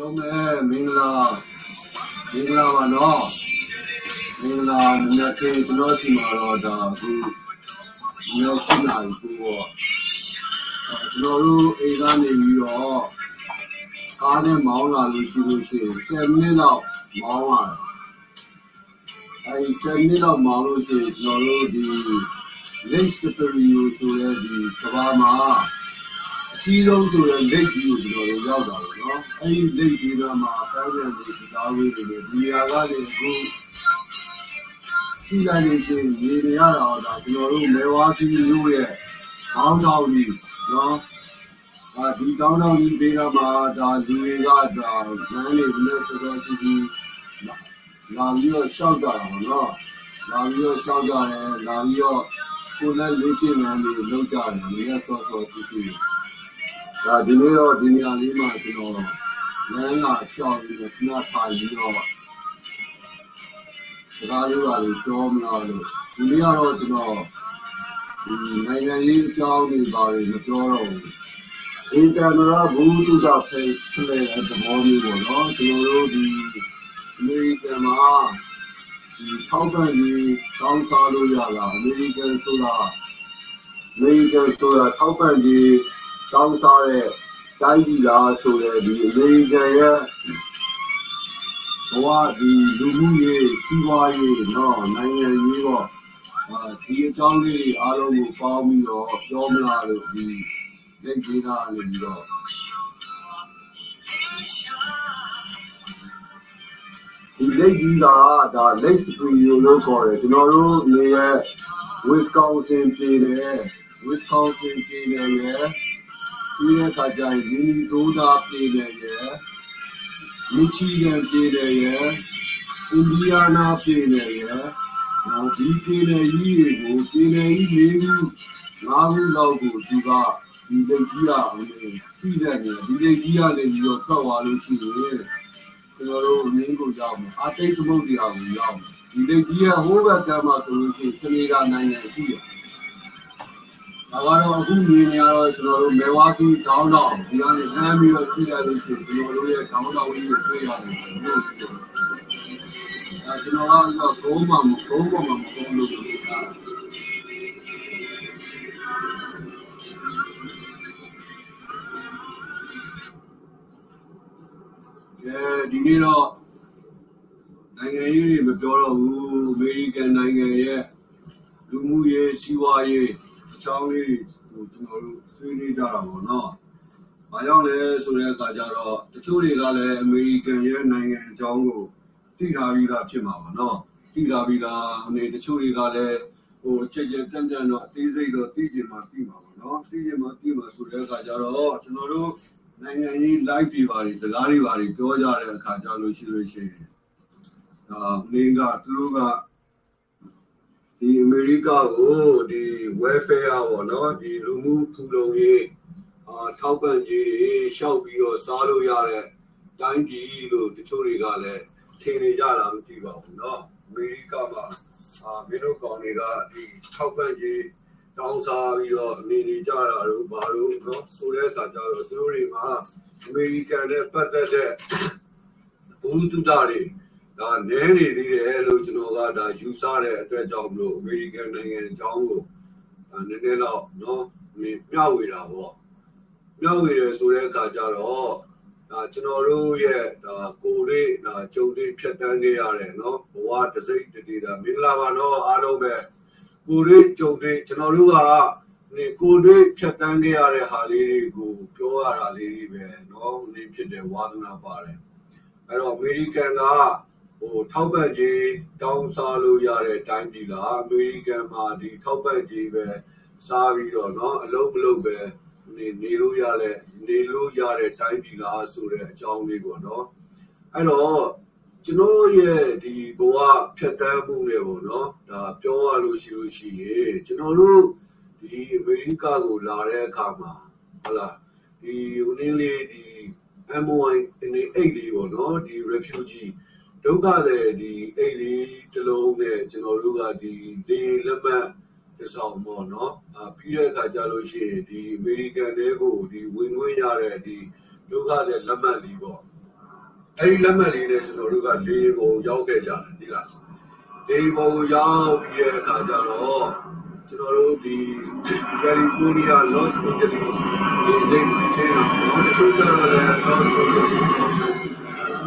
လုံးပဲမင်္ဂလာမင်္ဂလာပါနော်မင်္ဂလာမြတ်ချင်းကျွန်တော်စီမှာတော့ဒါအခုမြောက်ရှိလာပြီပေါ့ကျွန်တော်တို့အိမ်ကနေပြီးတော့ကားနဲ့မောင်းလာလို့ရှိလို့ရှိရင်7မိနစ်လောက်မောင်းလာတယ်အဲဒီ7မိနစ်လောက်မောင်းလို့ရှိရင်ကျွန်တော်တို့ဒီ lake superior ဆိုတဲ့ဒီကဘာမှာအ ကြီးဆုံးဆိုတဲ့ lake ကြီးကိုကျွန်တော်တို့ရောက်တာပေါ့နော်အဲဒီ lake ကြီးမှာပန်းရံတွေဒီကားဝေးတွေဒီနေရာကနေအခုရှိလိုက်လို့ရှိရင်ရေတွေရတာဒါကျွန်တော်တို့မဲဝါးကြီးမျိုးရဲ့ခေါင်းဆောင်ကြီးနော်အာဒီကောင်းတော်ကြီးဒေတာမှာဒါလူတွေကဒါလမ်းတွေဘယ်လိုဆိုတော့ဒီလာပြီးတော့ရှောက်ကြတာပေါ့နော်လာပြီးတော့ရှောက်ကြတယ်လာပြီးတော့ကိုယ်လည်းလေ့ကျင့်လမ်းတွေလုပ်ကြတယ်နေရာဆော့ဆော့ကြည့်ကြည့် ဒါဒီနေ့တော့ဒီနေရာလေးမှာကျွန်တော်လမ်းကရှောက်ပြီးတော့ခဏထိုင်ပြီးတော့စကားလေးပါလို့ပြောမလားလို့ဒီနေ့ကတော့ကျွန်တော်ဒီနိုင်ငံရေးအကြောင်းတွေပါလို့မပြောတော့ဘူးအင်တာနက်ဘူးတူတာဖေးပလေတဲ့သဘောမျိုးပေါ့နော်ကျွန်တော်တို့ဒီအမေရိကန်မှာဒီထောက်ပံ့ရေးကောင်းစားလို့ရတာအမေရိကန်ဆိုတာအမေရိကန်ဆိုတာထောက်ပံ့ရေး ကောင်းစားတဲ့တိုင်းပြည်လားဆိုတဲ့ဒီအမေရိကန်ရဲ့ဘဝဒီလူမှုရေးစီးပွားရေးနော်နိုင်ငံရေးပေါ့အာဒီအကြောင်းလေးအားလုံးကိုပေါင်းပြီးတော့ပြောမလားလို့ဒီလက်ကြီးသားနေပြီးတော့ဒီလက်ကြီးကဒါလက်စပရီယိုလို့ခေါ်တယ်ကျွန်တော်တို့နေရ Wisconsin ပြည်နယ် Wisconsin ပြည်နယ်ရဲ့ ဒီရဲ့ခါကျရင် Minnesota ပြည်နယ်ရဲ့ Michigan ပြည်နယ်ရဲ့ Indiana ပြည်နယ်ရဲ့နောက်ဒီပြည်နယ်ကြီးတွေကိုပြည်နယ်ကြီး၄ခု၅ခုလောက်ကိုဒီကဒီလက်ကြီးကပြည်တဲ့နေဒီလက်ကြီးကနေပြီးတော့ထွက်သွားလို့ရှိရင်ကျွန်တော်တို့မင်းကိုရောက်မယ်အတိတ်သမုဒ္ဒရာကိုရောက်မယ်ဒီလက်ကြီးရဲ့ဟိုးဘက်ကမှာဆိုလို့ရှိရင်ကနေဒါနိုင်ငံရှိတယ် ဒါကတော့အခုမြင်နေရတော့ကျွန်တော်တို့မဲဝါးကြီးတောင်းတော့ဒီကနေနှမ်းပြီးတော့ကြည့်ရလို့ရှိရင်ကျွန်တော်တို့ရဲ့တောင်းတော့ကြီးကိုတွေ့ရတယ်ဆိုတော့အဲကျွန်တော်ကတော့ဂုံးမှမဂုံးမှမဂုံးလို့ပြောတာအဲဒီနေ့တော့နိုင်ငံရေးတွေမပြောတော့ဘူးအမေရိကန်နိုင်ငံရဲ့လူမှုရေးစီးပွားရေးအ ကြောင်းလေးတွေကိုကျွန်တော်တို့ဆွေးနွေးကြတာပေါ့နော်။ဘာကြောင့်လဲဆိုတဲ့အခါကျတော့တချို့တွေကလည်းအမေရိကန်ရဲ့နိုင်ငံအကြောင်းကိုသိထားပြီးသားဖြစ်မှာပေါ့နော်။သိထားပြီးသားအနေတချို့တွေကလည်းဟိုချက်ချက်ပြန့်ပြန့်တော့အသေးစိတ်တော့သိကြမှာသိမှာပေါ့နော်။သိကြမှာသိမှာဆိုတဲ့အခါကျတော့ကျွန်တော်တို့နိုင်ငံရေး live တွေပါတွေစကားတွေပါတွေပြောကြတဲ့အခါကျလို့ရှိလို့ရှိရင်အာနေကသူတို့က ဒီအမေရိကကိုဒီ welfare ပေါ့နော်ဒီလူမှုဖူလုံရေးအာထောက်ပံ့ရေးတွေရှောက်ပြီးတော့စားလို့ရတဲ့တိုင်းပြည်လို့တချို့တွေကလည်းထင်နေကြတာမသိပါဘူးเนาะအမေရိကမှာအာမင်းတို့ကောင်တွေကဒီထောက်ပံ့ရေးတောင်းစားပြီးတော့အနေနေကြတာတို့ဘာလို့เนาะဆိုတဲ့အခါကျတော့သူတို့တွေမှာအမေရိကန်နဲ့ပတ်သက်တဲ့ဘူတုဒတွေ ဒါနည်းနေသေးတယ်လို့ကျွန်တော်ကဒါယူဆတဲ့အတွက်ကြောင့်မလို့အမေရိကန်နိုင်ငံအကြောင်းကိုနည်းနည်းတော့နော်မျှဝေတာပေါ့မျှဝေတယ်ဆိုတဲ့အခါကျတော့ဒါကျွန်တော်တို့ရဲ့ဒါကိုလေးဒါကြုံလေးဖြတ်တန်းခဲ့ရတယ်နော်ဘဝတစိတ်တတိတာမင်္ဂလာပါနော်အားလုံးပဲကိုလေးကြုံလေးကျွန်တော်တို့ကနေကိုလေးဖြတ်တန်းခဲ့ရတဲ့ဟာလေးတွေကိုပြောရတာလေးတွေပဲနော်နေဖြစ်တယ်ဝါသနာပါတယ်အဲ့တော့အမေရိကန်က ဟိုထောက်ပံ့ခြင်းတောင်းစားလို့ရတဲ့အတိုင်းပြည်လားအမေရိကန်မှာဒီထောက်ပံ့ခြင်းပဲစားပြီးတော့เนาะအလုံးမလုံးပဲနေနေလို့ရတဲ့နေလို့ရတဲ့တိုင်းပြည်လားဆိုတဲ့အကြောင်းလေးပေါ့เนาะအဲ့တော့ကျွန်တော်ရဲ့ဒီဘဝဖြတ်တန်းမှုနဲ့ပေါ့เนาะဒါပြောရလို့ရှိလို့ရှိရင်ကျွန်တော်တို့ဒီအမေရိကကိုလာတဲ့အခါမှာဟုတ်လားဒီဟိုနည်းလေးဒီ MOI အနေအိတ်လေးပေါ့နော်ဒီ refugee ဒုက္ခတဲ့ဒီအိတ်လေးတစ်လုံးနဲ့ကျွန်တော်တို့ကဒီလေလက်မှတ်တစ်ဆောင်ပေါ့နော်အာပြီးတဲ့အခါကျလို့ရှိရင်ဒီ American တွေကိုဒီဝင်ခွင့်ရတဲ့ဒီဒုက္ခတဲ့လက်မှတ်လေးပေါ့အဲ့ဒီလက်မှတ်လေးနဲ့ကျွန်တော်တို့ကလေပုံရောက်ခဲ့ကြတယ်ဒီလားလေပုံရောက်ပြီးတဲ့အခါကျတော့ကျွန်တော်တို့ဒီကယ်လီဖိုးနီးယားလော့စ်အန်ဂျလိစ်လေစိတ်မှာဆင်းတာပေါ့တချို့ကျတော့လည်းလော့စ်အန်ဂျလိစ်ကို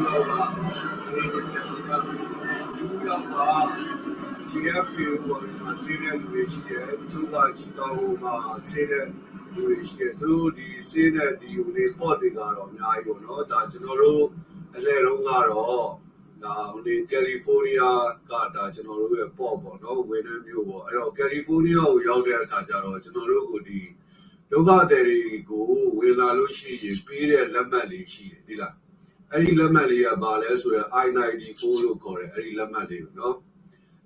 ရောက် တာဒီရောက်တာ GFP ကိုမှာဆင်းတဲ့လူတွေရှိတယ်တချို့ကချီတော်ကိုမှာဆင်းတဲ့လူတွေရှိတယ်သူတို့ဒီဆင်းတဲ့ဒီဟိုလေပေါ့တွေကတော့အများကြီးပေါ့နော်ဒါကျွန်တော်တို့အလဲတုန်းကတော့ဒါဟိုဒီကယ်လီဖိုးနီးယားကဒါကျွန်တော်တို့ရဲ့ပေါ့ပေါ့နော်ဝင်းနှမျိုးပေါ့အဲ့တော့ကယ်လီဖိုးနီးယားကိုရောက်တဲ့အခါကျတော့ကျွန်တော်တို့ကိုဒီဒုက္ခသည်တွေကိုဝင်လာလို့ရှိရင်ပေးတဲ့လက်မှတ်လေးရှိတယ်ဒီလား အဲ့ဒီလက်မှတ်လေးကဘာလဲဆိုတော့ I94 လို့ခေါ်တယ်အဲ့ဒီလက်မှတ်လေးကိုနော်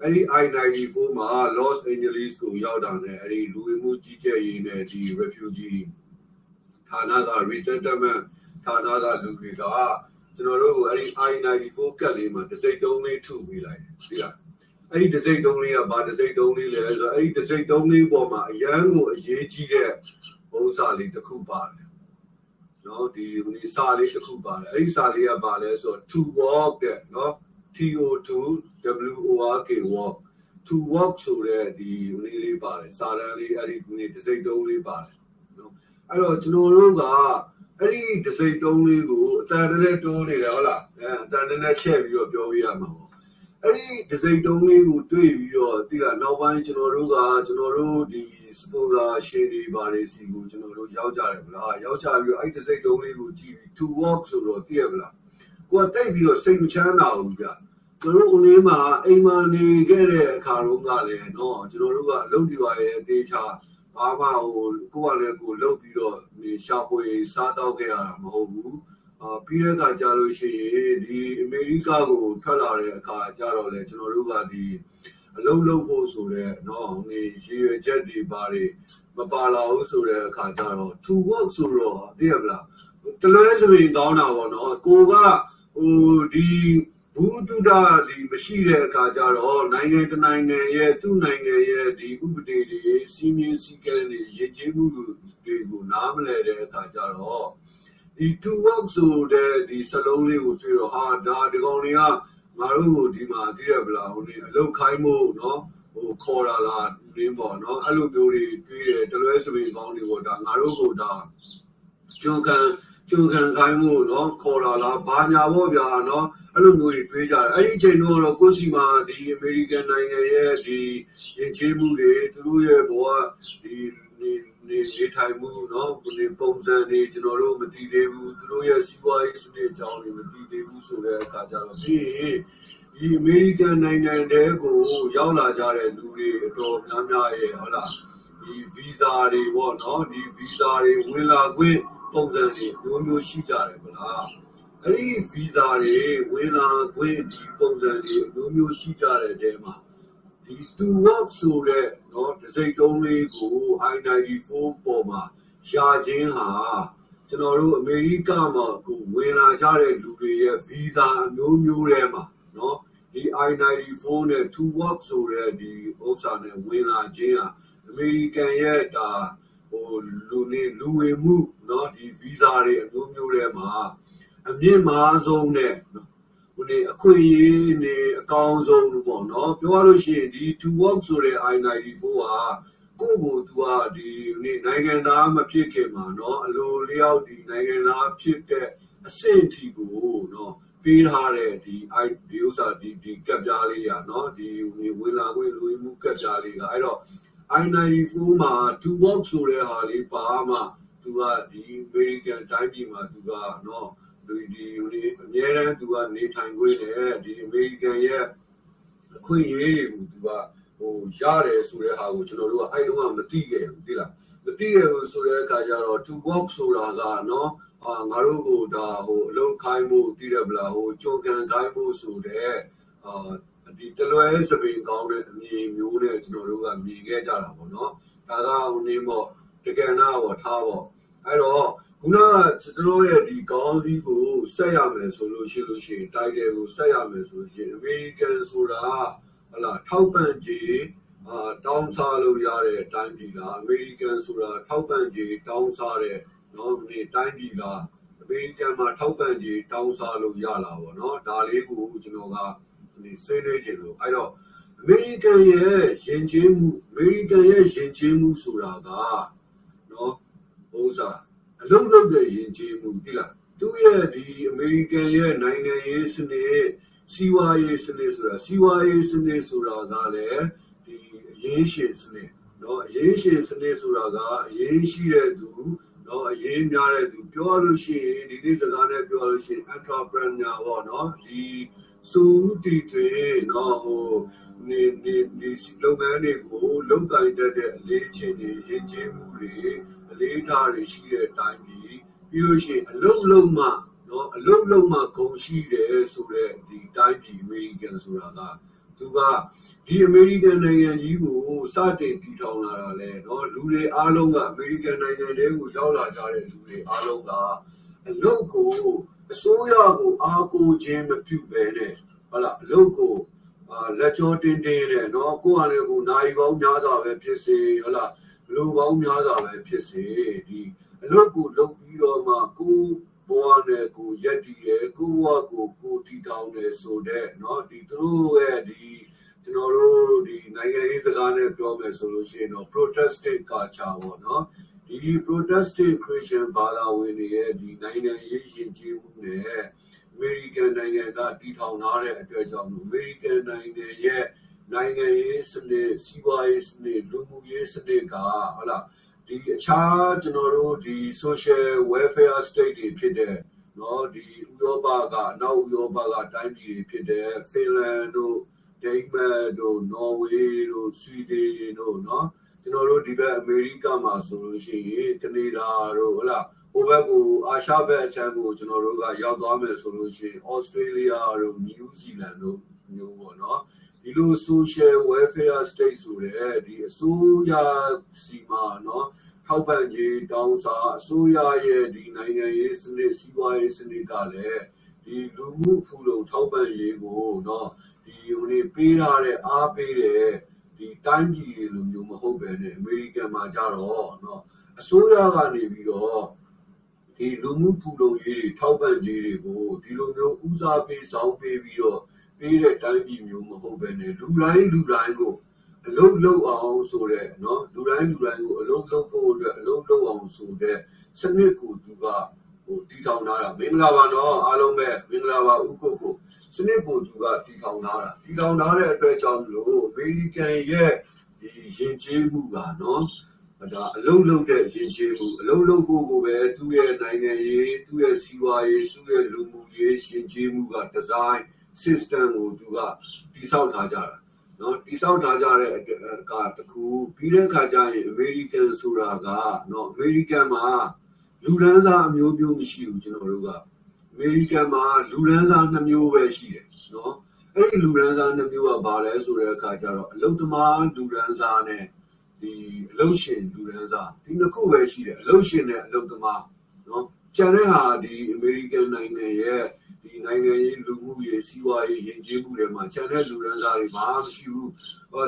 အဲ့ဒီ I94 မှာ Los Angeles ကိုရောက်တာနဲ့အဲ့ဒီလူဝင်မှုကြီးကြပ်ရေးနဲ့ဒီ refugee ဌာနက resettlement ဌာနကလူတွေကကျွန်တော်တို့အဲ့ဒီ I94 ကတ်လေးမှာတစ်စိတ်သုံးလေးထုပေးလိုက်ပြီလားအဲ့ဒီတစ်စိတ်သုံးလေးကဘာတစ်စိတ်သုံးလေးလဲဆိုတော့အဲ့ဒီတစ်စိတ်သုံးလေးပေါ်မှာအရန်ကိုအရေးကြီးတဲ့ဥစ္စာလေးတစ်ခုပါတယ် နော်ဒီဒီစာလေးတစ်ခုပါတယ်အဲ့ဒီစာလေးကဘာလဲဆိုတော့ to walk တဲ့နော် TO2 WORK walk to walk ဆိုတဲ့ဒီလေးလေးပါတယ်စာတန်းလေးအဲ့ဒီဒီတစ်စိတ်သုံးလေးပါတယ်နော်အဲ့တော့ကျွန်တော်တို့ကအဲ့ဒီဒစိတ်တုံးလေးကိုအတန်တည်းတိုးနေတယ်ဟုတ်လားအဲအတန်တည်းချက်ပြီးတော့ပြောပြရမှာပေါ့အဲ့ဒီဒစိတ်တုံးလေးကိုတွေ့ပြီးတော့တိလာနောက်ပိုင်းကျွန်တော်တို့ကကျွန်တော်တို့ဒီ စပိုလာရှင်တွေပါတွေစီကိုကျွန်တော်တို့ရောက်ကြတယ်ဗလားရောက်ကြပြီးအဲ့ဒီစိတ်လုံးလေးကိုကြည့်ပြီး to walk ဆိုတော့သိရဗလားကိုကတိတ်ပြီးတော့စိတ်မချမ်းသာဘူးဗျကျွန်တော်တို့ဦးလေးမှာအိမ်မှာနေခဲ့တဲ့အခါတုန်းကလည်းနော်ကျွန်တော်တို့ကအလုပ်ဒီပါရဲ့တေချာဘာမှဟိုကိုကလည်းကိုလှုပ်ပြီးတော့ရှာဖွေစားတောက်ခဲ့ရတာမဟုတ်ဘူးအာပြီးတဲ့အခါကျလို့ရှိရင်ဒီအမေရိကကိုထွက်လာတဲ့အခါကျတော့လေကျွန်တော်တို့ကဒီ အလုံးလုံးဖို့ဆိုတဲ့နော်နေရည်ရွယ်ချက်တွေပါတွေမပါလာဘူးဆိုတဲ့အခါကျတော့ to work ဆိုတော့သိရမလားတလွဲစပင်ကောင်းတာပေါ့နော်ကိုကဟိုဒီဘူးတုဒ္ဒဒီမရှိတဲ့အခါကျတော့နိုင်ငံတနိုင်ငံရဲ့သူ့နိုင်ငံရဲ့ဒီဥပဒေတွေစီမင်းစည်းကမ်းတွေရည်ကြည်မှုတွေကိုနားမလည်တဲ့အခါကျတော့ဒီ to work ဆိုတဲ့ဒီစလုံးလေးကိုတွေ့တော့ဟာဒါဒီကောင်တွေက ငါတို့ကိုဒီမှာသိရပလားဟိုနေအလုတ်ခိုင်းဖို့နော်ဟိုခေါ်လာလားတွင်းပေါ့နော်အဲ့လိုမျိုးတွေတွေးတယ်တလွဲစပင်ကောင်းတွေပေါ့ဒါငါတို့ကိုဒါကျုံခံကျုံခံခိုင်းဖို့နော်ခေါ်လာလားဘာညာပေါ့ဗျာနော်အဲ့လိုမျိုးတွေတွေးကြတယ်အဲ့ဒီချိန်တော့တော့ကိုစီမာဒီအမေရိကန်နိုင်ငံရဲ့ဒီရင်ကျေးမှုတွေသူတို့ရဲ့ဘဝဒီ နေနေထိုင်မှုနော်ဘယ်လိုပုံစံတွေကျွန်တော်တို့မသိသေးဘူးသူတို့ရဲ့စီးပွားရေးစနစ်အကြောင်းတွေမသိသေးဘူးဆိုတဲ့အခါကျတော့ပြီးရင်ဒီအမေရိကန်နိုင်ငံတဲကိုရောက်လာကြတဲ့လူတွေအတော်များများရဲ့ဟုတ်လားဒီဗီဇာတွေပေါ့နော်ဒီဗီဇာတွေဝင်လာခွင့်ပုံစံတွေမျိုးမျိုးရှိကြတယ်မလားအဲ့ဒီဗီဇာတွေဝင်လာခွင့်ဒီပုံစံတွေမျိုးမျိုးရှိကြတဲ့တဲမှာ ဒီ to work ဆိုတဲ့နော်ဒစိမ့်သုံးလေးကို i94 ပေါ်မှာရှားခြင်းဟာကျွန်တော်တို့အမေရိကမှာကိုဝင်လာကြတဲ့လူတွေရဲ့ visa အမျိုးမျိုးထဲမှာနော်ဒီ i94 နဲ့ to work ဆိုတဲ့ဒီဥစ္စာနဲ့ဝင်လာခြင်းဟာအမေရိကန်ရဲ့ဒါဟိုလူနေလူဝင်မှုနော်ဒီ visa တွေအမျိုးမျိုးထဲမှာအမြင့်မားဆုံးနဲ့နော် ဟိုနေအခွင့်အရေးနေအကောင်းဆုံးလို့ပေါ့နော်ပြောရလို့ရှိရင်ဒီ to work ဆိုတဲ့ I94 ဟာကိုယ့်ကိုသူကဒီနေနိုင်ငံသားမဖြစ်ခင်မှာเนาะအလိုလျောက်ဒီနိုင်ငံသားဖြစ်တဲ့အဆင့်အထိကိုเนาะပေးထားတဲ့ဒီ I ဒီဥစ္စာဒီဒီကပ်ပြားလေးอ่ะเนาะဒီဝင်လာခွင့်လူမှုကပ်ပြားလေးကအဲ့တော့ I94 မှာ to work ဆိုတဲ့ဟာလေးပါမှသူကဒီ American တိုင်းပြည်မှာသူကเนาะ ဒီဒီဒီအများရန်သူကနေထိုင်ခွင့်နဲ့ဒီအမေရိကန်ရဲ့အခွင့်အရေးတွေကိုသူကဟိုရတယ်ဆိုတဲ့ဟာကိုကျွန်တော်တို့ကအဲ့တုန်းကမသိခဲ့ဘူးသိလားမသိခဲ့ဘူးဆိုတဲ့အခါကျတော့ to work ဆိုတာကနော်အာငါတို့ကိုဒါဟိုအလုံးခိုင်းဖို့သိရပလားဟိုကြုံကန်ခိုင်းဖို့ဆိုတဲ့အာဒီတလွဲစပင်ကောင်းတဲ့အမြင်မျိုးနဲ့ကျွန်တော်တို့ကမြင်ခဲ့ကြတာပေါ့နော်ဒါကဟိုနေမော့တကယ်နာပေါ့ထားပေါ့အဲ့တော့ ခုနကကျွန်တော်ရဲ့ဒီကောင်းစီးကိုဆက်ရမယ်ဆိုလို့ရှိလို့ရှိရင်တိုက်တယ်ကိုဆက်ရမယ်ဆိုလို့ရှိရင်အမေရိကန်ဆိုတာဟလာထောက်ပံ့ကြီးအာတောင်းစားလို့ရတဲ့အတိုင်းပြည်လားအမေရိကန်ဆိုတာထောက်ပံ့ကြီးတောင်းစားတဲ့နော်ဒီတိုင်းပြည်လားအမေရိကန်မှာထောက်ပံ့ကြေးတောင်းစားလို့ရလာပေါ့နော်ဒါလေးကိုကျွန်တော်ကဆွေးနွေးခြင်းလို့အဲ့တော့အမေရိကန်ရဲ့ယဉ်ကျေးမှုအမေရိကန်ရဲ့ယဉ်ကျေးမှုဆိုတာကနော်ဟိုစား အလုံးလုံးတဲ့ယဉ်ကျေးမှုဒီလားသူ့ရဲ့ဒီအမေရိကန်ရဲ့နိုင်ငံရေးစနစ်စီးပွားရေးစနစ်ဆိုတာစီးပွားရေးစနစ်ဆိုတာကလည်းဒီအရေးရှင်စနစ်နော်အရေးရှင်စနစ်ဆိုတာကအရေးရှိတဲ့သူနော်အရေးများတဲ့သူပြောလို့ရှိရင်ဒီနေ့စကားနဲ့ပြောလို့ရှိရင် entrepreneur ပေါ့နော်ဒီစူးတီတွေနော်ဟိုနေနေဒီလုပ်ငန်းတွေကိုလုပ်ကိုင်တတ်တဲ့အလေးချင်းတွေရည်ကြီးမှုတွေ အလေးထားတွေရှိတဲ့အတိုင်းပြီးပြီးလို့ရှိရင်အလုံးလုံးမှနော်အလုံးလုံးမှဂုံရှိတယ်ဆိုတဲ့ဒီတိုင်းပြည်အမေရိကန်ဆိုတာကသူကဒီအမေရိကန်နိုင်ငံကြီးကိုစတင်တည်ထောင်လာတာလေနော်လူတွေအားလုံးကအမေရိကန်နိုင်ငံတွေကိုရောက်လာကြတဲ့လူတွေအားလုံးကအလုပ်ကိုအစိုးရကိုအားကိုးခြင်းမပြုဘဲနဲ့ဟုတ်လားအလုပ်ကိုအာလက်ကျော်တင်းတင်းနဲ့နော်ကိုယ့်ဟာလည်းကိုနိုင်ပေါင်းများစွာပဲဖြစ်စေဟုတ်လား လူပေါင်းများစွာပဲဖြစ်စေဒီအလုပ်ကိုလုပ်ပြီးတော့မှကိုယ်ဘဝနဲ့ကိုရက်တည်တယ်ကိုဘဝကိုကိုတည်ထောင်တယ်ဆိုတဲ့เนาะဒီသူတို့ရဲ့ဒီကျွန်တော်တို့ဒီနိုင်ငံရေးစကားနဲ့ပြောမယ်ဆိုလို့ရှိရင်တော့ protestant culture ပေါ့เนาะဒီ protestant christian ဘာသာဝင်တွေရဲ့ဒီနိုင်ငံရေးယဉ်ကျေးမှုနဲ့အမေရိကန်နိုင်ငံကတည်ထောင်ထားတဲ့အတွက်ကြောင့်အမေရိကန်နိုင်ငံရဲ့ နိုင်ငံရေးစနစ်စီးပွားရေးစနစ်လူမှုရေးစနစ်ကဟုတ်လားဒီအခြားကျွန်တော်တို့ဒီ social welfare state တွေဖြစ်တဲ့နော်ဒီဥရောပကအနောက်ဥရောပကတိုင်းပြည်တွေဖြစ်တဲ့ဖင်လန်တို့ဒိန်းမတ်တို့နော်ဝေးတို့ဆွီဒင်တို့နော်ကျွန်တော်တို့ဒီဘက်အမေရိကမှာဆိုလို့ရှိရင်ကနေဒါတို့ဟုတ်လားဟိုဘက်ကိုအာရှဘက်အချမ်းကိုကျွန်တော်တို့ကရောက်သွားမယ်ဆိုလို့ရှိရင်ဩစတြေးလျတို့နယူးဇီလန်တို့မျိုးပေါ့နော် ဒီလို social welfare state ဆိုတဲ့ဒီအစိုးရစီမာเนาะထောက်ပံ့ရေးတောင်းစားအစိုးရရဲ့ဒီနိုင်ငံရေးစနစ်စီးပွားရေးစနစ်ကလည်းဒီလူမှုဖူလုံထောက်ပံ့ရေးကိုเนาะဒီဟိုနေပေးထားတဲ့အားပေးတဲ့ဒီတိုင်းပြည်လိုမျိုးမဟုတ်ပဲねအမေရိကန်မှာကြတော့เนาะအစိုးရကနေပြီးတော့ဒီလူမှုဖူလုံရေးတွေထောက်ပံ့ရေးတွေကိုဒီလိုမျိုးဦးစားပေးဆောင်ပေးပြီးတော့ ပေးတဲ့တိုင်းပြည်မျိုးမဟုတ်ဘဲနဲ့လူတိုင်းလူတိုင်းကိုအလုံးလုံးအောင်ဆိုတဲ့နော်လူတိုင်းလူတိုင်းကိုအလုံးလုံးဖို့အတွက်အလုံးလုံးအောင်ဆိုတဲ့စနစ်ကိုသူကဟိုတီထောင်လာတာမင်္ဂလာပါနော်အားလုံးပဲမင်္ဂလာပါဥက္ကုတ်ကိုစနစ်ကိုသူကတီထောင်လာတာတီထောင်လာတဲ့အတွက်ကြောင့်လို့အမေရိကန်ရဲ့ဒီရင်ကျေးမှုကနော်ဒါအလုံးလုံးတဲ့ရင်ကျေးမှုအလုံးလုံးကိုကိုပဲသူ့ရဲ့နိုင်ငံရေးသူ့ရဲ့စီးပွားရေးသူ့ရဲ့လူမှုရေးရင်ကျေးမှုကဒီဇိုင်း system ကိုသူကတည်ဆောက်ထားကြတာနော်တိဆောက်ထားကြတဲ့ကတခုပြီးတဲ့ခါကျရင်အမေရိကန်ဆိုတာကနော်အမေရိကန်မှာလူဒန်းစားအမျိုးမျိုးမရှိဘူးကျွန်တော်တို့ကအမေရိကန်မှာလူဒန်းစားနှစ်မျိုးပဲရှိတယ်နော်အဲ့ဒီလူဒန်းစားနှစ်မျိုးကဘာလဲဆိုတဲ့အခါကျတော့အလုသမားလူဒန်းစားနဲ့ဒီအလုရှင်လူဒန်းစားဒီနှစ်ခုပဲရှိတယ်အလုရှင်နဲ့အလုသမားနော်ကျန်တဲ့ဟာဒီအမေရိကန်နိုင်ငံရဲ့ ဒီနိုင်ငံရေးလူမှုရေးစီးပွားရေးယဉ်ကျေးမှုတွေမှာကျန်တဲ့လူရန်သားတွေဘာမှမရှိဘူး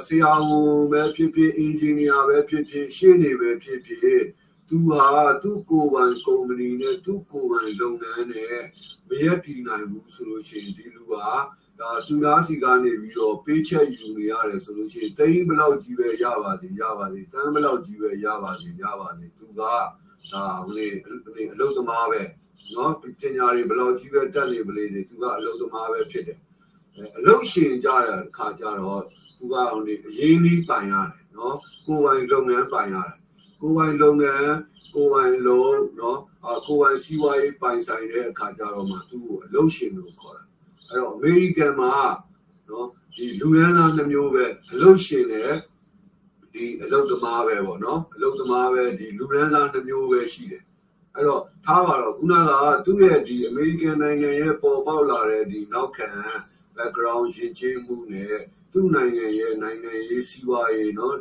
ဆရာဝန်ပဲဖြစ်ဖြစ်အင်ဂျင်နီယာပဲဖြစ်ဖြစ်ရှင်းနေပဲဖြစ်ဖြစ်သူဟာသူ့ကိုယ်ပိုင်ကုမ္ပဏီနဲ့သူ့ကိုယ်ပိုင်လုပ်ငန်းနဲ့မရက်တည်နိုင်ဘူးဆိုလို့ရှိရင်ဒီလူဟာဒါသူသားစီကနေပြီးတော့ပေးချက်ယူနေရတယ်ဆိုလို့ရှိရင်တိန်းဘလောက်ကြီးပဲရပါစေရပါစေတန်းဘလောက်ကြီးပဲရပါစေရပါစေသူက ဒါဟိုလေအလုပ်သမားပဲနော်ပညာတွေဘယ်လောက်ကြီးပဲတက်နေပလေတွေသူကအလုပ်သမားပဲဖြစ်တယ်အလုပ်ရှင်ကြတဲ့ခါကျတော့သူကဟိုနေအရင်းကြီးပိုင်ရတယ်နော်ကိုယ်ပိုင်လုပ်ငန်းပိုင်ရတယ်ကိုယ်ပိုင်လုပ်ငန်းကိုယ်ပိုင်လုံးနော်အကိုယ်ပိုင်စီးပွားရေးပိုင်ဆိုင်တဲ့အခါကျတော့မှသူ့ကိုအလုပ်ရှင်လို့ခေါ်တယ်အဲ့တော့အမေရိကန်မှာနော်ဒီလူရန်သားနှမျိုးပဲအလုပ်ရှင်နဲ့ ဒီအလုပ်သမားပဲပေါ့နော်အလုပ်သမားပဲဒီလူရန်သားနှမျိုးပဲရှိတယ်အဲ့တော့ထားပါတော့ခုနကသူ့ရဲ့ဒီအမေရိကန်နိုင်ငံရဲ့ပေါ်ပေါက်လာတဲ့ဒီနောက်ခံ background ရည်ချင်းမှုနဲ့သူ့နိုင်ငံရဲ့နိုင်ငံရေးစီးပွားရေးเนาะ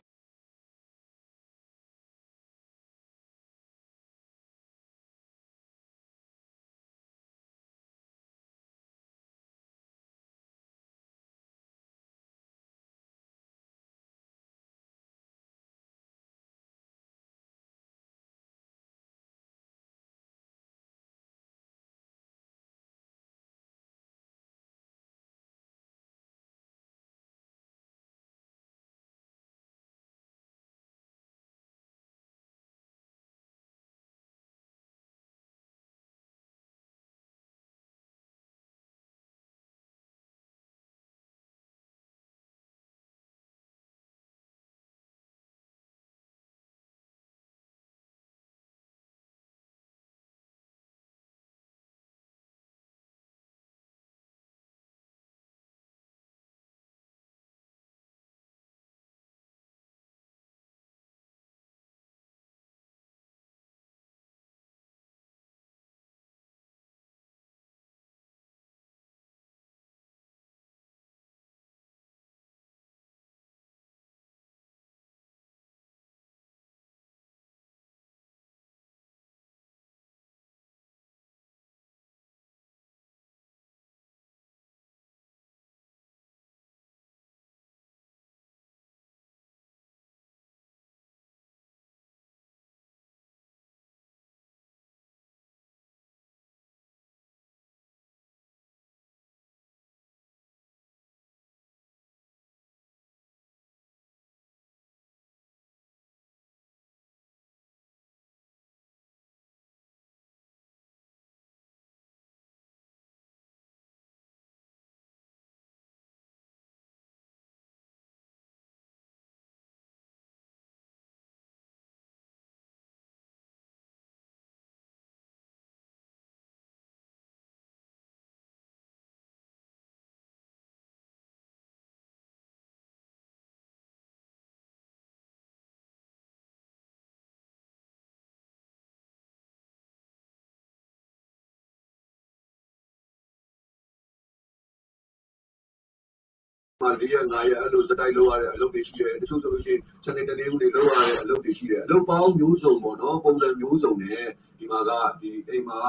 မှ၄ရက်၅ရက်အဲ့လိုစတိုက်လောက်ရတဲ့အလုပ်တွေရှိတယ်တချို့ဆိုလို့ရှိရင်စနေတနေ့ဦးတွေလောက်ရတဲ့အလုပ်တွေရှိတယ်အလုပ်ပေါင်းမျိုးစုံပေါ့နော်ပုံစံမျိုးစုံနဲ့ဒီမှာကဒီအိမ်မှာ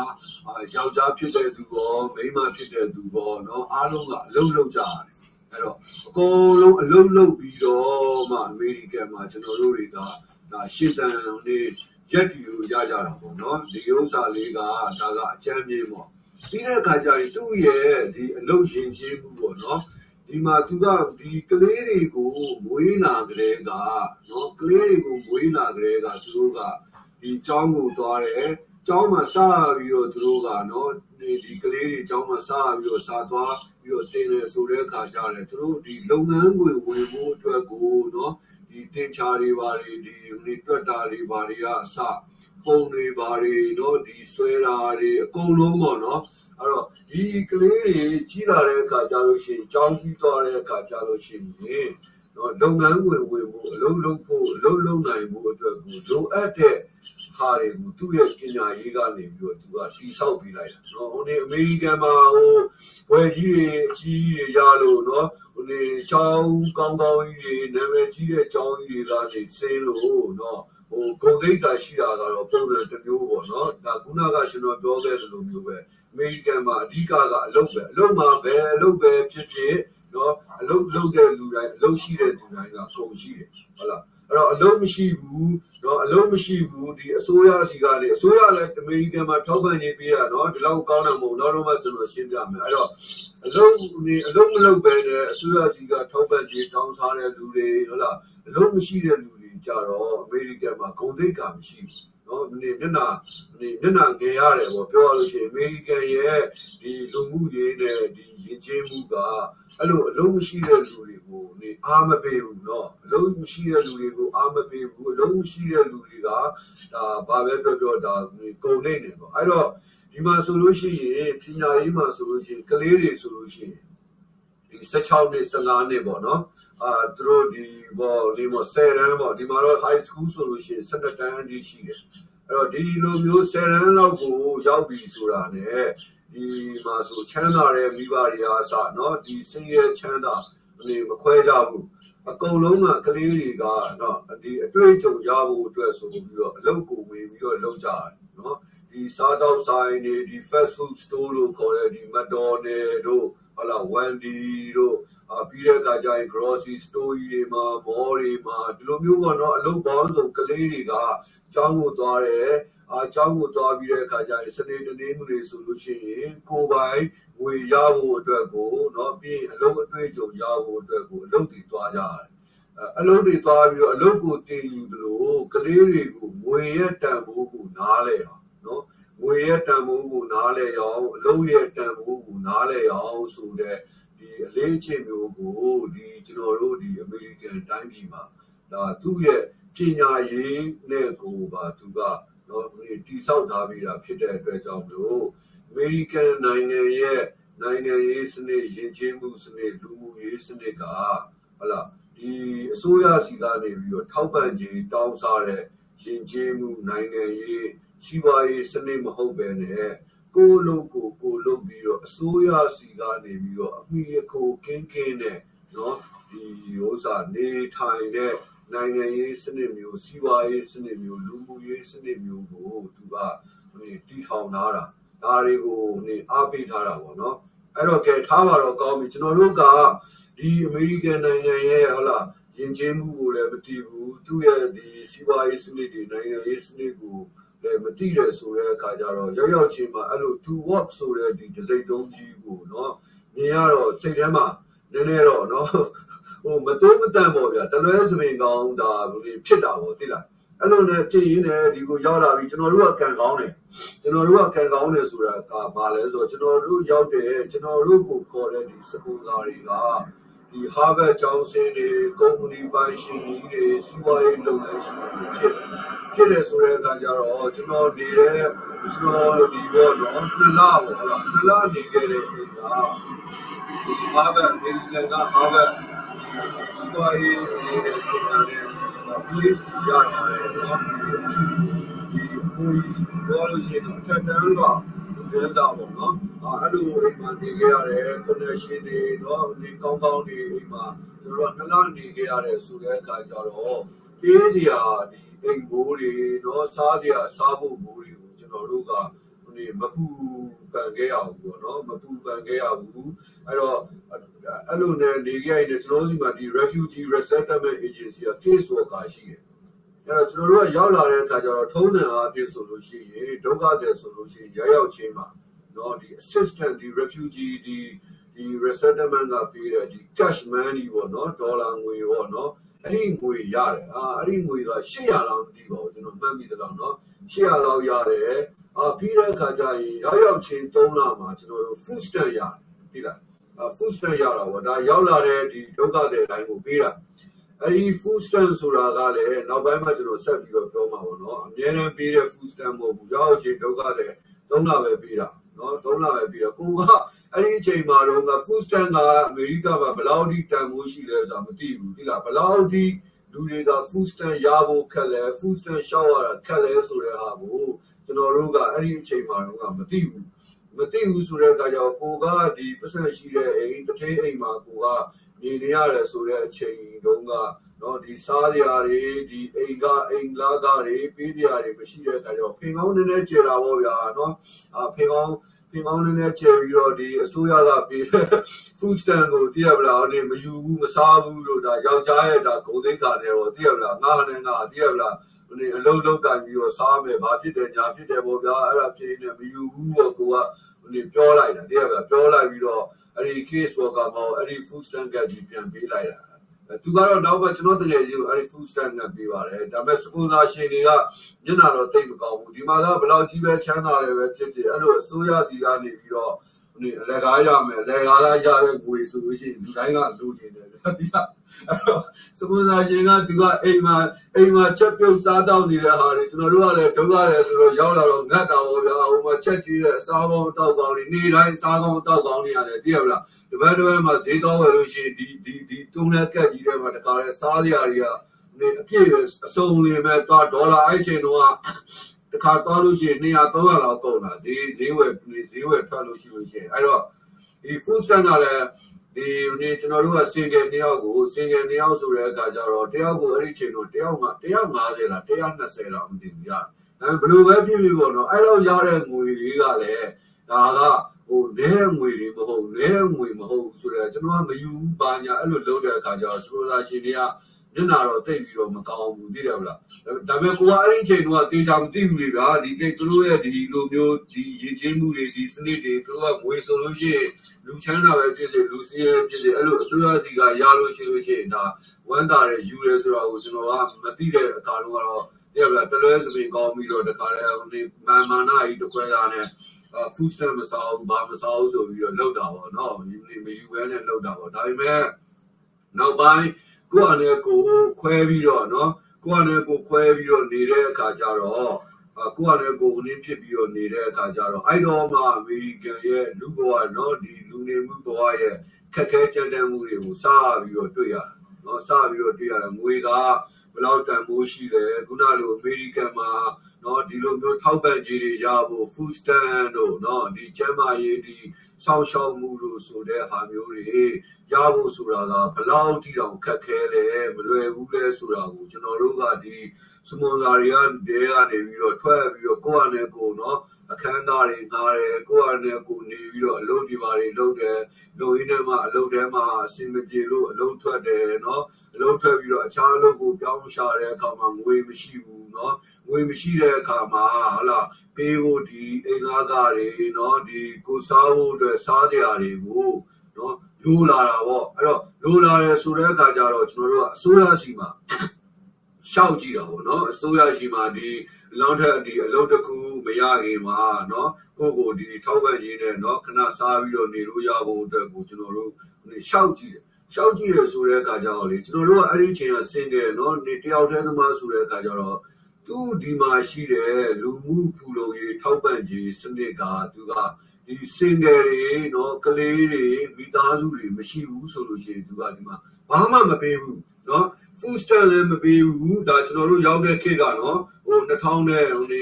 ယောက်ျားဖြစ်တဲ့သူရောမိန်းမဖြစ်တဲ့သူရောနော်အားလုံးကအလုပ်လုပ်ကြရတယ်အဲ့တော့အကုန်လုံးအလုပ်လုပ်ပြီးတော့မှအမေရိကန်မှာကျွန်တော်တို့တွေကဒါရှစ်တန်နေရက်တီကိုရကြတာပေါ့နော်ဒီဥစ္စာလေးကဒါကအချမ်းမြေပေါ့ပြီးတဲ့အခါကျရင်သူ့ရဲ့ဒီအလုပ်ရှင်ချင်းမှုပေါ့နော် ဒီမှာသူကဒီကလေးတွေကိုမွေးလာကြတဲ့ကနော်ကလေးတွေကိုမွေးလာကြတဲ့ကသူတို့ကဒီကျောင်းကိုသွားတယ်ကျောင်းမှာစပြီးတော့သူတို့ကနော်ဒီဒီကလေးတွေကျောင်းမှာစပြီးတော့စာသွားပြီးတော့တင်တယ်ဆိုတဲ့အခါကျတယ်သူတို့ဒီလုပ်ငန်းကိုဝင်ဖို့အတွက်ကိုနော်ဒီတင်ချာတွေပါတွေဒီဒီတွက်တာတွေပါတွေကအစပုံတွေပါတွေနော်ဒီဆွဲတာတွေအကုန်လုံးပေါ့နော် အဲ့တော့ဒီကလေးတွေကြီးလာတဲ့အခါကျလို့ရှိရင်ကြောင်းပြီးသွားတဲ့အခါကျလို့ရှိရင်နော်လုပ်ငန်းဝင်ဝင်ဖို့အလုပ်လုပ်ဖို့အလုပ်လုပ်နိုင်ဖို့အတွက်ကိုလိုအပ်တဲ့ဟာတွေကိုသူ့ရဲ့ပညာရေးကနေပြီးတော့သူကတိဆောက်ပေးလိုက်တာနော်ဟိုနေအမေရိကန်မှာဟိုဝယ်ကြီးတွေအကြီးတွေရလို့နော်ဟိုနေချောင်းကောင်းကောင်းကြီးတွေနာမည်ကြီးတဲ့ချောင်းကြီးတွေကနေဆင်းလို့နော် ဟိုဂုံဒိတ်တာရှိတာကတော့ပုံစံတစ်မျိုးပေါ့နော်ဒါခုနကကျွန်တော်ပြောခဲ့သလိုမျိုးပဲအမေရိကန်မှာအဓိကကအလုပ်ပဲအလုပ်မှာပဲအလုပ်ပဲဖြစ်ဖြစ်နော်အလုပ်လုပ်တဲ့လူတိုင်းအလုပ်ရှိတဲ့လူတိုင်းကကုန်ရှိတယ်ဟုတ်လားအဲ့တော့အလုပ်မရှိဘူးနော်အလုပ်မရှိဘူးဒီအစိုးရစီကလည်းအစိုးရလည်းအမေရိကန်မှာထောက်ပံ့နေပေးရနော်ဒီလောက်ကောင်းတာမဟုတ်နောက်တော့မှကျွန်တော်ရှင်းပြမယ်အဲ့တော့အလုပ်နေအလုပ်မလုပ်ပဲနဲ့အစိုးရစီကထောက်ပံ့ကြေးတောင်းစားတဲ့လူတွေဟုတ်လားအလုပ်မရှိတဲ့လူတွေ ကြတော့အမေရိကန်မှာဂုဏ်သိက္ခာမရှိဘူးနော်ဒီမျက်နှာဒီမျက်နှာငယ်ရတယ်ပေါ့ပြောရလို့ရှိရင်အမေရိကန်ရဲ့ဒီလူမှုရေးနဲ့ဒီယဉ်ကျေးမှုကအဲ့လိုအလုံးမရှိတဲ့လူတွေကိုနေအားမပေးဘူးเนาะအလုံးမရှိတဲ့လူတွေကိုအားမပေးဘူးအလုံးမရှိတဲ့လူတွေကဒါဘာပဲပြောပြောဒါကုန်နေတယ်ပေါ့အဲ့တော့ဒီမှာဆိုလို့ရှိရင်ပညာရေးမှာဆိုလို့ရှိရင်ကလေးတွေဆိုလို့ရှိရင်ဒီ16နှစ်15နှစ်ပေါ့နော် အာသူတို့ဒီဘောဒီမော10ရန်ပေါ့ဒီမှာတော့ high school ဆိုလို့ရှိရင်17တန်းအထိရှိတယ်အဲ့တော့ဒီလိုမျိုး10ရန်လောက်ကိုရောက်ပြီဆိုတာ ਨੇ ဒီမှာဆိုချမ်းသာတဲ့မိဘတွေအားစနော်ဒီစင်ရဲ့ချမ်းသာနေမခွဲကြဘူးအကုန်လုံးကကလေးတွေကနော်ဒီအတွေ့အကြုံရဖို့အတွက်ဆိုပြီးတော့အလုပ်ကိုဝင်ပြီးတော့လုပ်ကြတယ်နော်ဒီစားတော့ဆိုင်တွေဒီ fast food store လို့ခေါ်တဲ့ဒီ McDonald တို့ ဟုတ်လား Wendy တို့အပြီးတဲ့အခါကျရင် grocery store တွေမှာ mall တွေမှာဒီလိုမျိုးပေါ့နော်အလုပ်ပေါင်းစုံကလေးတွေကကျောင်းကိုသွားတယ်အာကျောင်းကိုသွားပြီးတဲ့အခါကျရင်စနေတနေ့မှုတွေဆိုလို့ရှိရင်ကိုယ်ပိုင်ငွေရဖို့အတွက်ကိုเนาะပြီးရင်အလုပ်အတွေ့အကြုံရဖို့အတွက်ကိုအလုပ်တွေသွားကြရတယ်အလုပ်တွေသွားပြီးတော့အလုပ်ကိုတင်ယူသလိုကလေးတွေကိုငွေရဲ့တန်ဖိုးကိုနားလဲအောင်เนาะ ငွေရဲ့တန်ဖိုးကိုနားလဲအောင်အလုပ်ရဲ့တန်ဖိုးကိုနားလဲအောင်ဆိုတဲ့ဒီအလေးအကျင့်မျိုးကိုဒီကျွန်တော်တို့ဒီအမေရိကန်တိုင်းပြည်မှာဒါသူ့ရဲ့ပညာရေးနဲ့ကိုပါသူကနော်တိဆောက်ထားပြီးတာဖြစ်တဲ့အတွက်ကြောင့်မလို့အမေရိကန်နိုင်ငံရဲ့နိုင်ငံရေးစနစ်ယဉ်ကျေးမှုစနစ်လူမှုရေးစနစ်ကဟုတ်လားဒီအစိုးရစီကနေပြီးတော့ထောက်ပံ့ခြင်းတောင်းစားတဲ့ယဉ်ကျေးမှုနိုင်ငံရေး စီးပွားရေးစနစ်မဟုတ်ပဲနဲ့ကိုလုံးကိုကိုလုံးပြီးတော့အစိုးရစီကနေပြီးတော့အမိအခိုကင်းကင်းနဲ့နော်ဒီဥစ္စာနေထိုင်တဲ့နိုင်ငံရေးစနစ်မျိုးစီးပွားရေးစနစ်မျိုးလူမှုရေးစနစ်မျိုးကိုသူကတီထောင်ထားတာဒါတွေကိုနေအားပေးထားတာပေါ့နော်အဲ့တော့ကဲထားပါတော့ကောင်းပြီကျွန်တော်တို့ကဒီအမေရိကန်နိုင်ငံရဲ့ဟုတ်လားယဉ်ကျေးမှုကိုလည်းမတည်ဘူးသူ့ရဲ့ဒီစီးပွားရေးစနစ်တွေနိုင်ငံရေးစနစ်ကို လည်းမတိတယ်ဆိုတဲ့အခါကျတော့ရောက်ရောက်ချင်းမှာအဲ့လို to walk ဆိုတဲ့ဒီဒစိမ့်တုံးကြီးကိုနော်မြင်ရတော့စိတ်ထဲမှာနည်းနည်းတော့နော်ဟိုမတိုးမတန့်ပေါ့ဗျာတလွဲစပင်ကောင်းဒါဖြစ်တာပေါ့သိလားအဲ့လိုနဲ့ကြည်ရင်းနဲ့ဒီကိုရောက်လာပြီကျွန်တော်တို့ကကံကောင်းတယ်ကျွန်တော်တို့ကကံကောင်းတယ်ဆိုတာကဘာလဲဆိုတော့ကျွန်တော်တို့ရောက်တယ်ကျွန်တော်တို့ကိုခေါ်တဲ့ဒီစကူလာတွေက ဒီ Harvard ကျောင်းဆင်းတွေကုမ္ပဏီပိုင်ရှင်ကြီးတွေစီးပွားရေးလုပ်ငန်းရှင်တွေဖြစ်ဖြစ်တယ်ဆိုတဲ့အခါကျတော့ကျွန်တော်နေတဲ့ကျွန်တော်ဒီဘောတော့နှစ်လပေါ့ဟုတ်လားနှစ်လနေခဲ့တဲ့အိမ်ကဒီ Harvard အမေရိကန်က Harvard စီးပွားရေးနေတဲ့ပညာနဲ့ PhD ရတာတယ်နော်ဒီအကိုကြီးစီပြောလို့ရှိရင်တော့အထက်တန်းက လွမ်းတာပေါ့နော်အဲ့လိုအိမ်မှာနေခဲ့ရတယ် connection တွေနော်နေကောင်းကောင်းနေအိမ်မှာတို့ကနှစ်လနေခဲ့ရတယ်ဆိုတဲ့အခါကျတော့တေးစရာဒီအိမ်ဘိုးတွေနော်စားစရာစားဖို့ဘိုးတွေကိုကျွန်တော်တို့ကဒီမပူပန်ခဲ့ရဘူးပေါ့နော်မပူပန်ခဲ့ရဘူးအဲ့တော့အဲ့လိုနဲ့နေခဲ့ရတဲ့ကျွန်တော်စီမှာဒီ refugee resettlement agency က case worker ရှိတယ် အဲ့တော့ကျွန်တော်တို့ကရောက်လာတဲ့အခါကျတော့ထုံးစံအားဖြင့်ဆိုလို့ရှိရင်ဒုက္ခသည်ဆိုလို့ရှိရင်ရောက်ရောက်ချင်းမှာနော်ဒီ assistant ဒီ refugee ဒီဒီ resettlement ကပေးတဲ့ဒီ cash money ပေါ့နော်ဒေါ်လာငွေပေါ့နော်အဲ့ဒီငွေရတယ်အာအဲ့ဒီငွေက800လောက်မသိပါဘူးကျွန်တော်မှတ်မိတယ်တော့နော်800လောက်ရတယ်အာပြီးတဲ့အခါကျရင်ရောက်ရောက်ချင်း3လမှာကျွန်တော်တို့ food stamp ရတယ်သိလားအာ food stamp ရတာပေါ့ဒါရောက်လာတဲ့ဒီဒုက္ခသည်တိုင်းကိုပေးတာ အဲ့ဒီ food stamp ဆိုတာကလည်းနောက်ပိုင်းမှာကျွန်တော်ဆက်ပြီးတော့ပြောမှာပေါ့နော်အများနဲ့ပေးတဲ့ food stamp မဟုတ်ဘူးရောက်ချင်းဒုက္ခသည်3လပဲပေးတာနော်3လပဲပြီးတော့ကိုကအဲ့ဒီအချိန်မှာတော့က food stamp ကအမေရိကမှာဘယ်လောက်ထိတန်ဖိုးရှိလဲဆိုတာမသိဘူးဒီလားဘယ်လောက်ထိလူတွေက food stamp ရဖို့ခက်လဲ food stamp ရှောက်ရတာခက်လဲဆိုတဲ့ဟာကိုကျွန်တော်တို့ကအဲ့ဒီအချိန်မှာတော့ကမသိဘူးမသိဘူးဆိုတဲ့အခါကျတော့ကိုကဒီပတ်စံရှိတဲ့အိမ်တစ်ထင်းအိမ်မှာကိုက နေနေရတယ်ဆိုတဲ့အချိန်တုန်းက နော်ဒီစားရတွေဒီအိမ်ကအိမ်လာကတွေပေးရတွေမရှိတဲ့အခါကျတော့ဖင်ကောင်းနည်းနည်းကျေတာပေါ့ဗျာနော်အဖင်ကောင်းဖင်ကောင်းနည်းနည်းကျေပြီးတော့ဒီအစိုးရကပေး food stamp ကိုတည်ရပလားနေမယူဘူးမစားဘူးလို့ဒါယောက်ျားရဲ့ဒါဂုံသိက္ခာနဲ့တော့တည်ရပလားငါနဲ့ငါတည်ရပလားဒီအလုံးလုံးကန်ပြီးတော့စားမယ်ဘာဖြစ်တယ်ညာဖြစ်တယ်ပေါ့ဗျာအဲ့ဒါဖြစ်နေမယူဘူးပေါ့ကိုကဒီပြောလိုက်တာတည်ရပလားပြောလိုက်ပြီးတော့အဲ့ဒီ case worker မောအဲ့ဒီ food stamp ကကြီးပြန်ပေးလိုက်တာ သူကတော့နောက်မှကျွန်တော်တကယ်ကြီးအဲ့ဒီ food stamp နဲ့ပေးပါတယ်ဒါပေမဲ့ sponsor ရှင်တွေကမျက်နှာတော့တိတ်မကောင်းဘူးဒီမှာကဘယ်လောက်ကြီးပဲချမ်းသာတယ်ပဲဖြစ်ဖြစ်အဲ့လိုအစိုးရစီကနေပြီးတော့ ဒီအလက်ကားရမယ်အလက်ကားရတဲ့ငွေဆိုလို့ရှိရင်ဒီတိုင်းကလိုချင်တယ်ဒီကအဲ့တော့စပွန်ဆာရှင်ကသူကအိမ်မှာအိမ်မှာချက်ပြုတ်စားတောက်နေတဲ့ဟာတွေကျွန်တော်တို့ကလည်းဒုက္ခတယ်ဆိုတော့ရောက်လာတော့ငတ်တာပေါ့ဗျာဟိုမှာချက်ကြီးတဲ့အစားကောင်းတောက်ကောင်းတွေနေတိုင်းစားကောင်းတောက်ကောင်းတွေရတယ်သိရမလားတပတ်တပတ်မှာဈေးတော်ဝယ်လို့ရှိရင်ဒီဒီဒီတုံးလက်ကက်ကြီးထဲမှာတခါလဲစားရတွေကနေအပြည့်အစုံလေးပဲတော့ဒေါ်လာအဲ့ချိန်တော့ တခါသွားလို့ရှိရင်200 300လောက်ကုန်တာဈေးဈေးဝယ်ဈေးဝယ်ထွက်လို့ရှိလို့ရှိရင်အဲ့တော့ဒီ food stand ကလည်းဒီနေ့ကျွန်တော်တို့က single တယောက်ကို single တယောက်ဆိုတဲ့အခါကျတော့တယောက်ကိုအဲ့ဒီချိန်တော့တယောက်က150လား120လားမသိဘူးကြာအဲဘယ်လိုပဲဖြစ်ဖြစ်ပေါ့နော်အဲ့လိုရတဲ့ငွေတွေကလည်းဒါကဟိုလဲငွေတွေမဟုတ်လဲငွေမဟုတ်ဆိုတော့ကျွန်တော်ကမယူဘူးပါညာအဲ့လိုလုပ်တဲ့အခါကျတော့စပိုစာရှင်တွေက မျက်နာတော့တိတ်ပြီးတော့မကောင်းဘူးသိတယ်မလားဒါပေမဲ့ကိုကအဲ့ဒီအချိန်တုန်းကတေချာမသိဘူးလေဗျာဒီကိသူတို့ရဲ့ဒီလိုမျိုးဒီရည်ချင်းမှုတွေဒီစနစ်တွေသူတို့ကငွေဆိုလို့ရှိရင်လူချမ်းသာပဲဖြစ်စေလူစည်းရဲဖြစ်စေအဲ့လိုအစိုးရစီကရလို့ရှိလို့ရှိရင်ဒါဝမ်းသာတဲ့ယူရဲဆိုတော့ကိုကျွန်တော်ကမသိတဲ့အခါတုန်းကတော့သိရမလားတလွဲစပင်ကောင်းပြီးတော့တခါတည်းဟိုဒီမာမာနာကြီးတခွဲတာနဲ့ food stamp မစားဘူးဘာမစားဘူးဆိုပြီးတော့လောက်တာပေါ့နော်ဒီမယူဘဲနဲ့လောက်တာပေါ့ဒါပေမဲ့နောက်ပိုင်း ကိုယ့်အနေကိုခွဲပြီးတော့နော်ကိုယ့်အနေကိုခွဲပြီးတော့နေတဲ့အခါကျတော့ကိုယ့်အနေကိုအနည်းဖြစ်ပြီးတော့နေတဲ့အခါကျတော့အဲ့တော့မှအမေရိကန်ရဲ့လူဘဝနော်ဒီလူနေမှုဘဝရဲ့ခက်ခဲကြမ်းတမ်းမှုတွေကိုစပြီးတော့တွေ့ရတယ်နော်စပြီးတော့တွေ့ရတယ်ငွေက ဘယ်လောက်တန်ဖိုးရှိလဲခုနလိုအမေရိကန်မှာနော်ဒီလိုမျိုးထောက်ပံ့ကြေးတွေရဖို့ food stand တို့နော်ဒီကျန်းမာရေးဒီစောင့်ရှောက်မှုတို့ဆိုတဲ့ဟာမျိုးတွေရဖို့ဆိုတာကဘယ်လောက်ထိတောင်ခက်ခဲလဲမလွယ်ဘူးလဲဆိုတာကိုကျွန်တော်တို့ကဒီ စမွန်စာတွေကတဲကနေပြီးတော့ထွက်ပြီးတော့ကိုယ့်အနေကိုနော်အခမ်းအနားတွေငားတယ်ကိုယ့်အနေကိုနေပြီးတော့အလုပ်ဒီပါတွေလုပ်တယ်လူရင်းထဲမှာအလုပ်ထဲမှာအစင်မပြေလို့အလုပ်ထွက်တယ်နော်အလုပ်ထွက်ပြီးတော့အခြားအလုပ်ကိုပြောင်းရှာတဲ့အခါမှာငွေမရှိဘူးနော်ငွေမရှိတဲ့အခါမှာဟလာပေးဖို့ဒီအိမ်လာကားတွေနော်ဒီကိုစားဖို့အတွက်စားကြတွေကိုနော်လိုလာတာပေါ့အဲ့တော့လိုလာတယ်ဆိုတဲ့အခါကျတော့ကျွန်တော်တို့ကအစိုးရစီမှာ ရှောက်ကြည့်တာပေါ့နော်အစိုးရရှိမှဒီလောင်းထက်ဒီအလုပ်တစ်ခုမရခင်မှာနော်ကိုကိုဒီထောက်ပံ့ရင်းနဲ့နော်ခဏစားပြီးတော့နေလို့ရဖို့အတွက်ကိုကျွန်တော်တို့ရှောက်ကြည့်တယ်ရှောက်ကြည့်ရဆိုတဲ့အခါကျတော့လေကျွန်တော်တို့ကအဲ့ဒီအချိန်ကစင်တယ်နော်နေတယောက်တည်းသမားဆိုတဲ့အခါကျတော့သူဒီမှာရှိတဲ့လူမှုဖူလုံရေးထောက်ပံ့ခြင်းစနစ်ကသူကဒီစင်ငယ်တွေနော်ကလေးတွေမိသားစုတွေမရှိဘူးဆိုလို့ရှိရင်သူကဒီမှာဘာမှမပေးဘူးနော် food stamp လည်းမပေးဘူးဒါကျွန်တော်တို့ရောက်တဲ့ခေတ်ကနော်ဟို2000နဲ့ဟိုနေ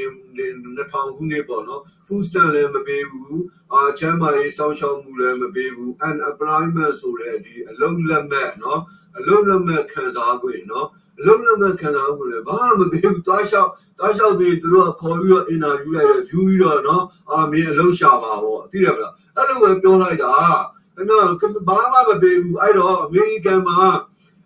2000ခုနှစ်ပေါ့နော် food stamp လည်းမပေးဘူးအာချမ်းမာရေးစောင့်ရှောက်မှုလည်းမပေးဘူး unemployment ဆိုတဲ့ဒီအလုပ်လက်မဲ့နော်အလုပ်လက်မဲ့ခံစား권နော်အလုပ်လက်မဲ့ခံစား권လည်းဘာမှမပေးဘူးတွားလျှောက်တွားလျှောက်ပြီးသူတို့ကခေါ်ပြီးတော့ interview လိုက်တယ် view ပြီးတော့နော်အာမင်းအလုပ်ရှာပါပေါ့သိတယ်မလားအဲ့လိုပဲပြောလိုက်တာအဲ့တော့ဘာမှမပေးဘူးအဲ့တော့အမေရိကန်မှာ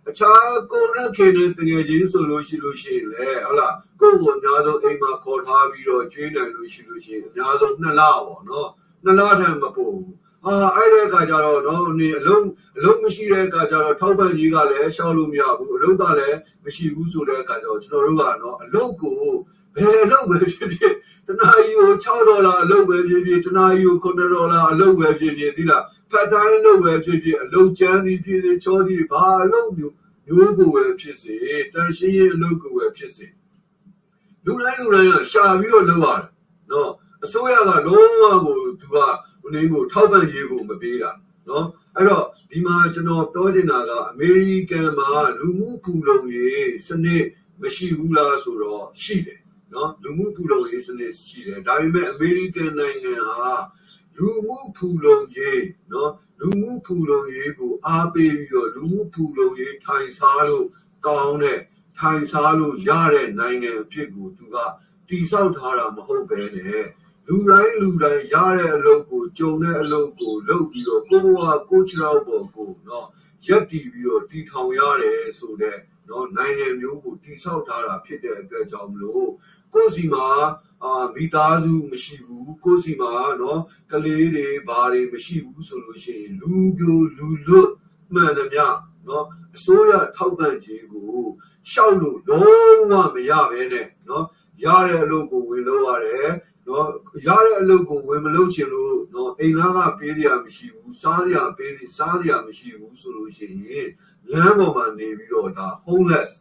အခြားကိုနဲ့ခင်တဲ့တကယ်ချင်းဆိုလို့ရှိလို့ရှိရင်လေဟုတ်လားကိုယ်ကိုအများဆုံးအိမ်မှာခေါ်ထားပြီးတော့ကျွေးနိုင်လို့ရှိလို့ရှိရင်အများဆုံးနှစ်လပေါ့နော်နှစ်လထက်မပို့ဘူးအာအဲ့တဲ့အခါကျတော့နော်နေအလုံးအလုံးမရှိတဲ့အခါကျတော့ထောက်ပံ့ကြီးကလည်းရှောက်လို့မရဘူးအလုံးကလည်းမရှိဘူးဆိုတဲ့အခါကျတော့ကျွန်တော်တို့ကနော်အလုံးကိုဘယ်အလုပ်ပဲဖြစ်ဖြစ်တနာရီကို6ဒေါ်လာအလုပ်ပဲဖြစ်ဖြစ်တနာရီကို9ဒေါ်လာအလုပ်ပဲဖြစ်ဖြစ်ဒီလား ဖတ်တိုင်းလုပ်ပဲဖြစ်ဖြစ်အလုပ်ကျန်းပြီးဖြစ်ဖြစ်ချောပြီးဘာအလုပ်မျိုးမျိုးကိုပဲဖြစ်စေတန်ရှင်းရေးအလုပ်ကိုပဲဖြစ်စေလူတိုင်းလူတိုင်းကရှာပြီးတော့လုပ်ရတယ်နော်အစိုးရကလုံးဝကိုသူကဟိုနေကိုထောက်ပံ့ရေးကိုမပေးတာနော်အဲ့တော့ဒီမှာကျွန်တော်ပြောချင်တာကအမေရိကန်မှာလူမှုဖူလုံရေးစနစ်မရှိဘူးလားဆိုတော့ရှိတယ်နော်လူမှုဖူလုံရေးစနစ်ရှိတယ်ဒါပေမဲ့အမေရိကန်နိုင်ငံဟာ လူမှုဖူလုံရေးနော်လူမှုဖူလုံရေးကိုအားပေးပြီးတော့လူမှုဖူလုံရေးထိုင်စားလို့ကောင်းတဲ့ထိုင်စားလို့ရတဲ့နိုင်ငံအဖြစ်ကိုသူကတိဆောက်ထားတာမဟုတ်ပဲနဲ့လူတိုင်းလူတိုင်းရတဲ့အလုပ်ကိုကြုံတဲ့အလုပ်ကိုလုပ်ပြီးတော့ကိုဘဝကိုချရောက်ပေါ်ကိုနော်ရက်တည်ပြီးတော့တည်ထောင်ရတယ်ဆိုတဲ့နော်နိုင်ငံမျိုးကိုတိဆောက်ထားတာဖြစ်တဲ့အတွက်ကြောင့်မလို့ကိုယ်စီမှာ အာမိသားစုမရှိဘူးကိုယ်စီမှာနော်ကလေးတွေဘာတွေမရှိဘူးဆိုလို့ရှိရင်လူပြိုလူလွတ်မှန်သမျှနော်အစိုးရထောက်ပံ့ခြင်းကိုရှောက်လို့လုံးဝမရဘဲနဲ့နော်ရတဲ့အလုပ်ကိုဝင်လို့ရတယ်နော်ရတဲ့အလုပ်ကိုဝင်မလုပ်ချင်လို့နော်အိမ်သားကပေးရမရှိဘူးစားရပေးစားရမရှိဘူးဆိုလို့ရှိရင်လမ်းပေါ်မှာနေပြီးတော့ဒါ homeless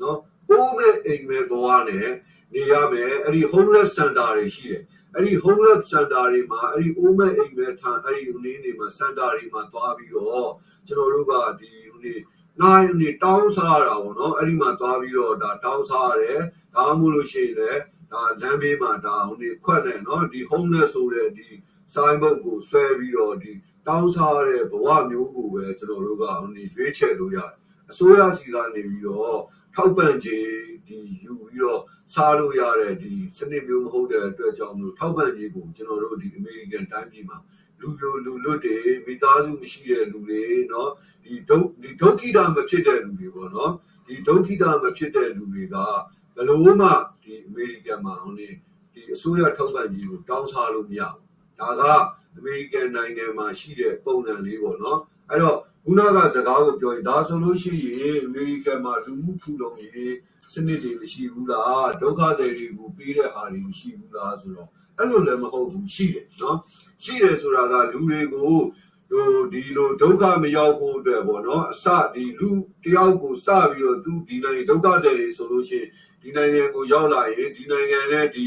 နော်အိုးမဲ့အိမ်မဲ့ဘဝနဲ့ နေရမယ်အဲ့ဒီ homeless center တွေရှိတယ်အဲ့ဒီ homeless center တွေမှာအဲ့ဒီအိုးမဲ့အိမ်မဲ့ထားအဲ့ဒီဟိုနေနေမှာ center တွေမှာသွားပြီးတော့ကျွန်တော်တို့ကဒီဟိုနေနိုင်နေတောင်းစားတာပေါ့နော်အဲ့ဒီမှာသွားပြီးတော့ဒါတောင်းစားရတယ်ဒါမှမဟုတ်လို့ရှိရင်လည်းဒါလမ်းဘေးမှာဒါဟိုနေခွက်နေနော်ဒီ homeless ဆိုတဲ့ဒီဆိုင်ဘုတ်ကိုဆွဲပြီးတော့ဒီတောင်းစားတဲ့ဘဝမျိုးကိုပဲကျွန်တော်တို့ကဟိုနေရွေးချယ်လို့ရတယ်အစိုးရစီကနေပြီးတော့ ထောက်ပံ့ခြင်းဒီယူပြီးတော့စားလို့ရတဲ့ဒီစနစ်မျိုးမဟုတ်တဲ့အတွက်ကြောင့်မလို့ထောက်ပံ့ခြင်းကိုကျွန်တော်တို့ဒီအမေရိကန်တိုင်းပြည်မှာလူလူလူလွတ်တွေမိသားစုမရှိတဲ့လူတွေเนาะဒီဒုဒီဒုက္ခိတမဖြစ်တဲ့လူတွေပေါ့เนาะဒီဒုက္ခိတမဖြစ်တဲ့လူတွေကဘယ်လို့မှဒီအမေရိကန်မှာဟိုနေဒီအစိုးရထောက်ပံ့ခြင်းကိုတောင်းစားလို့မရဘူးဒါကအမေရိကန်နိုင်ငံမှာရှိတဲ့ပုံစံလေးပေါ့เนาะအဲ့တော့ ခုနကစကားကိုပြောရင်ဒါဆိုလို့ရှိရင်အမေရိကန်မှာလူမှုဖူလုံရေးစနစ်တွေမရှိဘူးလားဒုက္ခသည်တွေကိုပေးတဲ့ဟာတွေရှိဘူးလားဆိုတော့အဲ့လိုလည်းမဟုတ်ဘူးရှိတယ်နော်ရှိတယ်ဆိုတာကလူတွေကိုဟိုဒီလိုဒုက္ခမရောက်ဖို့အတွက်ပေါ့နော်အစဒီလူတယောက်ကိုစပြီးတော့သူဒီနိုင်ငံဒုက္ခတွေတွေဆိုလို့ရှိရင်ဒီနိုင်ငံကိုရောက်လာရင်ဒီနိုင်ငံနဲ့ဒီ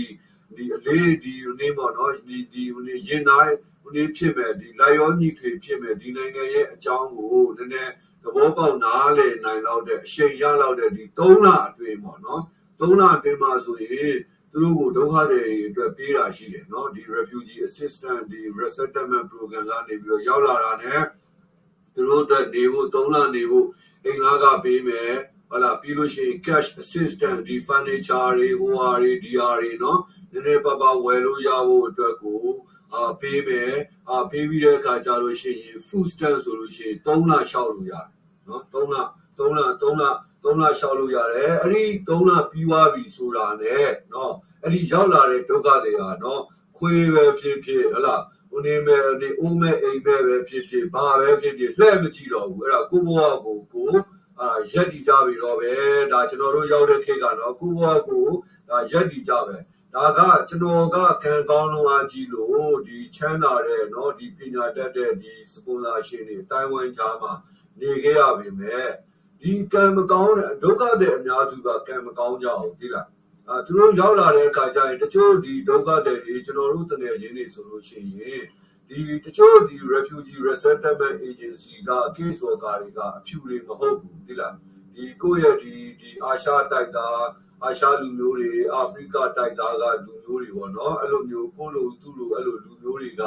ဒီအလေးဒီနေ့ပေါ့နော်ဒီဒီဟိုနေ့ရင်သားဟိုနေ့ဖြစ်မဲ့ဒီလာရောညီထွေဖြစ်မဲ့ဒီနိုင်ငံရဲ့အကြောင်းကိုနည်းနည်းသဘောပေါက်နားလည်နိုင်လောက်တဲ့အရှိန်ရလောက်တဲ့ဒီ၃လအတွင်းပေါ့နော်၃လအတွင်းမှာဆိုရင်သူတို့ကိုဒုက္ခတွေအတွက်ပေးတာရှိတယ်နော်ဒီ refugee assistance ဒီ resettlement program ကနေပြီးတော့ရောက်လာတာ ਨੇ သူတို့အတွက်နေဖို့၃လနေဖို့အိမ်သားကပေးမယ် ဟုတ်လားပြီးလို့ရှိရင် cash assistant ဒီ furniture တွေဟိုဟာတွေဒီဟာတွေနော်နည်းနည်းပါးပါးဝယ်လို့ရဖို့အတွက်ကိုအာပေးမယ်အာပေးပြီးတဲ့အခါကျလို့ရှိရင် food stamp ဆိုလို့ရှိရင်3လလျှောက်လို့ရတယ်နော်3လ3လ3လ3လလျှောက်လို့ရတယ်အဲ့ဒီ3လပြီးွားပြီဆိုတာနဲ့နော်အဲ့ဒီရောက်လာတဲ့ဒုက္ခတွေကနော်ခွေးပဲဖြစ်ဖြစ်ဟုတ်လားုနေမဲ့နေဦးမဲ့အိမ်မဲ့ပဲဖြစ်ဖြစ်ဘာပဲဖြစ်ဖြစ်လှဲ့မကြည့်တော့ဘူးအဲ့ဒါကိုဘဝကိုကို အာရက်တီကြပြီတော့ပဲဒါကျွန်တော်တို့ရောက်တဲ့ခေတ်ကတော့ကိုဘဝကိုဒါရက်တီကြပဲဒါကကျွန်တော်ကခံကောင်းလုံးအားကြီးလို့ဒီချမ်းသာတဲ့เนาะဒီပညာတတ်တဲ့ဒီစပွန်ဆာရှင်တွေတိုင်ဝမ်ကြားမှာနေခဲ့ရပြီမဲ့ဒီကံမကောင်းတဲ့ဒုက္ခတဲ့အများစုကကံမကောင်းကြအောင်ဒီလားအာသူတို့ရောက်လာတဲ့အခါကျရင်တချို့ဒီဒုက္ခတဲ့တွေကျွန်တော်တို့တကယ်ချင်းတွေဆိုလို့ရှိရင် ဒီတချို့ဒီ refugee resettlement agency က case worker တွေကအဖြူတွေမဟုတ်ဘူးဒီလားဒီဒီကိုယ့်ရဲ့ဒီဒီအာရှတိုက်သားအာရှလူမျိုးတွေအာဖရိကတိုက်သားကလူမျိုးတွေပေါ့နော်အဲ့လိုမျိုးကိုလိုသူ့လိုအဲ့လိုလူမျိုးတွေက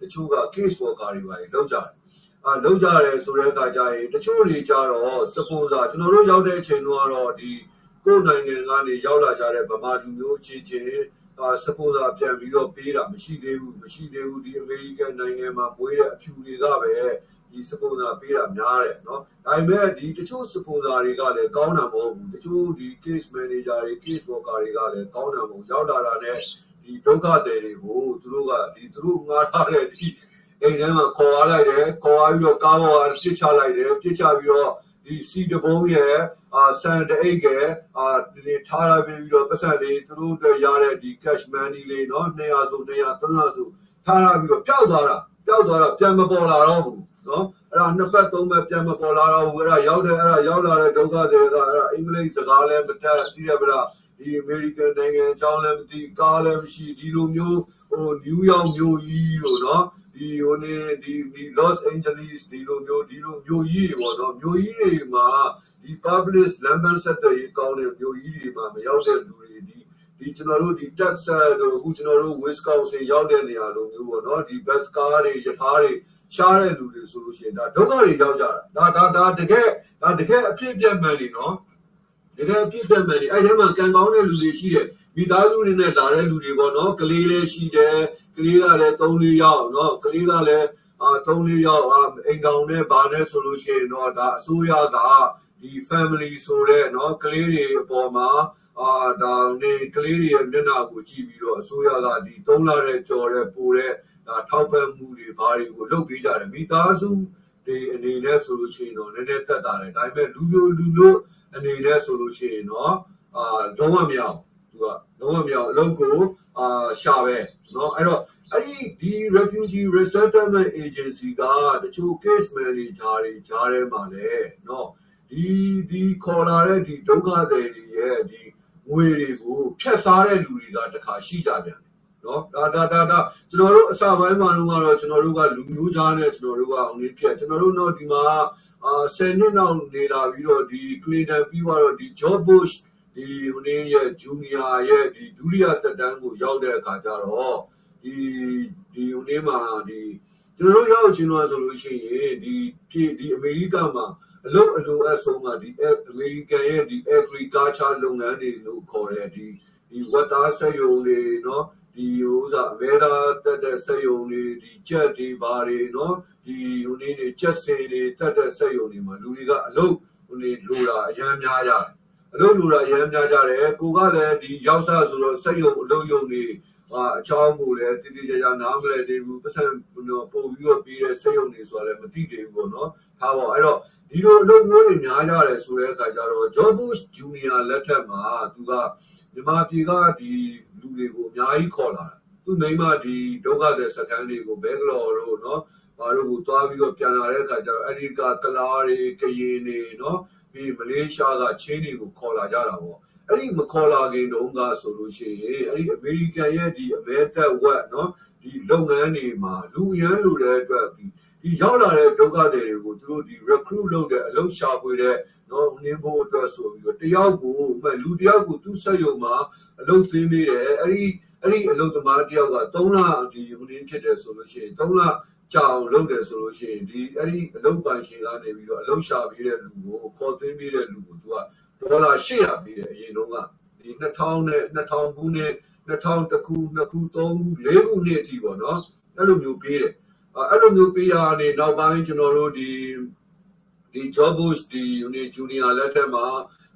တချို့က case worker တွေပါလောက်ကြတယ်အာလောက်ကြတယ်ဆိုတဲ့အခါကျရင်တချို့တွေကြတော့ sponsor ကျွန်တော်တို့ရောက်တဲ့အချိန်တော့ကတော့ဒီကိုယ်နိုင်ငံကနေရောက်လာကြတဲ့ဗမာလူမျိုးချင်းချင်း အာစပိုးစာပြန်ပြီးတော့ပေးတာမရှိသေးဘူးမရှိသေးဘူးဒီအမေရိကန်နိုင်ငံမှာပွေးတဲ့အဖြူတွေကပဲဒီစပိုးစာပေးတာများတယ်နော်ဒါပေမဲ့ဒီတချို့စပိုးစာတွေကလည်းကောင်းတာမဟုတ်ဘူးတချို့ဒီ case manager တွေ case worker တွေကလည်းကောင်းတာမဟုတ်ရောက်လာတာနဲ့ဒီဒုက္ခသည်တွေကိုသူတို့ကဒီသူတို့ငားထားတဲ့ဒီအိမ်ထဲမှာခေါ်ရလိုက်တယ်ခေါ်ရပြီးတော့ကားပေါ်ကပြစ်ချလိုက်တယ်ပြစ်ချပြီးတော့ဒီစီတဘုံရဲ့ အာဆန်တအိတ်ကအာဒီထားရပြီးတော့ပတ်စံလေးသူတို့အတွက်ရတဲ့ဒီ cash money လေးနော်200ဆို200 300ဆိုထားရပြီးတော့ပျောက်သွားတာပျောက်သွားတော့ပြန်မပေါ်လာတော့ဘူးနော်အဲ့ဒါနှစ်ပတ်သုံးပတ်ပြန်မပေါ်လာတော့ဘူးအဲ့ဒါရောက်တယ်အဲ့ဒါရောက်လာတဲ့ဒုက္ခတွေကအဲ့ဒါအင်္ဂလိပ်စကားလည်းမတတ်သိရပါလားဒီအမေရိကန်နိုင်ငံအကြောင်းလည်းမသိကားလည်းမရှိဒီလိုမျိုးဟိုနယူးယောက်မြို့ကြီးလို့နော် ဒီဟိုနေဒီဒီ Los Angeles ဒီလိုမျိုးဒီလိုမျိုးကြီးတွေပေါ့နော်မျိုးကြီးတွေမှာဒီ public လမ်းပန်းဆက်သွယ်ရေးကောင်းတဲ့မျိုးကြီးတွေမှာမရောက်တဲ့လူတွေဒီဒီကျွန်တော်တို့ဒီ Texas တို့အခုကျွန်တော်တို့ Wisconsin ရောက်တဲ့နေရာလိုမျိုးပေါ့နော်ဒီ bus car တွေယထာတွေရှားတဲ့လူတွေဆိုလို့ရှိရင်ဒါဒုက္ခတွေရောက်ကြတာဒါဒါဒါတကယ်ဒါတကယ်အဖြစ်ပြတ်မှန်နေနော် တကယ်ပြည့်ပြတ်မယ်လေအဲ့ထဲမှာကံကောင်းတဲ့လူတွေရှိတယ်မိသားစုတွေနဲ့လာတဲ့လူတွေပေါ့နော်ကလေးလည်းရှိတယ်ကလေးကလည်း3 4ယောက်နော်ကလေးကလည်းအာ3 4ယောက်အာအိမ်တော်နဲ့ဗာနဲ့ဆိုလို့ရှိရင်တော့ဒါအစိုးရကဒီ family ဆိုတဲ့နော်ကလေးတွေအပေါ်မှာအာဒါနေကလေးတွေရဲ့မျက်နှာကိုကြည့်ပြီးတော့အစိုးရကဒီ3လတဲ့ကြော်တဲ့ပိုတဲ့ဒါထောက်ပံ့မှုတွေဘာတွေကိုလုပ်ပေးကြတယ်မိသားစုဒီအနေနဲ့ဆိုလို့ရှိရင်တော့နည်းနည်းတက်တာတယ်ဒါပေမဲ့လူလိုလူလို အနေနဲ့ဆိုလို့ရှိရင်တော့အာလုံးဝမရအောင်သူကလုံးဝမရအောင်အလုပ်ကိုအာရှာပဲเนาะအဲ့တော့အဲ့ဒီဒီ refugee resettlement agency ကတချို့ case manager တွေကြားထဲမှာလည်းเนาะဒီဒီခေါ်လာတဲ့ဒီဒုက္ခသည်တွေရဲ့ဒီငွေတွေကိုဖျက်စားတဲ့လူတွေကတခါရှိကြပြန် ် နော်ဒါဒါဒါဒါကျွန်တော်တို့အစပိုင်းမှာတော့ကျွန်တော်တို့ကလူမျိုးသားနဲ့ကျွန်တော်တို့ကအောင်လေးပြကျွန်တော်တို့တော့ဒီမှာအာ10နှစ်နောက်နေလာပြီးတော့ဒီ Clinton ပြီးတော့ဒီ George Bush ဒီဟိုနေ့ရဲ့ Junior ရဲ့ဒီဒုတိယသက်တမ်းကိုရောက်တဲ့အခါကျတော့ဒီဒီဟိုနေ့မှာဒီကျွန်တော်တို့ရောက်ချင်တော့ဆိုလို့ရှိရင်ဒီပြည်ဒီအမေရိကမှာအလုပ်အလိုအဆုံးကဒီအမေရိကန်ရဲ့ဒီ agriculture လုပ်ငန်းတွေလို့ခေါ်တဲ့ဒီဒီဝတ်သားစက်ရုံတွေเนาะ ဒီဥစားအမဲသားတက်တဲ့စက်ယုံတွေဒီကြက်တွေဘာတွေနော်ဒီဟိုနေနေကြက်စင်တွေတက်တဲ့စက်ယုံတွေမှာလူတွေကအလုပ်ဟိုနေလိုတာအရန်များကြတယ်အလုပ်လိုတာအရန်များကြတယ်ကိုကလည်းဒီရောက်စားဆိုတော့စက်ယုံအလုပ်ယုံတွေအာအချောင်းကိုလည်းတိတိကျကျနားမလည်သေးဘူးပတ်စံပို့ပြီးတော့ပြီးတဲ့စက်ယုံတွေဆိုတာလည်းမသိသေးဘူးပေါ့နော်ထားပါအဲ့တော့ဒီလိုအလုပ်မျိုးတွေများကြတယ်ဆိုတဲ့အခါကျတော့ Job Bush Junior လက်ထက်မှာသူက မြန်မာပြည်ကဒီလူတွေကိုအများကြီးခေါ်လာတာသူမိမဒီဒုက္ခတဲ့စခန်းတွေကိုဘဲကလော်တို့နော်ဘာလို့ကိုသွားပြီးတော့ပြန်လာတဲ့အခါကျတော့အဲ့ဒီကကလာတွေကရင်တွေနော်ပြီးမလေးရှားကချင်းတွေကိုခေါ်လာကြတာပေါ့အဲ့ဒီမခေါ်လာခင်တုန်းကဆိုလို့ရှိရင်အဲ့ဒီအမေရိကန်ရဲ့ဒီအမေတက်ဝက်နော်ဒီလုပ်ငန်းတွေမှာလူရန်လူတဲ့အတွက်ဒီ ဒီရောက်လာတဲ့ဒုက္ခတွေတွေကိုသူတို့ဒီ recruit လုပ်တဲ့အလုပ်ရှာဖွေတဲ့နော်နင်းဖို့အတွက်ဆိုပြီးတော့တယောက်ကိုလူတယောက်ကိုသူ့ဆက်ယုံမှာအလုပ်သိမ်းပေးတယ်အဲ့ဒီအဲ့ဒီအလုပ်သမားတယောက်က3လဒီဟိုနင်းဖြစ်တယ်ဆိုလို့ရှိရင်3လကြာအောင်လုပ်တယ်ဆိုလို့ရှိရင်ဒီအဲ့ဒီအလုပ်ပိုင်ရှင်ကနေပြီးတော့အလုပ်ရှာပေးတဲ့လူကိုခေါ်သွင်းပေးတဲ့လူကိုသူကဒေါ်လာ800ပေးတယ်အရင်တုန်းကဒီ2000နဲ့2000ခုနဲ့2000တခု2ခု3ခု4ခုနှစ်အထိပေါ့နော်အဲ့လိုမျိုးပေးတယ် အဲ့လိုမျိုးပေးရနေနောက်ပိုင်းကျွန်တော်တို့ဒီဒီ job bush ဒီ uni junior လက်ထက်မှာ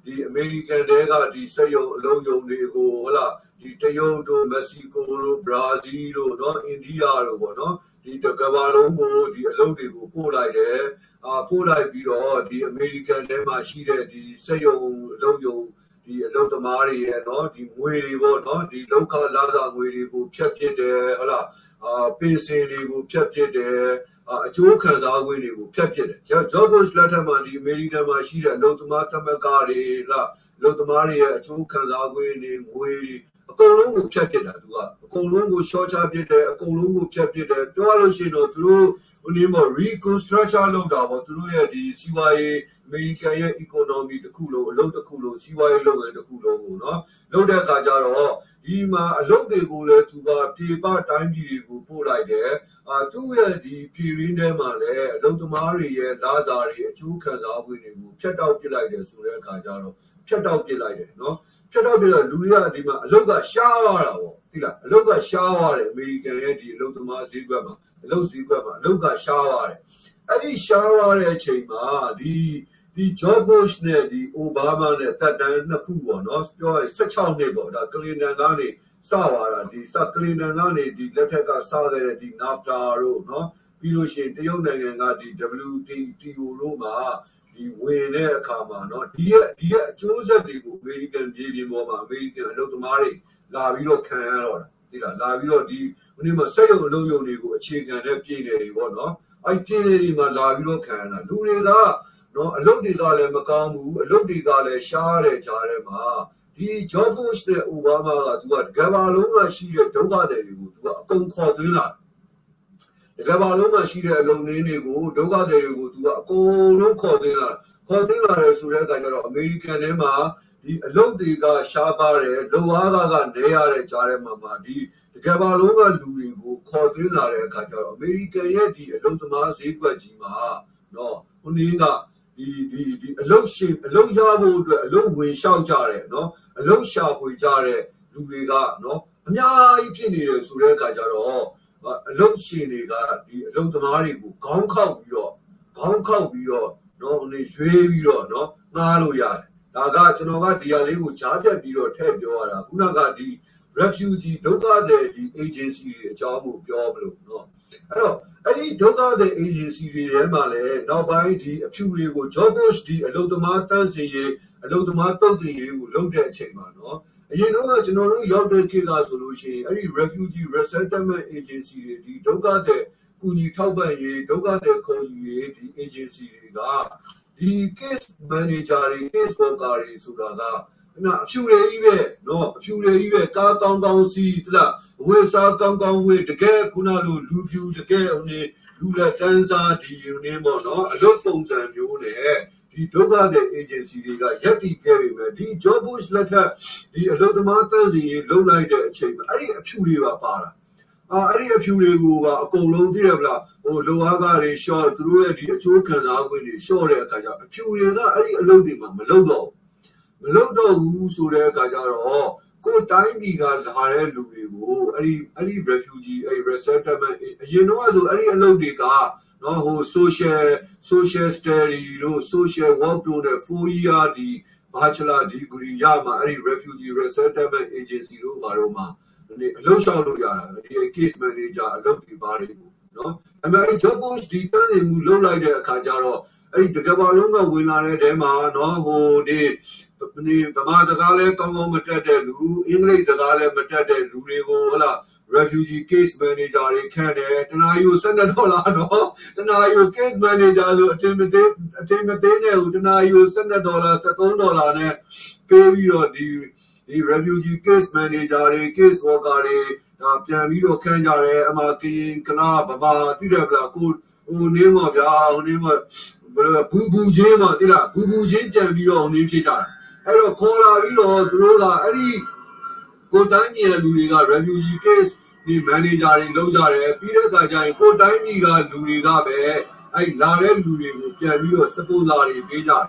ဒီ American တွေကဒီစက်ရုံအလုံးယုံတွေကိုဟလာဒီတရုတ်တို့မက္ကဆီကိုတို့ဘရာဇီးတို့เนาะအိန္ဒိယတို့ပေါ့เนาะဒီတကဘာလုံးကိုဒီအလုပ်တွေကိုပို့လိုက်တယ်အာပို့လိုက်ပြီးတော့ဒီ American ထဲမှာရှိတဲ့ဒီစက်ရုံအလုံးယုံ ဒီအလုပ်သမားတွေရဲ့နော်ဒီငွေတွေပေါ့နော်ဒီလောက်ခလာတာငွေတွေကိုဖြတ်ပစ်တယ်ဟလာအာပင်စင်တွေကိုဖြတ်ပစ်တယ်အကျိုးခံစားခွင့်တွေကိုဖြတ်ပစ်တယ်ဂျော့ဘုရှ်လက်ထက်မှာဒီအမေရိကန်မှာရှိတဲ့အလုပ်သမားတမကတွေလားအလုပ်သမားတွေရဲ့အကျိုးခံစားခွင့်တွေငွေတွေ အကုန်လုံးကိုဖြတ်ပစ်တာသူကအကုန်လုံးကိုရှော့ချပစ်တယ်အကုန်လုံးကိုဖြတ်ပစ်တယ်ပြောရလို့ရှိရင်တော့သူတို့ဟိုနေမှာ reconstruction လုပ်တာပေါ့သူတို့ရဲ့ဒီစီဝါရေးအမေရိကန်ရဲ့ economy တစ်ခုလုံးအလုပ်တစ်ခုလုံးစီးပွားရေးလုပ်ငန်းတစ်ခုလုံးကိုနော်လုပ်တဲ့အခါကျတော့ဒီမှာအလုပ်တွေကိုလည်းသူကပြေပတိုင်းပြည်တွေကိုပို့လိုက်တယ်အာသူ့ရဲ့ဒီပြည်ရင်းထဲမှာလည်းအလုပ်သမားတွေရဲ့လာစာတွေအကျိုးခံစား권တွေကိုဖျက်တောက်ပစ်လိုက်တယ်ဆိုတဲ့အခါကျတော့ဖျက်တောက်ပစ်လိုက်တယ်နော် ဖြတ်တော့ပြတော့လူတွေကဒီမှာအလုတ်ကရှားသွားတာပေါ့သိလားအလုတ်ကရှားသွားတယ်အမေရိကန်ရဲ့ဒီအလုတ်သမားဈေးကွက်မှာအလုတ်ဈေးကွက်မှာအလုတ်ကရှားသွားတယ်အဲ့ဒီရှားသွားတဲ့အချိန်မှာဒီဒီ George Bush နဲ့ဒီ Obama နဲ့တက်တန်းနှစ်ခုပေါ့နော်ပြောရင်16နှစ်ပေါ့ဒါကလင်တန်ကနေစသွားတာဒီစကလင်တန်ကနေဒီလက်ထက်ကစခဲ့တဲ့ဒီ NAFTA တို့နော်ပြီးလို့ရှိရင်တရုတ်နိုင်ငံကဒီ WTO တို့မှာ ဒီဝင်တဲ့အခါမှာနော်ဒီရဲ့ဒီရဲ့အကျိုးဆက်တွေကိုအမေရိကန်ပြည်ပြင်ပေါ်မှာအမေရိကန်အလုပ်သမားတွေလာပြီးတော့ခံရတော့တာဒီလားလာပြီးတော့ဒီခုနကစက်ရုံအလုပ်ရုံတွေကိုအခြေခံတဲ့ပြည်နယ်တွေပေါ့နော်အဲ့ပြည်နယ်တွေမှာလာပြီးတော့ခံရတာလူတွေကနော်အလုပ်တွေကလည်းမကောင်းဘူးအလုပ်တွေကလည်းရှားတယ်ကြားထဲမှာဒီ job post တဲ့ Obama ကသူကကဘာလုံးကရှိတဲ့ဒုက္ခတွေကိုသူကအကုန်ခေါ်သွင်းလာတယ် ဒီကမ္ဘာလုံးမှာရှိတဲ့အလုံနင်းတွေကိုဒုက္ခသည်တွေကိုသူကအကုန်လုံးခေါ်သိလာခေါ်သိလာတယ်ဆိုတဲ့အခါကျတော့အမေရိကန်ထဲမှာဒီအလုတ်တွေကရှားပါတယ်လုံအားကကနေရတဲ့ကြားထဲမှာမှာဒီဒီကမ္ဘာလုံးကလူတွေကိုခေါ်သွင်းလာတဲ့အခါကျတော့အမေရိကန်ရဲ့ဒီအလုတ်သမားဈေးကွက်ကြီးမှာနော်ဟိုနည်းကဒီဒီဒီအလုတ်ရှင်အလုတ်ရဖို့အတွက်အလုတ်ဝင်လျှောက်ကြတယ်နော်အလုတ်ရှာဖွေကြတဲ့လူတွေကနော်အများကြီးဖြစ်နေတယ်ဆိုတဲ့အခါကျတော့ အလုတ်ရှင်တွေကဒီအလုတ်သမားတွေကိုခေါင်းခောက်ပြီးတော့ခေါင်းခောက်ပြီးတော့နော်နေရွေးပြီးတော့နော်ငားလို့ရတယ်ဒါကကျွန်တော်ကဒီဟာလေးကိုကြားပြတ်ပြီးတော့ထည့်ပြောရတာခုနကဒီ refugee ဒုက္ခသည်ဒီ agency တွေအကြောင်းကိုပြောမလို့နော်အဲ့တော့အဲ့ဒီဒုက္ခသည် agency တွေထဲမှာလည်းနောက်ပိုင်းဒီအဖြူတွေကို job post ဒီအလုတ်သမားတန်းစီရေးအလုတ်သမားတုတ်တင်ရေးကိုလုပ်တဲ့အချိန်မှာနော် ရင်တော့ကျွန်တော်တို့ရောက်တဲ့ခေတ်ကဆိုလို့ရှိရင်အဲ့ဒီ refugee resettlement agency တွေဒီဒုက္ခသည်ကူညီထောက်ပံ့ရေးဒုက္ခသည်ခေါ်ယူရေးဒီ agency တွေကဒီ case manager တွေ case worker တွေဆိုတာကနော်အဖြူတွေကြီးပဲနော်အဖြူတွေကြီးပဲကားကောင်းကောင်းစီးတလားဝေစားကောင်းကောင်းဝေတကယ်ခုနလိုလူဖြူတကယ်ဟိုနေလူလက်တန်းစားဒီယူနေပေါ့နော်အလုပ်ပုံစံမျိုးနဲ့ ဒီဒုက္ခတဲ့ agency တွေကရက်တီခဲ့ပြီမဲ့ဒီ job push လက်ထက်ဒီအလုပ်သမားတန်းစီရေးလုပ်လိုက်တဲ့အချိန်မှာအဲ့ဒီအဖြူတွေပါပါတာအာအဲ့ဒီအဖြူတွေကိုပါအကုန်လုံးသိရဗလားဟိုလိုအားကတွေ short သူတို့ရဲ့ဒီအချိုးခံစား권တွေ short တဲ့အခါကျအဖြူတွေကအဲ့ဒီအလုပ်တွေမှာမလုပ်တော့မလုပ်တော့ဘူးဆိုတဲ့အခါကျတော့ကိုတိုင်းပြည်ကလာတဲ့လူတွေကိုအဲ့ဒီအဲ့ဒီ refugee အဲ့ resettlement အရင်တော့ဆိုအဲ့ဒီအလုပ်တွေက နော်ဟို social social study တို့ social work တို့နဲ့4 year ဒီ bachelor degree ရမှာအဲ့ဒီ refugee resettlement agency တို့ဘာလို့မှာဒီအလုပ်လျှောက်လို့ရတာဒီ case manager အလုပ်ဒီပါတွေကိုနော်အမေ job post ဒီတန်းနေမှုလုပ်လိုက်တဲ့အခါကျတော့အဲ့ဒီတကဘာလုံးကဝင်လာတဲ့တဲမှာနော်ဟိုဒီဒီဗမာစကားလဲကောင်းကောင်းမတက်တဲ့လူအင်္ဂလိပ်စကားလဲမတက်တဲ့လူတွေကိုဟလာ refugee case manager တွေခန့်တယ်တနာယူ12ဒေါ်လာတော့တနာယူ case manager ဆိုအတင်မသေးအတင်မသေးနဲ့ဟိုတနာယူ12ဒေါ်လာ13ဒေါ်လာနဲ့ပေးပြီးတော့ဒီဒီ refugee case manager တွေ case worker တွေဒါပြန်ပြီးတော့ခန့်ကြတယ်အမကရင်ကလာဗမာတိတယ်ဗလားကိုဟိုနေမှာဗျာဟိုနေမှာဘယ်လိုဘူးဘူးချင်းမှာတိလားဘူးဘူးချင်းပြန်ပြီးတော့ဟိုနေဖြစ်ကြတာအဲ့တော့ခေါ်လာပြီးတော့သူတို့ကအဲ့ဒီ ကိုတိုင်းပြည်လူတွေက refugee case ဒီ manager တွေလုပ်ကြတယ်ပြီးတဲ့အခါကျရင်ကိုတိုင်းပြည်ကလူတွေကပဲအဲ့လာတဲ့လူတွေကိုပြန်ပြီးတော့ sponsor တွေပေးကြတယ်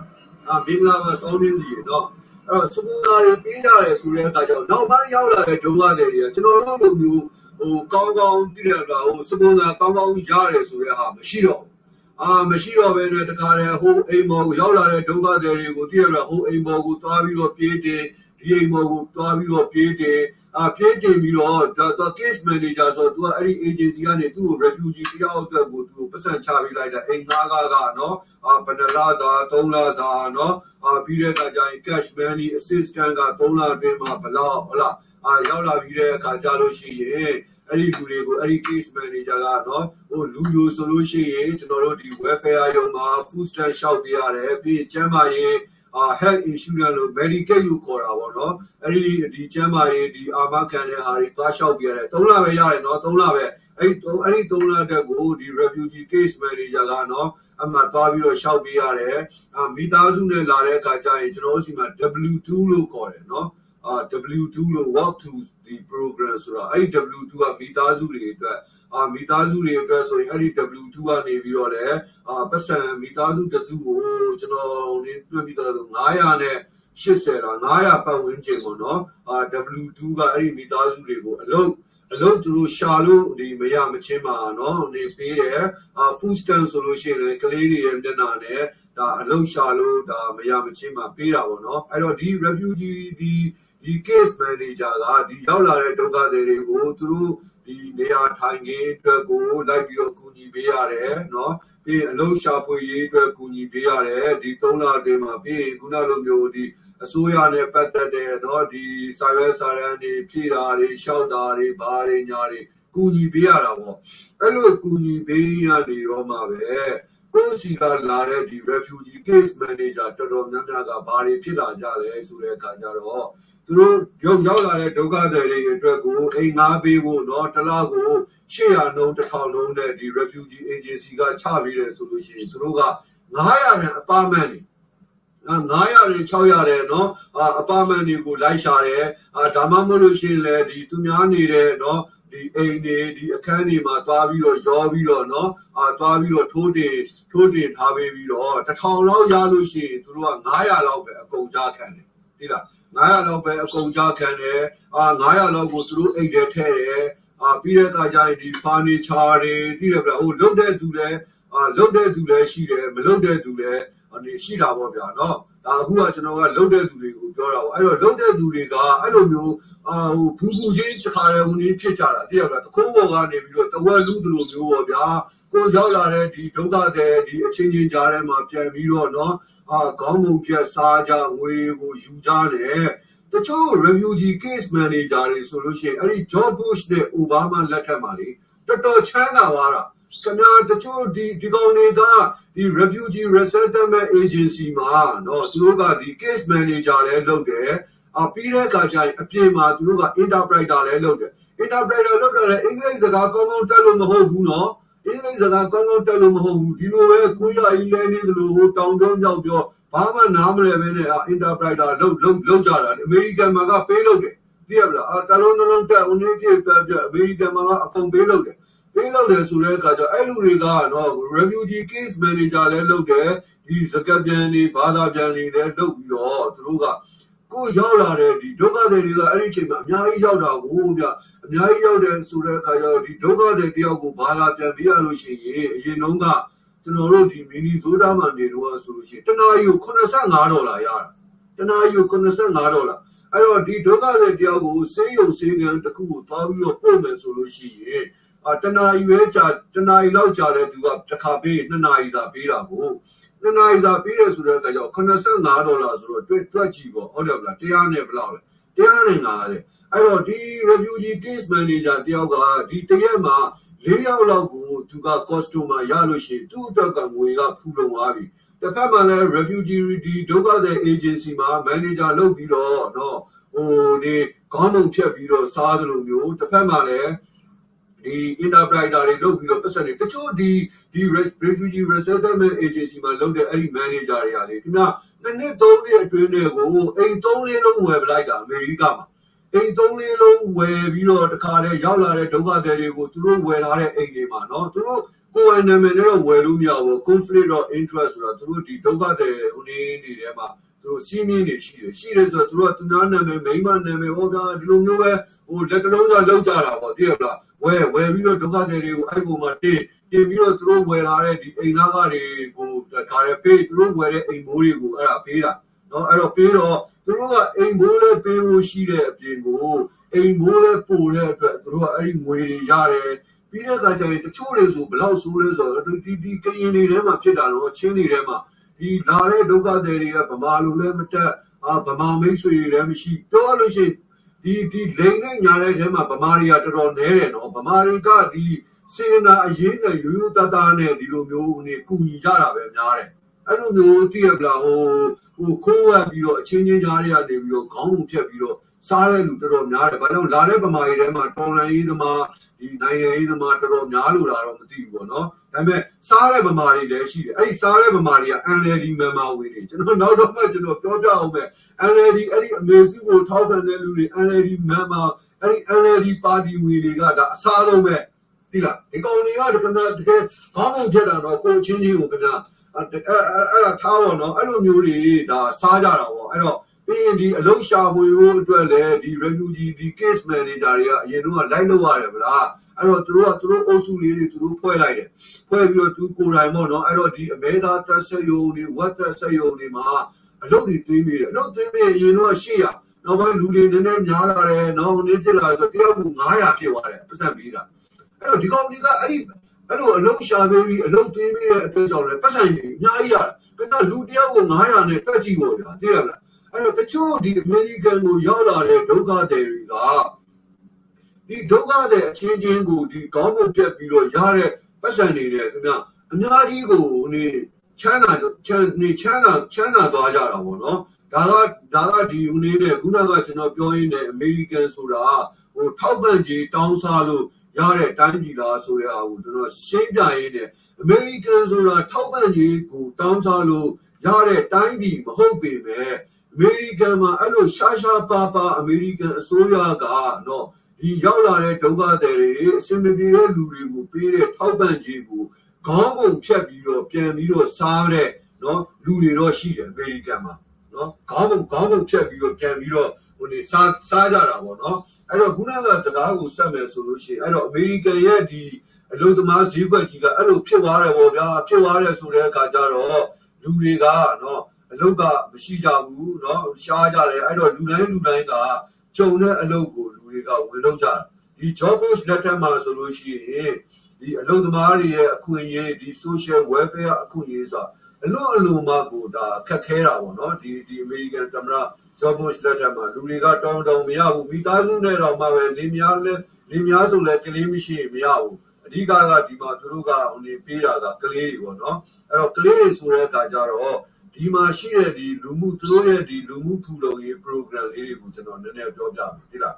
အာမင်္ဂလာပါစောင်းနေစီနော်အဲ့တော့ sponsor တွေပေးကြတယ်ဆိုတဲ့အခါကျတော့နောက်ပိုင်းရောက်လာတဲ့ဒုက္ခတွေတွေကကျွန်တော်တို့လိုမျိုးဟိုကောင်းကောင်းတည်ရတာဟို sponsor ကောင်းကောင်းရတယ်ဆိုတဲ့ဟာမရှိတော့ဘူးအာမရှိတော့ဘဲနဲ့တခါတည်းဟိုအိမ်မော်ကိုရောက်လာတဲ့ဒုက္ခသည်တွေကိုသိရလားဟိုအိမ်မော်ကိုသွားပြီးတော့ပြေးတယ် ဒီအိမ်မော်ကိုသွားပြီးတော့ပြေးတယ်အာပြေးတယ်ပြီးတော့တော့ case manager ဆိုတော့ तू ကအဲ့ဒီ agency ကနေသူ့ကို refugee တယောက်အတွက်ကိုသူပတ်စံချပေးလိုက်တာအိမ်ငါးကားကနော်အာဘယ်နှလစာ3လစာနော်အာပြီးတဲ့အခါကျရင် cash money assistant က3လအတွင်းမှာဘလောက်ဟုတ်လားအာရောက်လာပြီးတဲ့အခါကျလို့ရှိရင်အဲ့ဒီလူတွေကိုအဲ့ဒီ case manager ကနော်ဟိုလူလိုဆိုလို့ရှိရင်ကျွန်တော်တို့ဒီ welfare ရုံမှာ food stamp ရှောက်ပေးရတယ်ပြီးကျန်းမာရေးအအာ health insurance လို့ Medicaid လို့ခေါ်တာပေါ့နော်အဲ့ဒီဒီကျန်းမာရေးဒီအာမခံတဲ့ဟာတွေသွားလျှောက်ပြရတယ်3လပဲရတယ်နော်3လပဲအဲ့ဒီအဲ့ဒီ3လတက်ကိုဒီ refugee case manager ကနော်အမှသွားပြီးတော့လျှောက်ပြရတယ်အာမိသားစုနဲ့လာတဲ့အခါကျရင်ကျွန်တော်တို့စီမှာ W2 လို့ခေါ်တယ်နော် အာ W2 လို့ walk to the program ဆိုတာအဲ့ W2 ကမိသားစုတွေအတွက်အာမိသားစုတွေအတွက်ဆိုရင်အဲ့ဒီ W2 ကနေပြီးတော့လေအာပတ်စံမိသားစုတစုကိုကျွန်တော်နေတွေ့ပြီးတော့900နဲ့80တော့900ပတ်ဝန်းကျင်ပေါ့နော်အာ W2 ကအဲ့ဒီမိသားစုတွေကိုအလုံးအလုပ်သူတို့ရှာလို့ဒီမရမချင်းပါနော်နေပေးတယ်အာ food stand ဆိုလို့ရှိရင်ကလေးတွေရဲ့မျက်နှာနဲ့ဒါအလုပ်ရှာလို့ဒါမရမချင်းပါပေးတာပေါ့နော်အဲ့တော့ဒီ refugee ဒီ ဒီ case manager ကဒီရောက်လာတဲ့ဒုက္ခသည်တွေကိုသူတို့ဒီနေရာထိုင်ခင်းအတွက်ကိုလိုက်ပြီးတော့ကူညီပေးရတယ်နော်ပြီးအလုံးရှာဖွေရေးအတွက်ကူညီပေးရတယ်ဒီ၃လအတွင်းမှာပြီးခုနလိုမျိုးဒီအစိုးရနဲ့ပတ်သက်တဲ့နော်ဒီစာရွက်စာတမ်းတွေဖြည့်တာတွေရှောက်တာတွေဘာတွေညာတွေကူညီပေးရတာပေါ့အဲ့လိုကူညီပေးရနေတော့မှပဲကိုယ်စီကလာတဲ့ဒီ refugee case manager တော်တော်များများကဘာတွေဖြစ်လာကြလဲဆိုတဲ့အခါကျတော့ သူတို့ရုပ်ရောက်လာတဲ့ဒုက္ခသည်တွေအတွက်ကိုအိမ်ငါးပေးဖို့เนาะတစ်လကို800နှုန်း1000နှုန်းနဲ့ဒီ refugee agency ကချပေးတယ်ဆိုလို့ရှိရင်သူတို့က900နဲ့အပါမန်နေ900နဲ့600တဲ့เนาะအပါမန်တွေကိုလိုက်ရှာတယ်ဒါမှမဟုတ်လို့ရှိရင်လည်းဒီသူများနေတဲ့เนาะဒီအိမ်တွေဒီအခန်းတွေမှာသွားပြီးတော့ရောပြီးတော့เนาะအာသွားပြီးတော့ထိုးတင်ထိုးတင်ထားပေးပြီးတော့တစ်ထောင်လောက်ရလို့ရှိရင်သူတို့က900လောက်ပဲအကုန်ကြခံတယ် တိလား900လောက်ပဲအကုန်ကြခံတယ်အာ900လောက်ကိုသူတို့အိတ်တယ်ထဲ့တယ်အာပြီးတဲ့အခါကျရင်ဒီ furniture တွေတိတယ်ဗျဟိုလုတ်တဲ့သူလည်းအာလုတ်တဲ့သူလည်းရှိတယ်မလုတ်တဲ့သူလည်းဒီရှိတာပေါ့ဗျာနော် ဒါအခုကကျွန်တော်ကလုတ်တဲ့သူတွေကိုပြောတာပေါ့အဲ့တော့လုတ်တဲ့သူတွေကအဲ့လိုမျိုးအာဟိုဘူးဘူးချင်းတခါတည်းဝင်ကြီးဖြစ်ကြတာတကယ်ကတခိုးပေါ်ကနေပြီးတော့တဝက်လူသူလိုမျိုးပေါ့ဗျာကိုရောက်လာတဲ့ဒီဒုက္ခတဲ့ဒီအချင်းချင်းကြားထဲမှာပြန်ပြီးတော့เนาะအာခေါင်းပုံပြက်စားကြငွေကိုယူကြတယ်တချို့ refugee case manager တွေဆိုလို့ရှိရင်အဲ့ဒီ George Bush နဲ့ Obama လက်ထက်မှာလေတော်တော်ချမ်းသာသွားတာခင်ဗျာတချို့ဒီဒီကောင်တွေက ဒီ refugee resettlement agency မှာနော်သူတို့ကဒီ case manager လည်းလုပ်တယ်အပြီးတဲ့အခါကျရင်အပြင်မှာသူတို့က interpreter လည်းလုပ်တယ် interpreter လုပ်တာလည်းအင်္ဂလိပ်စကားကောင်းကောင်းတတ်လို့မဟုတ်ဘူးနော်အင်္ဂလိပ်စကားကောင်းကောင်းတတ်လို့မဟုတ်ဘူးဒီလိုပဲကိုရကြီးလဲနေတယ်လို့ဟိုတောင်းကြောမြောက်ပြောဘာမှနားမလည်ဘဲနဲ့အင်တာပရိုက်တာလောက်လောက်လောက်ကြတာအမေရိကန်မှာကပေးလုပ်တယ်သိရမလားအတလုံးလုံးတက်ဦးနေပြပြအမေရိကန်မှာကအကုန်ပေးလုပ်တယ် ပေးလုပ်တယ်ဆိုတဲ့အခါကျအဲ့လူတွေကတော့ refugee case manager လည်းလုပ်တယ်ဒီစကပြန်တွေဘာသာပြန်တွေလည်းလုပ်ပြီးတော့သူတို့ကကိုရောက်လာတဲ့ဒီဒုက္ခသည်တွေကအဲ့ဒီအချိန်မှာအများကြီးရောက်တာကိုဗျအများကြီးရောက်တယ်ဆိုတဲ့အခါကျတော့ဒီဒုက္ခသည်တယောက်ကိုဘာသာပြန်ပြရလို့ရှိရင်အရင်တုန်းကကျွန်တော်တို့ဒီမီနီဇိုးတာမှာနေတော့ဆိုလို့ရှိရင်တနားယူ85ဒေါ်လာရတာတနားယူ85ဒေါ်လာအဲ့တော့ဒီဒုက္ခသည်တယောက်ကိုစေးရုံစေးကန်တစ်ခုကိုသွားပြီးတော့ပို့မယ်ဆိုလို့ရှိရင် အာတနာရီပဲကြာတနာရီလောက်ကြာတဲ့သူကတစ်ခါပေးနှစ်နာရီသာပေးတာကိုနှစ်နာရီသာပေးရဆိုတဲ့အခါကျတော့85ဒေါ်လာဆိုတော့တွက်တွက်ကြည့်ပေါ့ဟုတ်တယ်မလားတရားနဲ့ဘယ်လောက်လဲတရားနဲ့ငါလေအဲ့တော့ဒီ refugee case manager တယောက်ကဒီတရက်မှာ၄ယောက်လောက်ကိုသူက customer ရလို့ရှိရင်သူ့အတွက်ကငွေကဖူလုံသွားပြီတစ်ဖက်မှာလည်း refugee ဒီဒုက္ခသည် agency မှာ manager လုပ်ပြီးတော့တော့ဟိုဒီခေါင်းပုံဖြတ်ပြီးတော့စားသလိုမျိုးတစ်ဖက်မှာလည်း ဒီ interpreter တွေလုပ်ပြီးတော့ပတ်စံတွေတချို့ဒီဒီ refugee resettlement agency မှာလုပ်တဲ့အဲ့ဒီ manager တွေကလေခင်ဗျနှစ်နှစ်သုံးနှစ်အတွင်းတွေကိုအိမ်သုံးလေးလုံးဝယ်ပလိုက်တာအမေရိကမှာအိမ်သုံးလေးလုံးဝယ်ပြီးတော့တခါတည်းရောက်လာတဲ့ဒုက္ခသည်တွေကိုသူတို့ဝယ်လာတဲ့အိမ်တွေမှာနော်သူတို့ကိုယ်ဝန်နာမည်နဲ့တော့ဝယ်လို့မရဘူး conflict of interest ဆိုတာသူတို့ဒီဒုက္ခသည်ဟိုနေနေထဲမှာသူတို့စီးမင်းတွေရှိတယ်ရှိတယ်ဆိုတော့သူတို့ကသူများနာမည်မိန်းမနာမည်ဟောတာဒီလိုမျိုးပဲဟိုလက်တလုံးစားလောက်ကြတာပေါ့သိရပလား ဝယ်ဝယ်ပြီးတော့ဒုက္ခသည်တွေကိုအဲ့ပုံမှာတင်တင်ပြီးတော့သူတို့ဝယ်လာတဲ့ဒီအိမ်သားကတွေကိုဒါရဲပေးသူတို့ဝယ်တဲ့အိမ်မိုးတွေကိုအဲ့ဒါပေးတာနော်အဲ့တော့ပေးတော့သူတို့ကအိမ်မိုးလေးပေးဖို့ရှိတဲ့အပြင်ကိုအိမ်မိုးလေးပို့တဲ့အတွက်သူတို့ကအဲ့ဒီငွေတွေရတယ်ပြီးတဲ့အခါကျရင်တချို့တွေဆိုဘလောက်ဆိုးလဲဆိုတော့ဒီဒီကရင်တွေထဲမှာဖြစ်တာတော့ချင်းတွေထဲမှာဒီလာတဲ့ဒုက္ခသည်တွေကဗမာလူလည်းမတက်အာဗမာမိတ်ဆွေတွေလည်းမရှိပြောလို့ရှိရင် ဒီဒီလိန်နဲ့ညာတဲ့ထဲမှာဗမာတွေကတော်တော်နဲတယ်နော်ဗမာတွေကဒီစေနာအရေးနဲ့ရိုးရိုးတသားနဲ့ဒီလိုမျိုးနေကူညီကြတာပဲများတယ်အဲ့လိုမျိုးတည့်ရပလားဟိုဟိုခိုးဝက်ပြီးတော့အချင်းချင်းကြားတွေကနေပြီးတော့ခေါင်းပုံဖြတ်ပြီးတော့ စားတဲ့လူတော်တော်များတယ်ဘာလို့လာတဲ့ဗမာပြည်ထဲမှာတော်လန်ရေးသမားဒီနိုင်ငံရေးသမားတော်တော်များလို့လာတော့မသိဘူးပေါ့နော်ဒါပေမဲ့စားတဲ့ဗမာတွေလည်းရှိတယ်အဲ့ဒီစားတဲ့ဗမာတွေက NLD member ဝင်တွေကျွန်တော်နောက်တော့မှကျွန်တော်ပြောပြအောင်မယ် NLD အဲ့ဒီအမေစုကိုထောက်ခံတဲ့လူတွေ NLD member အဲ့ဒီ NLD ပါတီဝင်တွေကဒါအစားဆုံးပဲဒီလားဒီကောင်တွေကတကယ်တကယ်ခေါင်းပုံဖြတ်တာတော့ကိုချင်းချင်းကိုခင်ဗျာအဲ့အဲ့ဒါထားပါတော့အဲ့လိုမျိုးတွေဒါစားကြတာပေါ့အဲ့တော့ ပြီးရင်ဒီအလုံးရှာဖွေဖို့အတွက်လည်းဒီ refugee ဒီ case manager တွေကအရင်တော့လိုက်လို့ရတယ်ဗလားအဲ့တော့သူတို့ကသူတို့အုပ်စုလေးတွေသူတို့ဖွဲ့လိုက်တယ်ဖွဲ့ပြီးတော့သူကိုယ်တိုင်ပေါ့နော်အဲ့တော့ဒီအမေသာတက်ဆက်ယုံတွေဝတ်တက်ဆက်ယုံတွေမှာအလုပ်တွေသွင်းပြီးတယ်အလုပ်သွင်းပြီးရင်တော့800နောက်ပိုင်းလူတွေနည်းနည်းများလာတယ်နောက်နည်းဖြစ်လာဆိုတယောက်ကူ900ဖြစ်သွားတယ်ပတ်စံပြီးတာအဲ့တော့ဒီကောင်ဒီကအဲ့ဒီအဲ့လိုအလုံးရှာပေးပြီးအလုံးသွင်းပြီးတဲ့အတွက်ကြောင့်လည်းပတ်စံကြီးအများကြီးရတယ်ဘယ်တော့လူတယောက်ကို900နဲ့တက်ကြည့်ပေါ်ဗျာသိရမလား အဲ့တော့တချို့ဒီအမေရိကန်ကိုရောက်လာတဲ့ဒုက္ခသည်တွေကဒီဒုက္ခသည်အချင်းချင်းကိုဒီကောင်းဖို့ပြက်ပြီးတော့ရတဲ့ပတ်စံနေတယ်ခင်ဗျအများကြီးကိုနေချမ်းသာချမ်းနေချမ်းသာချမ်းသာသွားကြတာပေါ့နော်ဒါကဒါကဒီဦးလေးနဲ့ခုနကကျွန်တော်ပြောရင်းနဲ့အမေရိကန်ဆိုတာဟိုထောက်ပံ့ကြီးတောင်းစားလို့ရတဲ့တိုင်းပြည်လားဆိုတဲ့အားကိုကျွန်တော်ရှင်းပြရင်းနဲ့အမေရိကန်ဆိုတာထောက်ပံ့ကြီးကိုတောင်းစားလို့ရတဲ့တိုင်းပြည်မဟုတ်ပေမဲ့အ မေရိကန်မှာအဲ့လိုရှာရှာပါပါအမေရိကန်အစိုးရကတော့ဒီရောက်လာတဲ့ဒုက္ခသည်တွေအစင်မပြေတဲ့လူတွေကိုပေးတဲ့ထောက်ပံ့ကြီးကိုခေါင်းပုံဖြတ်ပြီးတော့ပြန်ပြီးတော့စားတဲ့နော်လူတွေတော့ရှိတယ်အမေရိကန်မှာနော်ခေါင်းပုံခေါင်းပုံဖြတ်ပြီးတော့ပြန်ပြီးတော့ဟိုနေစားစားကြတာပေါ့နော်အဲ့တော့ခုနကစကားကိုဆက်မယ်ဆိုလို့ရှိရင်အဲ့တော့အမေရိကန်ရဲ့ဒီအလို့သမားဈေးကွက်ကြီးကအဲ့လိုဖြစ်သွားတယ်ပေါ့ဗျာဖြစ်သွားတယ်ဆိုတဲ့အခါကျတော့လူတွေကနော် အလုတ်ကမရှိကြဘူးเนาะရှားကြတယ်အဲ့တော့လူတိုင်းလူတိုင်းကကြုံတဲ့အလုတ်ကိုလူတွေကဝင်လုပ်ကြတယ်ဒီ job post လက်ထက်မှာဆိုလို့ရှိရင်ဒီအလုတ်သမားတွေရဲ့အခွင့်အရေးဒီ social welfare အခွင့်အရေးဆိုတာအလွန်အလွန်မှကိုဒါခက်ခဲတာပေါ့เนาะဒီဒီ American သမ္မတ job post လက်ထက်မှာလူတွေကတောင်းတောင်းမရဘူးမိသားစုနဲ့တော့မှပဲနေများလဲနေများဆိုလဲကလေးမရှိမရဘူးအဓိကကဒီမှာသူတို့ကဟိုနေပေးတာကကလေးတွေပေါ့နော်အဲ့တော့ကလေးတွေဆိုတဲ့အခါကျတော့ ဒီမှာရှိတဲ့ဒီလူမှုသူတို့ရဲ့ဒီလူမှုဖူလုံရေး program လေးတွေကိုကျွန်တော်နည်းနည်းပြောပြမယ်ဟုတ်လား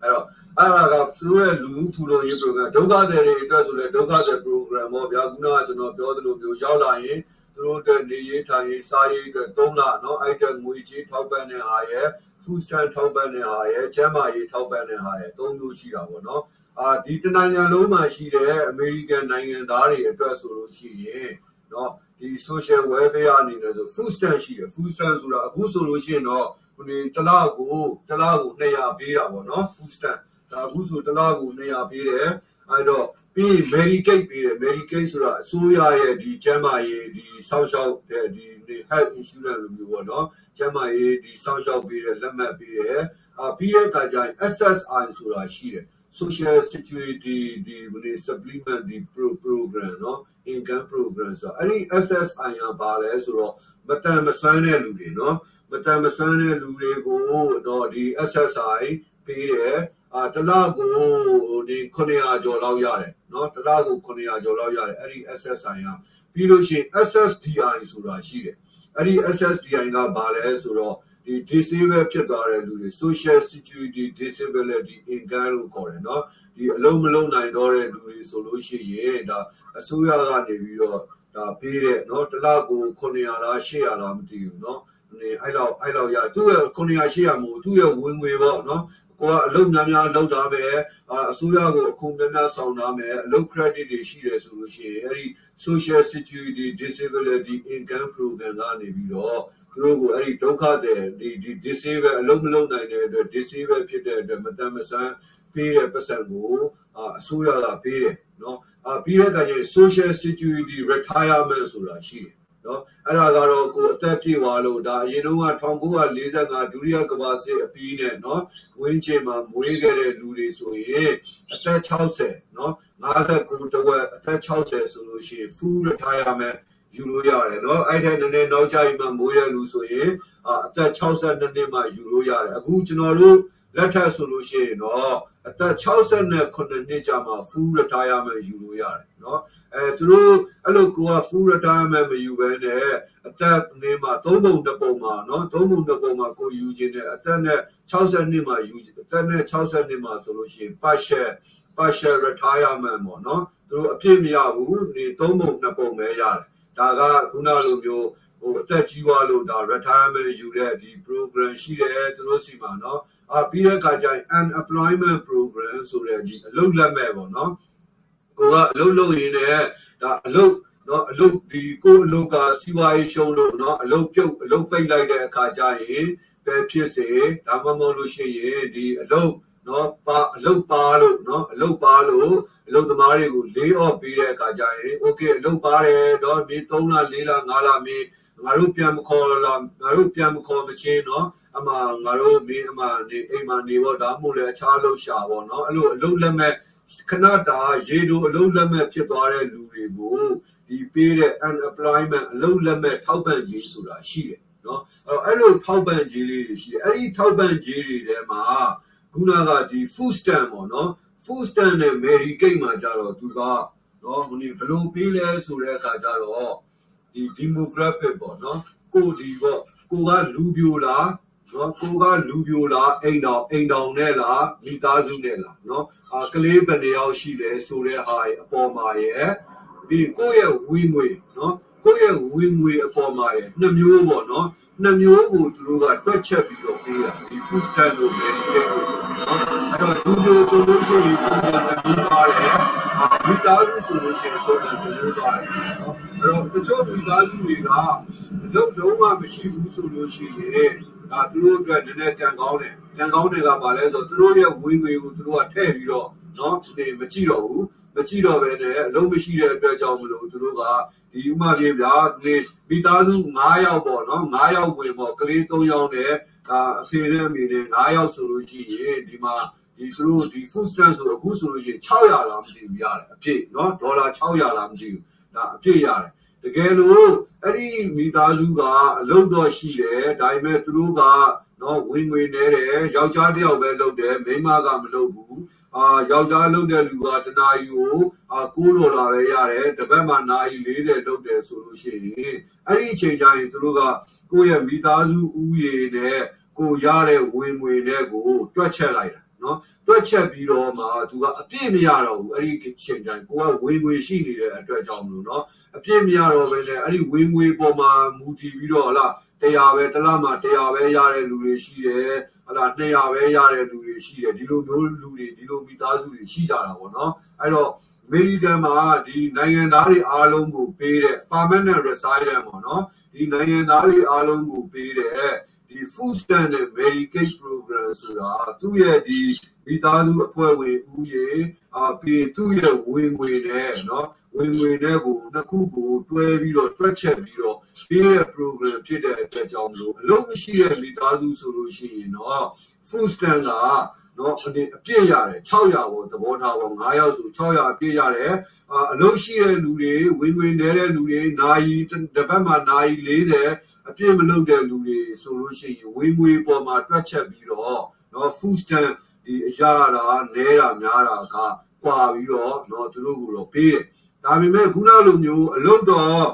အဲ့တော့အဲ့ဒါကသူတို့ရဲ့လူမှုဖူလုံရေး program ဒုက္ခသည်တွေအတွက်ဆိုလဲဒုက္ခသည် program ပေါ့ဗျာခုနကကျွန်တော်ပြောသလိုမျိုးရောက်လာရင်သူတို့အတွက်နေရေးထိုင်ရေးစားရေးအတွက်၃လနော်အဲ့တဲ့ငွေကြေးထောက်ပံ့တဲ့ဟာရဲ့ food stamp ထောက်ပံ့တဲ့ဟာရဲ့ကျန်းမာရေးထောက်ပံ့တဲ့ဟာရဲ့၃မျိုးရှိတာပေါ့နော်အာဒီတနိုင်ငံလုံးမှာရှိတဲ့အမေရိကန်နိုင်ငံသားတွေအတွက်ဆိုလို့ရှိရင် နော်ဒီ social welfare အနေနဲ့ဆို food stamp ရှိတယ် food stamp ဆိုတာအခုဆိုလို့ရှိရင်တော့ဟိုဒီတစ်လကိုတစ်လကို200ပေးတာပေါ့နော် food stamp ဒါအခုဆိုတစ်လကို200ပေးတယ်အဲ့တော့ပြီး medicate ပေးတယ် medicate ဆိုတာအစိုးရရဲ့ဒီကျန်းမာရေးဒီစောင့်ရှောက်တဲ့ဒီ health insurance လိုမျိုးပေါ့နော်ကျန်းမာရေးဒီစောင့်ရှောက်ပေးတဲ့လက်မှတ်ပေးတယ်အာပြီးတဲ့အခါကျရင် SSI ဆိုတာရှိတယ် social security ဒီဘယ် supplement ဒီ program เนาะ income program ဆိုအဲ့ဒီ SSI ကဘာလဲဆိုတော့မတန်မဆွမ်းတဲ့လူတွေเนาะမတန်မဆွမ်းတဲ့လူတွေကိုတော့ဒီ SSI ပေးတယ်အာတလားကိုဒီ900ကျော်လောက်ရတယ်เนาะတလားကို900ကျော်လောက်ရတယ်အဲ့ဒီ SSI ကပြီးလို့ရှိရင် SSDI ဆိုတာရှိတယ်အဲ့ဒီ SSDI ကဘာလဲဆိုတော့ ဒီ disable ဖြစ်သွားတဲ့လူတွေ social security disability income လို့ခေါ်တယ်နော်ဒီအလုံးမလုံးနိုင်တော့တဲ့လူတွေဆိုလို့ရှိရင်ဒါအစိုးရကနေပြီးတော့ဒါပေးတဲ့နော်တစ်လကို900လား800လားမသိဘူးနော်အဲ့လောက်အဲ့လောက်ရသူ့ရဲ့900 800မဟုတ်သူ့ရဲ့ဝင်ငွေပေါ့နော် ကိုကအလုပ်များများလုပ်တာပဲအစိုးရကိုအခုများများဆောင်တာမယ်အလုပ် credit တွေရှိတယ်ဆိုလို့ရှိရင်အဲ့ဒီ social security disability income program ကနေပြီးတော့သူတို့ကိုအဲ့ဒီဒုက္ခတဲ့ဒီဒီ disable အလုပ်မလုပ်နိုင်တဲ့အတွက် disable ဖြစ်တဲ့အတွက်မတန်မဆန်းပေးတဲ့ပတ်စံကိုအစိုးရကပေးတယ်နော်အပြီးတဲ့အခါကျရင် social security retirement ဆိုတာရှိတယ် နော်အဲ့ဒါကတော့ကိုအသက်ပြည့်သွားလို့ဒါအရင်တုန်းက1945ဒုတိယကမ္ဘာစစ်အပြီးနဲ့နော်ဝင်းချင်မှာမွေးခဲ့တဲ့လူတွေဆိုရင်အသက်60နော်59တဝက်အသက်60ဆိုလို့ရှိရင် full retirement ယူလို့ရတယ်เนาะအဲ့တဲ့နည်းနည်းနောက်ကျပြီးမှမိုးရလူဆိုရင်အသက်62နှစ်မှယူလို့ရတယ်အခုကျွန်တော်တို့ လက်ထက်ဆိုလို့ရှိရင်တော့အသက်68နှစ်ကြာမှ full retirement ယူလို့ရတယ်เนาะအဲသူတို့အဲ့လိုကိုက full retirement မယူဘဲနဲ့အသက်နေမှာသုံးပုံတစ်ပုံမှာเนาะသုံးပုံတစ်ပုံမှာကိုယူခြင်းနဲ့အသက်နဲ့60နှစ်မှာယူအသက်နဲ့60နှစ်မှာဆိုလို့ရှိရင် partial partial retirement ပေါ့เนาะသူတို့အပြည့်မရဘူးနေသုံးပုံနှစ်ပုံပဲရတယ် ဒါကခုနလိုမျိုးဟိုအသက်ကြီးသွားလို့ဒါ retirement ယူတဲ့ဒီ program ရှိတယ်သူတို့စီမှာเนาะအာပြီးတဲ့အခါကျရင် unemployment program ဆိုတဲ့ဒီအလုပ်လက်မဲ့ပေါ့နော်ကိုကအလုပ်လုပ်ရင်းနဲ့ဒါအလုပ်နော်အလုပ်ဒီကိုအလုပ်ကစီးပွားရေးရှုံးလို့နော်အလုပ်ပြုတ်အလုပ်ပိတ်လိုက်တဲ့အခါကျရင်ပဲဖြစ်စေဒါမှမဟုတ်လို့ရှိရင်ဒီအလုပ် နော်ပါအလုပ်ပါလို့နော်အလုပ်ပါလို့အလုပ်သမားတွေကိုလေးအော့ပေးတဲ့အခါကျရင် okay အလုပ်ပါတယ်တော့ဒီ3လ4လ5လမင်းငါတို့ပြန်မခေါ်လာငါတို့ပြန်မခေါ်မချင်းနော်အမှငါတို့မင်းအမှနေအိမ်မှာနေပေါ့ဒါမှမဟုတ်လေအခြားလှုပ်ရှားပေါ့နော်အဲ့လိုအလုပ်လက်မဲ့ခဏတာရေတို့အလုပ်လက်မဲ့ဖြစ်သွားတဲ့လူတွေကိုဒီပေးတဲ့ unemployment အလုပ်လက်မဲ့ထောက်ပံ့ကြေးဆိုတာရှိတယ်နော်အဲ့တော့အဲ့လိုထောက်ပံ့ကြေးလေးတွေရှိတယ်အဲ့ဒီထောက်ပံ့ကြေးတွေထဲမှာ ခုနကဒီ food stamp ပေါ့နော် food stamp နဲ့ Medicaid မှာကြတော့သူကနော်ဟိုနေဘယ်လိုပေးလဲဆိုတဲ့အခါကျတော့ဒီ demographic ပေါ့နော်ကိုဒီပေါ့ကိုကလူပြိုလားနော်ကိုကလူပြိုလားအိမ်တော်အိမ်တော်နဲ့လားမိသားစုနဲ့လားနော်အာကလေးဘယ်နှယောက်ရှိလဲဆိုတဲ့ဟာအပေါ်မှာရဲ့ဒီကိုယ့်ရဲ့ဝင်းငွေနော်ကိုယ့်ရဲ့ဝင်းငွေအပေါ်မှာရဲ့နှစ်မျိုးပေါ့နော် နှစ်မျိုးကိုသူတို့ကတွက်ချက်ပြီးတော့ပေးတာဒီ food stamp တို့ medical တို့ဆိုတော့နော်အဲ့တော့လူမျိုးဆိုလို့ရှိရင်ပုံစံတစ်မျိုးပါတယ်အာမိသားစုဆိုလို့ရှိရင်ပုံစံတစ်မျိုးပါတယ်နော်အဲ့တော့တချို့မိသားစုတွေကလုံးလုံးဝမရှိဘူးဆိုလို့ရှိရင်ဒါသူတို့အတွက်နည်းနည်းကံကောင်းတယ်ကံကောင်းတယ်ကဘာလဲဆိုတော့သူတို့ရဲ့ဝင်ငွေကိုသူတို့ကထည့်ပြီးတော့ နော်ဒီမကြည့်တော့ဘူးမကြည့်တော့ဘဲနဲ့အလုံးမရှိတဲ့အတွက်ကြောင့်မလို့သူတို့ကဒီဥမာပြေဗျာဒီမိသားစု9ယောက်ပေါ့နော်9ယောက်ဝင်ပေါ့ကလေး3ယောက်နဲ့ဒါအဖေနဲ့အမေနဲ့9ယောက်ဆိုလို့ရှိရင်ဒီမှာဒီသူတို့ဒီ food stamp ဆိုအခုဆိုလို့ရှိရင်600လားမသိဘူးရတယ်အပြည့်နော်ဒေါ်လာ600လားမသိဘူးဒါအပြည့်ရတယ်တကယ်လို့အဲ့ဒီမိသားစုကအလုပ်တော့ရှိတယ်ဒါပေမဲ့သူတို့ကနော်ဝင်ငွေနေတယ်ယောက်ျားတစ်ယောက်ပဲလုပ်တယ်မိန်းမကမလုပ်ဘူး အာယောက်ျားလုပ်တဲ့လူကတနာယူကိုအာ9ဒေါ်လာပဲရတယ်တစ်ပတ်မှနာရီ40လုပ်တယ်ဆိုလို့ရှိရင်အဲ့ဒီအချိန်ကျရင်သူတို့ကကိုယ့်ရဲ့မိသားစုဥယေနဲ့ကိုရတဲ့ဝင်ငွေနဲ့ကိုတွက်ချက်လိုက်တာနော်တွက်ချက်ပြီးတော့မှသူကအပြည့်မရတော့ဘူးအဲ့ဒီချိန်တိုင်းကိုကဝင်ငွေရှိနေတဲ့အတွက်ကြောင့်မလို့နော်အပြည့်မရတော့ဘဲနဲ့အဲ့ဒီဝင်ငွေပေါ်မှာမူတည်ပြီးတော့ဟလား တရားပဲတစ်လမှတရားပဲရတဲ့လူတွေရှိတယ်ဟလား200ပဲရတဲ့လူတွေရှိတယ်ဒီလိုမျိုးလူတွေဒီလိုမိသားစုတွေရှိကြတာပေါ့နော်အဲ့တော့အမေရိကန်မှာဒီနိုင်ငံသားတွေအားလုံးကိုပေးတဲ့ permanent resident ပေါ့နော်ဒီနိုင်ငံသားတွေအားလုံးကိုပေးတဲ့ဒီ food stamp နဲ့ Medicaid program ဆိုတာသူ့ရဲ့ဒီမိသားစုအဖွဲ့ဝင်ဦးရေအပြင်သူ့ရဲ့ဝင်ငွေနဲ့เนาะ ဝင်ငွေနဲ့ကိုနှစ်ခုကိုတွဲပြီးတော့တွက်ချက်ပြီးတော့ပေးတဲ့ program ဖြစ်တဲ့အတွက်ကြောင့်မလို့အလုံးမရှိတဲ့မိသားစုဆိုလို့ရှိရင်တော့ food stamp ကနော်အနေအပြည့်ရတယ်600ဘောသဘောထားဘော9ယောက်ဆို600အပြည့်ရတယ်အလုံးရှိတဲ့လူတွေဝင်ဝင်နေတဲ့လူတွေနာယီတစ်ပတ်မှာနာယီ40အပြည့်မလုပ်တဲ့လူတွေဆိုလို့ရှိရင်ဝင်ငွေပေါ်မှာတွက်ချက်ပြီးတော့နော် food stamp ဒီအရာတာနဲတာများတာကကွာပြီးတော့နော်သူတို့ကတော့ပေးတယ် ဒါပေမဲ့ခုနလိုမျိုးအလုပ်တော့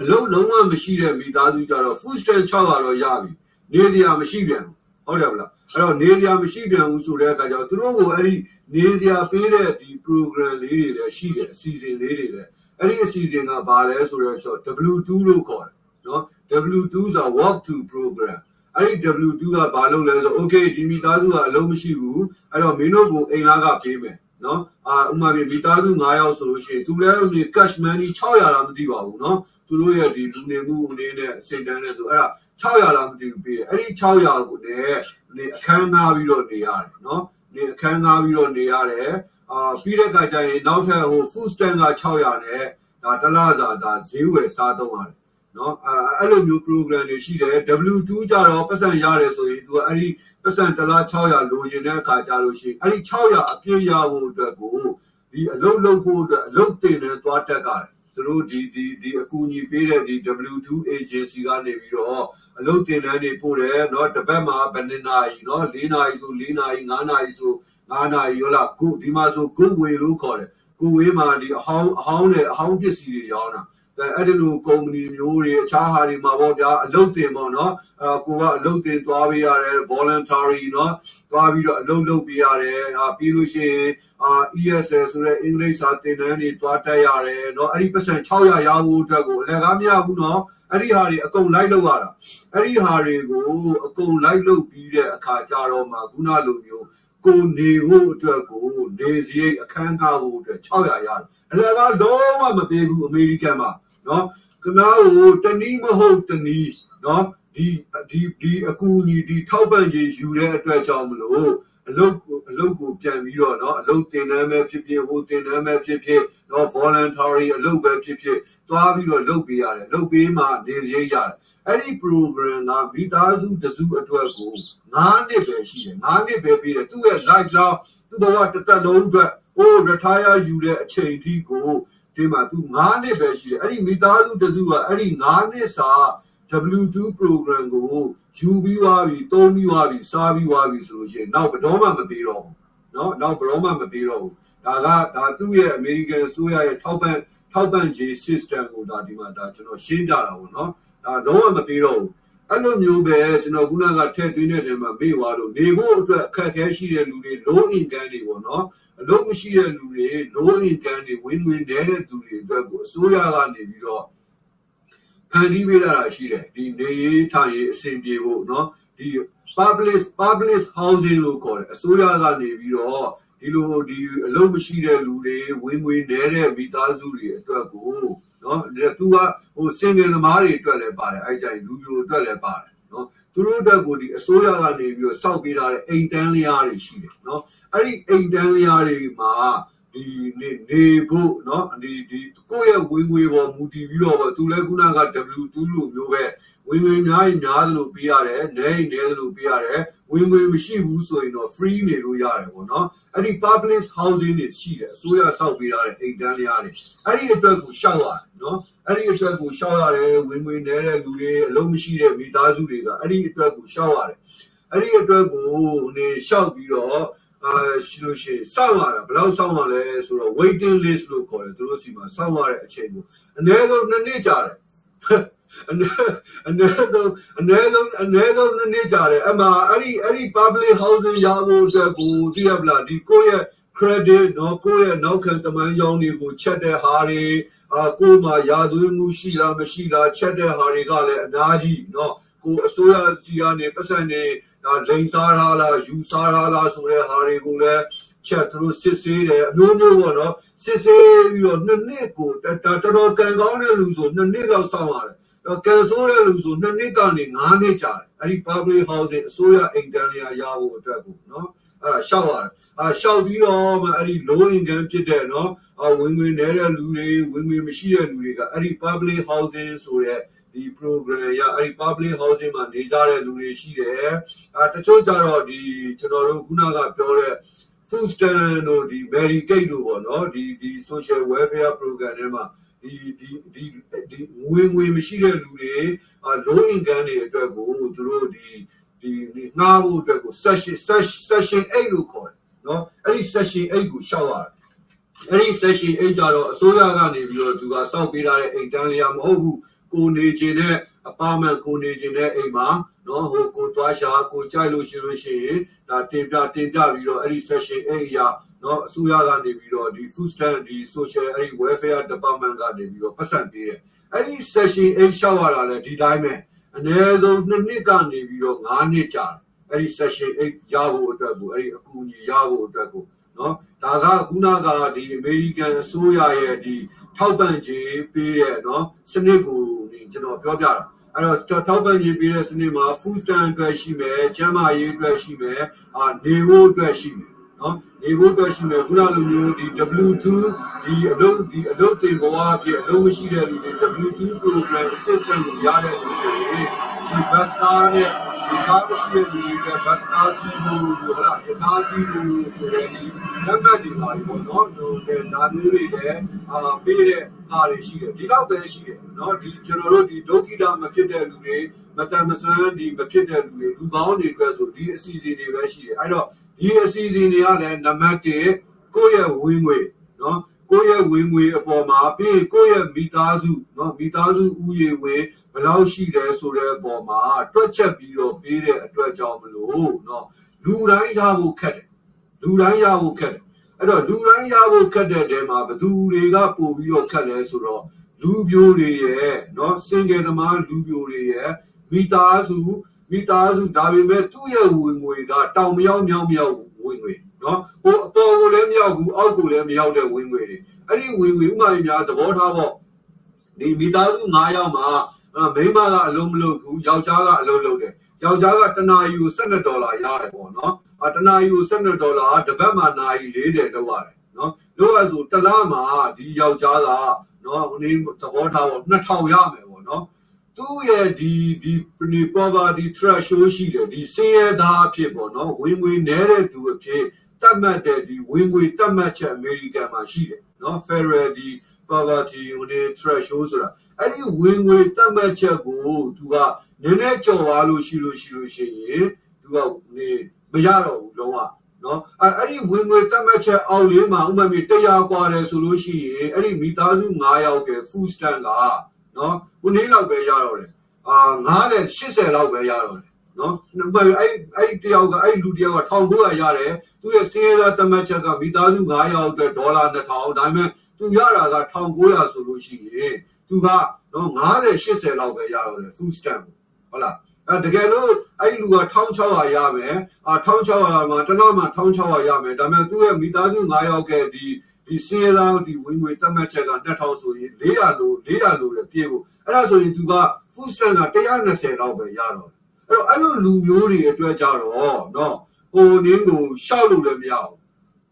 အလုပ်လုံးဝမရှိတဲ့မိသားစုကြတော့ food stamp 600တော့ရပြီနေစရာမရှိပြန်ဘူးဟုတ်တယ်မလားအဲ့တော့နေစရာမရှိပြန်ဘူးဆိုတဲ့အခါကျတော့သူတို့ကိုအဲ့ဒီနေစရာပေးတဲ့ဒီ program လေးတွေလည်းရှိတယ်အစီအစဉ်လေးတွေလည်းအဲ့ဒီအစီအစဉ်ကဘာလဲဆိုတော့ W2 လို့ခေါ်တယ်နော် W2 ဆိုတာ work to program အဲ့ဒီ W2 ကဘာလုပ်လဲဆို okay ဒီမိသားစုကအလုံးမရှိဘူးအဲ့တော့မင်းတို့ကိုအိမ်လာကပေးမယ် နော်အာဥမာပြမိသားစု9ယောက်ဆိုလို့ရှိရင်သူလည်းဒီ cash money 600လားမသိပါဘူးနော်သူတို့ရဲ့ဒီလူနေမှုအနေနဲ့အစိတ်တန်းနဲ့ဆိုအဲ့ဒါ600လားမသိဘူးပေးတယ်အဲ့ဒီ600ကိုလည်းနေအခန်းငှားပြီးတော့နေရတယ်နော်နေအခန်းငှားပြီးတော့နေရတယ်အာပြီးတဲ့အခါကျရင်နောက်ထပ်ဟို food stamp က600နဲ့ဒါတလားစာဒါဈေးဝယ်စားသုံးရတယ် နော်အဲအဲ့လိုမျိုး program တွေရှိတယ် W2 ကြတော့ပတ်စံရတယ်ဆိုရင် तू အဲ့ဒီပတ်စံတလား600လိုချင်တဲ့အခါကြလို့ရှိရင်အဲ့ဒီ600အပြည့်ရဖို့အတွက်ကိုဒီအလုတ်လုတ်ဖို့အတွက်အလုတ်တင်နဲ့သွားတက်ကြတယ်သ သူတို့ဒီဒီဒီအကူအညီပေးတဲ့ဒီ W2 agency ကနေပြီးတော့အလုပ်တင်တန်းတွေပို့တယ်เนาะတစ်ပတ်မှာဘယ်နှစ်နာရီเนาะ၄နာရီဆို၄နာရီ၅နာရီဆို၅နာရီရောလားကိုဒီမှာဆိုကိုဝေလို့ခေါ်တယ်ကိုဝေးမှာဒီအဟောင်းအဟောင်းနဲ့အဟောင်းပစ္စည်းတွေရောင်းတာ အဲ့ဒီလိုကုမ္ပဏီမျိုးတွေအခြားဟာတွေမှာပေါ့ဗျာအလုပ်တင်ပေါ့နော်အဲကိုကအလုပ်တင်သွားပေးရတယ် voluntary နော်သွားပြီးတော့အလုပ်လုပ်ပေးရတယ်ဟာပြီးလို့ရှိရင်အာ ESL ဆိုတဲ့အင်္ဂလိပ်စာသင်တန်းတွေသွားတက်ရတယ်နော်အဲ့ဒီပတ်စံ600ရဖို့အတွက်ကိုအလကားမရဘူးနော်အဲ့ဒီဟာတွေအကုန်လိုက်လုပ်ရတာအဲ့ဒီဟာတွေကိုအကုန်လိုက်လုပ်ပြီးတဲ့အခါကျတော့မှခုနလိုမျိုးကိုနေဖို့အတွက်ကိုနေစရိတ်အခန်းကားဖို့အတွက်600ရတယ်အလကားလုံးဝမပေးဘူးအမေရိကန်မှာ နော်ခင်ဗျားကိုတနည်းမဟုတ်တနည်းနော်ဒီဒီဒီအကူအညီဒီထောက်ပံ့ရေးယူတဲ့အတွက်ကြောင့်မလို့အလုပ်အလုပ်ကိုပြန်ပြီးတော့เนาะအလုပ်တင်တန်းပဲဖြစ်ဖြစ်ဟိုတင်တန်းပဲဖြစ်ဖြစ်เนาะ voluntary အလုပ်ပဲဖြစ်ဖြစ်သွားပြီးတော့လုပ်ပေးရတယ်လုပ်ပေးမှနေစရိတ်ရတယ်အဲ့ဒီ program ကမိသားစုတစုအတွက်ကို9နှစ်ပဲရှိတယ်9နှစ်ပဲပြီးတယ်သူ့ရဲ့ life လောက်သူ့ဘဝတစ်သက်လုံးအတွက်ဟို retire ယူတဲ့အချိန်ထိကို ဒီမှာ तू 9နှစ်ပဲရှိတယ်အဲ့ဒီမိသားစုတစုကအဲ့ဒီ9နှစ်စာ W2 program ကိုယူပြီးသွားပြီသုံးပြီးသွားပြီစားပြီးသွားပြီဆိုလို့ရှိရင်နောက်ဘယ်တော့မှမပေးတော့ဘူးเนาะနောက်ဘယ်တော့မှမပေးတော့ဘူးဒါကဒါသူ့ရဲ့ American အစိုးရရဲ့ထောက်ပံ့ထောက်ပံ့ခြင်း system ကိုဒါဒီမှာဒါကျွန်တော်ရှင်းပြတာပေါ့เนาะဒါလုံးဝမပေးတော့ဘူး အဲ့လိုမျိုးပဲကျွန်တော်ခုနကထည့်သွင်းတဲ့ထဲမှာမိွားတော့နေဖို့အတွက်အခက်အခဲရှိတဲ့လူတွေလိုအင်တန်းတွေပေါ့နော်အလုပ်မရှိတဲ့လူတွေလိုအင်တန်းတွေဝင်ဝင်နေတဲ့သူတွေအတွက်ကိုအစိုးရကနေပြီးတော့ဖန်တီးပေးလာတာရှိတယ်ဒီနေရေးထိုင်ရေးအဆင်ပြေဖို့နော်ဒီ public public housing လို့ခေါ်တယ်အစိုးရကနေပြီးတော့ဒီလိုဒီအလုပ်မရှိတဲ့လူတွေဝင်ဝင်နေတဲ့မိသားစုတွေအတွက်ကို နော်သူကဟိုစင်ငယ်သမားတွေအတွက်လည်းပါတယ်အဲ့ကြိုင်လူလူအတွက်လည်းပါတယ်နော်သူတို့အတွက်ကိုဒီအစိုးရကနေပြီးတော့စောက်ပေးထားတဲ့အိမ်တန်းလျားတွေရှိတယ်နော်အဲ့ဒီအိမ်တန်းလျားတွေမှာ ဒီနေနေဖို့เนาะဒီဒီကိုယ့်ရဲ့ဝင်ငွေပေါ်မူတည်ပြီးတော့သူလည်းခုနက W2 လို့မျိုးပဲဝင်ငွေများရင်များသလိုပေးရတယ်နဲရင်နဲသလိုပေးရတယ်ဝင်ငွေမရှိဘူးဆိုရင်တော့ free နေလို့ရတယ်ပေါ့နော်အဲ့ဒီ public housing တွေရှိတယ်အစိုးရစောက်ပေးထားတဲ့အိမ်တန်းလျားတွေအဲ့ဒီအတွက်ကိုရှောက်ရတယ်နော်အဲ့ဒီအတွက်ကိုရှောက်ရတယ်ဝင်ငွေနဲတဲ့လူတွေအလုံးမရှိတဲ့မိသားစုတွေကအဲ့ဒီအတွက်ကိုရှောက်ရတယ်အဲ့ဒီအတွက်ကိုနေရှောက်ပြီးတော့ အာရှိလို့ရှိရင်စောင့်ရတာဘယ်လောက်စောင့်ရလဲဆိုတော့ waiting list လို့ခေါ်တယ်သူတို့စီမှာစောင့်ရတဲ့အချိန်ကိုအနည်းဆုံးနှစ်နှစ်ကြာတယ်အနည်းအနည်းဆုံးအနည်းဆုံးအနည်းဆုံးနှစ်နှစ်ကြာတယ်အမှအဲ့ဒီအဲ့ဒီ public housing ရဖို့အတွက်ကိုသိရပလားဒီကိုယ့်ရဲ့ credit နော်ကိုယ့်ရဲ့နောက်ခံတမန်ရောင်းတွေကိုချက်တဲ့ဟာတွေအာကိုယ်မှာယာသွင်းမှုရှိလားမရှိလားချက်တဲ့ဟာတွေကလည်းအများကြီးနော်ကိုအစိုးရစီကနေပတ်စံနေ ဒါလိန်စားထားလားယူစားထားလားဆိုတဲ့ဟာတွေကိုလည်းချက်သူတို့စစ်ဆေးတယ်အမျိုးမျိုးပေါ့နော်စစ်ဆေးပြီးတော့နှစ်နှစ်ကိုတော်တော်ကန်ကောင်းတဲ့လူဆိုနှစ်နှစ်လောက်စောင့်ရတယ်တော့ကန်ဆိုးတဲ့လူဆိုနှစ်နှစ်ကနေ9နှစ်ကြာတယ်အဲ့ဒီ public housing အစိုးရအိမ်တန်းလျာရဖို့အတွက်ကိုနော်အဲ့ဒါရှောက်ရတယ်အာရှောက်ပြီးတော့မှအဲ့ဒီ low income ဖြစ်တဲ့နော်အဝင်ငွေနည်းတဲ့လူတွေဝင်ငွေမရှိတဲ့လူတွေကအဲ့ဒီ public housing ဆိုတဲ့ ဒီ program ရအဲ့ဒီ public housing မှာနေကြတဲ့လူတွေရှိတယ်အဲတချို့ကြတော့ဒီကျွန်တော်တို့ခုနကပြောတဲ့ food stand တို့ဒီ Medicaid တို့ပေါ့နော်ဒီဒီ social welfare program တွေမှာဒီဒီဒီဒီငွေငွေမရှိတဲ့လူတွေ low income တွေအတွက်ကိုသူတို့ဒီဒီငှားဖို့အတွက်ကို session session 8လို့ခေါ်တယ်နော်အဲ့ဒီ session 8ကိုရှောက်ရတယ်အဲ့ဒီ session 8ကြတော့အစိုးရကနေပြီးတော့သူကစောက်ပေးထားတဲ့အိမ်တန်းလျာမဟုတ်ဘူး ကိုနေခြင်းနဲ့အပါမန်ကိုနေခြင်းနဲ့အိမ်မှာနော်ဟိုကိုသွားရှာကိုကြိုက်လို့ရှိလို့ရှိရင်ဒါတင်ပြတင်ပြပြီးတော့အဲ့ဒီ session 8အရာနော်အစိုးရကနေပြီးတော့ဒီ food stand ဒီ social အဲ့ဒီ welfare department ကနေပြီးတော့ပတ်စံပေးတယ်အဲ့ဒီ session 8ရှောက်ရတာလည်းဒီတိုင်းပဲအနည်းဆုံး2နှစ်ကနေပြီးတော့9နှစ်ကြာတယ်အဲ့ဒီ session 8ရဖို့အတွက်ကိုအဲ့ဒီအကူအညီရဖို့အတွက်ကို နော်ဒါကခုနကဒီ American အစိုးရရဲ့ဒီထောက်ပံ့ခြင်းပေးတဲ့နော်စနစ်ကိုကျွန်တော်ပြောပြတာအဲ့တော့ထောက်ပံ့ခြင်းပေးတဲ့စနစ်မှာ food stamp အတွက်ရှိမယ်ကျန်းမာရေးအတွက်ရှိမယ်အာနေဖို့အတွက်ရှိမယ်နော်နေဖို့အတွက်ရှိမယ်ခုနလိုမျိုးဒီ W2 ဒီအလုပ်ဒီအလုပ်တင်ဘဝအဖြစ်အလုပ်မရှိတဲ့လူတွေ W2 program assistant ကိုရတဲ့လူဆိုရင်ဒီ bus car နဲ့ ဒီကားရှိတဲ့လူတွေကဘတ်ကားစီးဖို့ဟလာကတားစီးဖို့ဆိုတဲ့ဒီလက်မှတ်တွေပါပေါ့နော်ဟိုတဲ့ဒါမျိုးတွေလည်းအာပေးတဲ့အားတွေရှိတယ်ဒီလောက်ပဲရှိတယ်နော်ဒီကျွန်တော်တို့ဒီဒုက္ခိတာမဖြစ်တဲ့လူတွေမတန်မဆွမ်းဒီမဖြစ်တဲ့လူတွေလူကောင်းတွေအတွက်ဆိုဒီအစီအစဉ်တွေပဲရှိတယ်အဲ့တော့ဒီအစီအစဉ်တွေကလည်းနံပါတ်1ကိုယ့်ရဲ့ဝင်ငွေနော် ကိုယ့်ရဲ့ဝင်ငွေအပေါ်မှာပြီးရင်ကိုယ့်ရဲ့မိသားစုနော်မိသားစုဥယျာဉ်ဝင်ဘယ်လောက်ရှိလဲဆိုတဲ့အပေါ်မှာတွက်ချက်ပြီးတော့ပေးတဲ့အတွက်ကြောင့်မလို့နော်လူတိုင်းရဖို့ခက်တယ်လူတိုင်းရဖို့ခက်တယ်အဲ့တော့လူတိုင်းရဖို့ခက်တဲ့တဲမှာဘသူတွေကပို့ပြီးတော့ခက်လဲဆိုတော့လူပြိုတွေရဲ့နော်စင်ကယ်သမားလူပြိုတွေရဲ့မိသားစုမိသားစုဒါပေမဲ့သူ့ရဲ့ဝင်ငွေကတောင်မြောက်မြောက်မြောက်ဝင်ငွေ နော်ကိုအပေါ်ကိုလည်းမရောက်ဘူးအောက်ကိုလည်းမရောက်တဲ့ဝင်ငွေတွေအဲ့ဒီဝင်ငွေဥမာများသဘောထားပေါ့ဒီမိသားစု9ယောက်မှာမိန်းမကအလုံးမလုံးဘူးယောက်ျားကအလုံးလုံးတယ်ယောက်ျားကတနာယူ12ဒေါ်လာရတယ်ပေါ့နော်အတနာယူ12ဒေါ်လာတပတ်မှာနာရီ40လောက်ရတယ်နော်လို့အဲဆိုတလားမှာဒီယောက်ျားကနော်ဟိုနေသဘောထားပေါ့2000ရမယ်ပေါ့နော်သူ့ရဲ့ဒီဒီ poverty threshold ရှိတယ်ဒီဆင်းရဲသားအဖြစ်ပေါ့နော်ဝင်ဝင်နေတဲ့သူအဖြစ် တတ်မှတ်တဲ့ဒီဝင်ငွေတတ်မှတ်ချက်အမေရိကန်မှာရှိတယ်နော် federal ဒီ poverty ဟိုနေ threshold ဆိုတာအဲ့ဒီဝင်ငွေတတ်မှတ်ချက်ကိုသူကနည်းနည်းကြော်သွားလို့ရှိလို့ရှိလို့ရှိရင်သူကနေမရတော့ဘူးလုံးဝနော်အဲ့အဲ့ဒီဝင်ငွေတတ်မှတ်ချက်အောက်လေးမှာဥပမာမြေ100กว่าတယ်ဆိုလို့ရှိရင်အဲ့ဒီမိသားစု9ယောက်က food stamp ကနော်ခုနေ့လောက်ပဲရတော့တယ်အာ90 80လောက်ပဲရတော့တယ် နော်ဥပမာအဲ့အဲ့တယောက်ကအဲ့လူတယောက်က1900ရတယ်သူရဲ့စင်းရဲတတ်မှတ်ချက်ကမိသားစု9ယောက်အတွက်ဒေါ်လာ2000ဒါပေမဲ့သူရတာက1900ဆိုလို့ရှိရင်သူကနော်90 80လောက်ပဲရတော့တယ် food stamp ဟုတ်လားအဲတကယ်လို့အဲ့လူက1600ရမယ်အာ1600မှာတစ်နောက်မှာ1600ရမယ်ဒါပေမဲ့သူ့ရဲ့မိသားစု9ယောက်ကဒီဒီစင်းလောင်းဒီဝင်ငွေတတ်မှတ်ချက်က2000ဆိုရင်400လို့400လို့လည်းပြေဖို့အဲ့ဒါဆိုရင်သူက food stamp က120လောက်ပဲရတော့အဲ့ တော့အဲ့လိုလူမျိုးတွေအတွက်ကြတော့နော်ဟိုနင်းကိုရှောက်လို့လည်းမရဘူး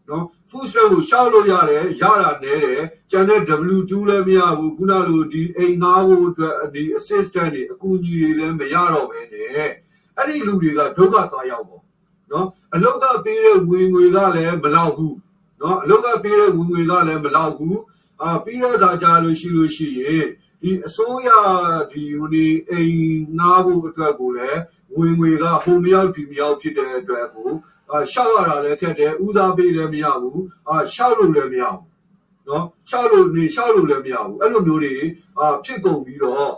နော် full strength ကိုရှောက်လို့ရတယ်ရတာနဲတယ်ကျန်တဲ့ W2 လည်းမရဘူးခုနလိုဒီအိမ်ငါးဖို့အတွက်ဒီ assistant တွေအကူအညီတွေလည်းမရတော့ပဲနဲ့အဲ့ဒီလူတွေကဒုက္ခသွားရောက်ပေါ့နော်အလုတ်ကပေးတဲ့ဝင်ငွေကလည်းမလောက်ဘူးနော်အလုတ်ကပေးတဲ့ဝင်ငွေကလည်းမလောက်ဘူးအာပြီးတော့ဒါကြလို့ရှိလို့ရှိရင် ဒီအစိုးရဒီဟိုဒီအိမ်ငားဖို့အတွက်ကိုလည်းဝင်ငွေကဟိုမရောက်ဒီမရောက်ဖြစ်တဲ့အတွက်ကိုအာရှောက်ရတာလည်းခက်တယ်ဦးစားပေးလည်းမရဘူးအာရှောက်လို့လည်းမရဘူးနော်ရှောက်လို့နေရှောက်လို့လည်းမရဘူးအဲ့လိုမျိုးတွေအာဖြစ်ကုန်ပြီးတော့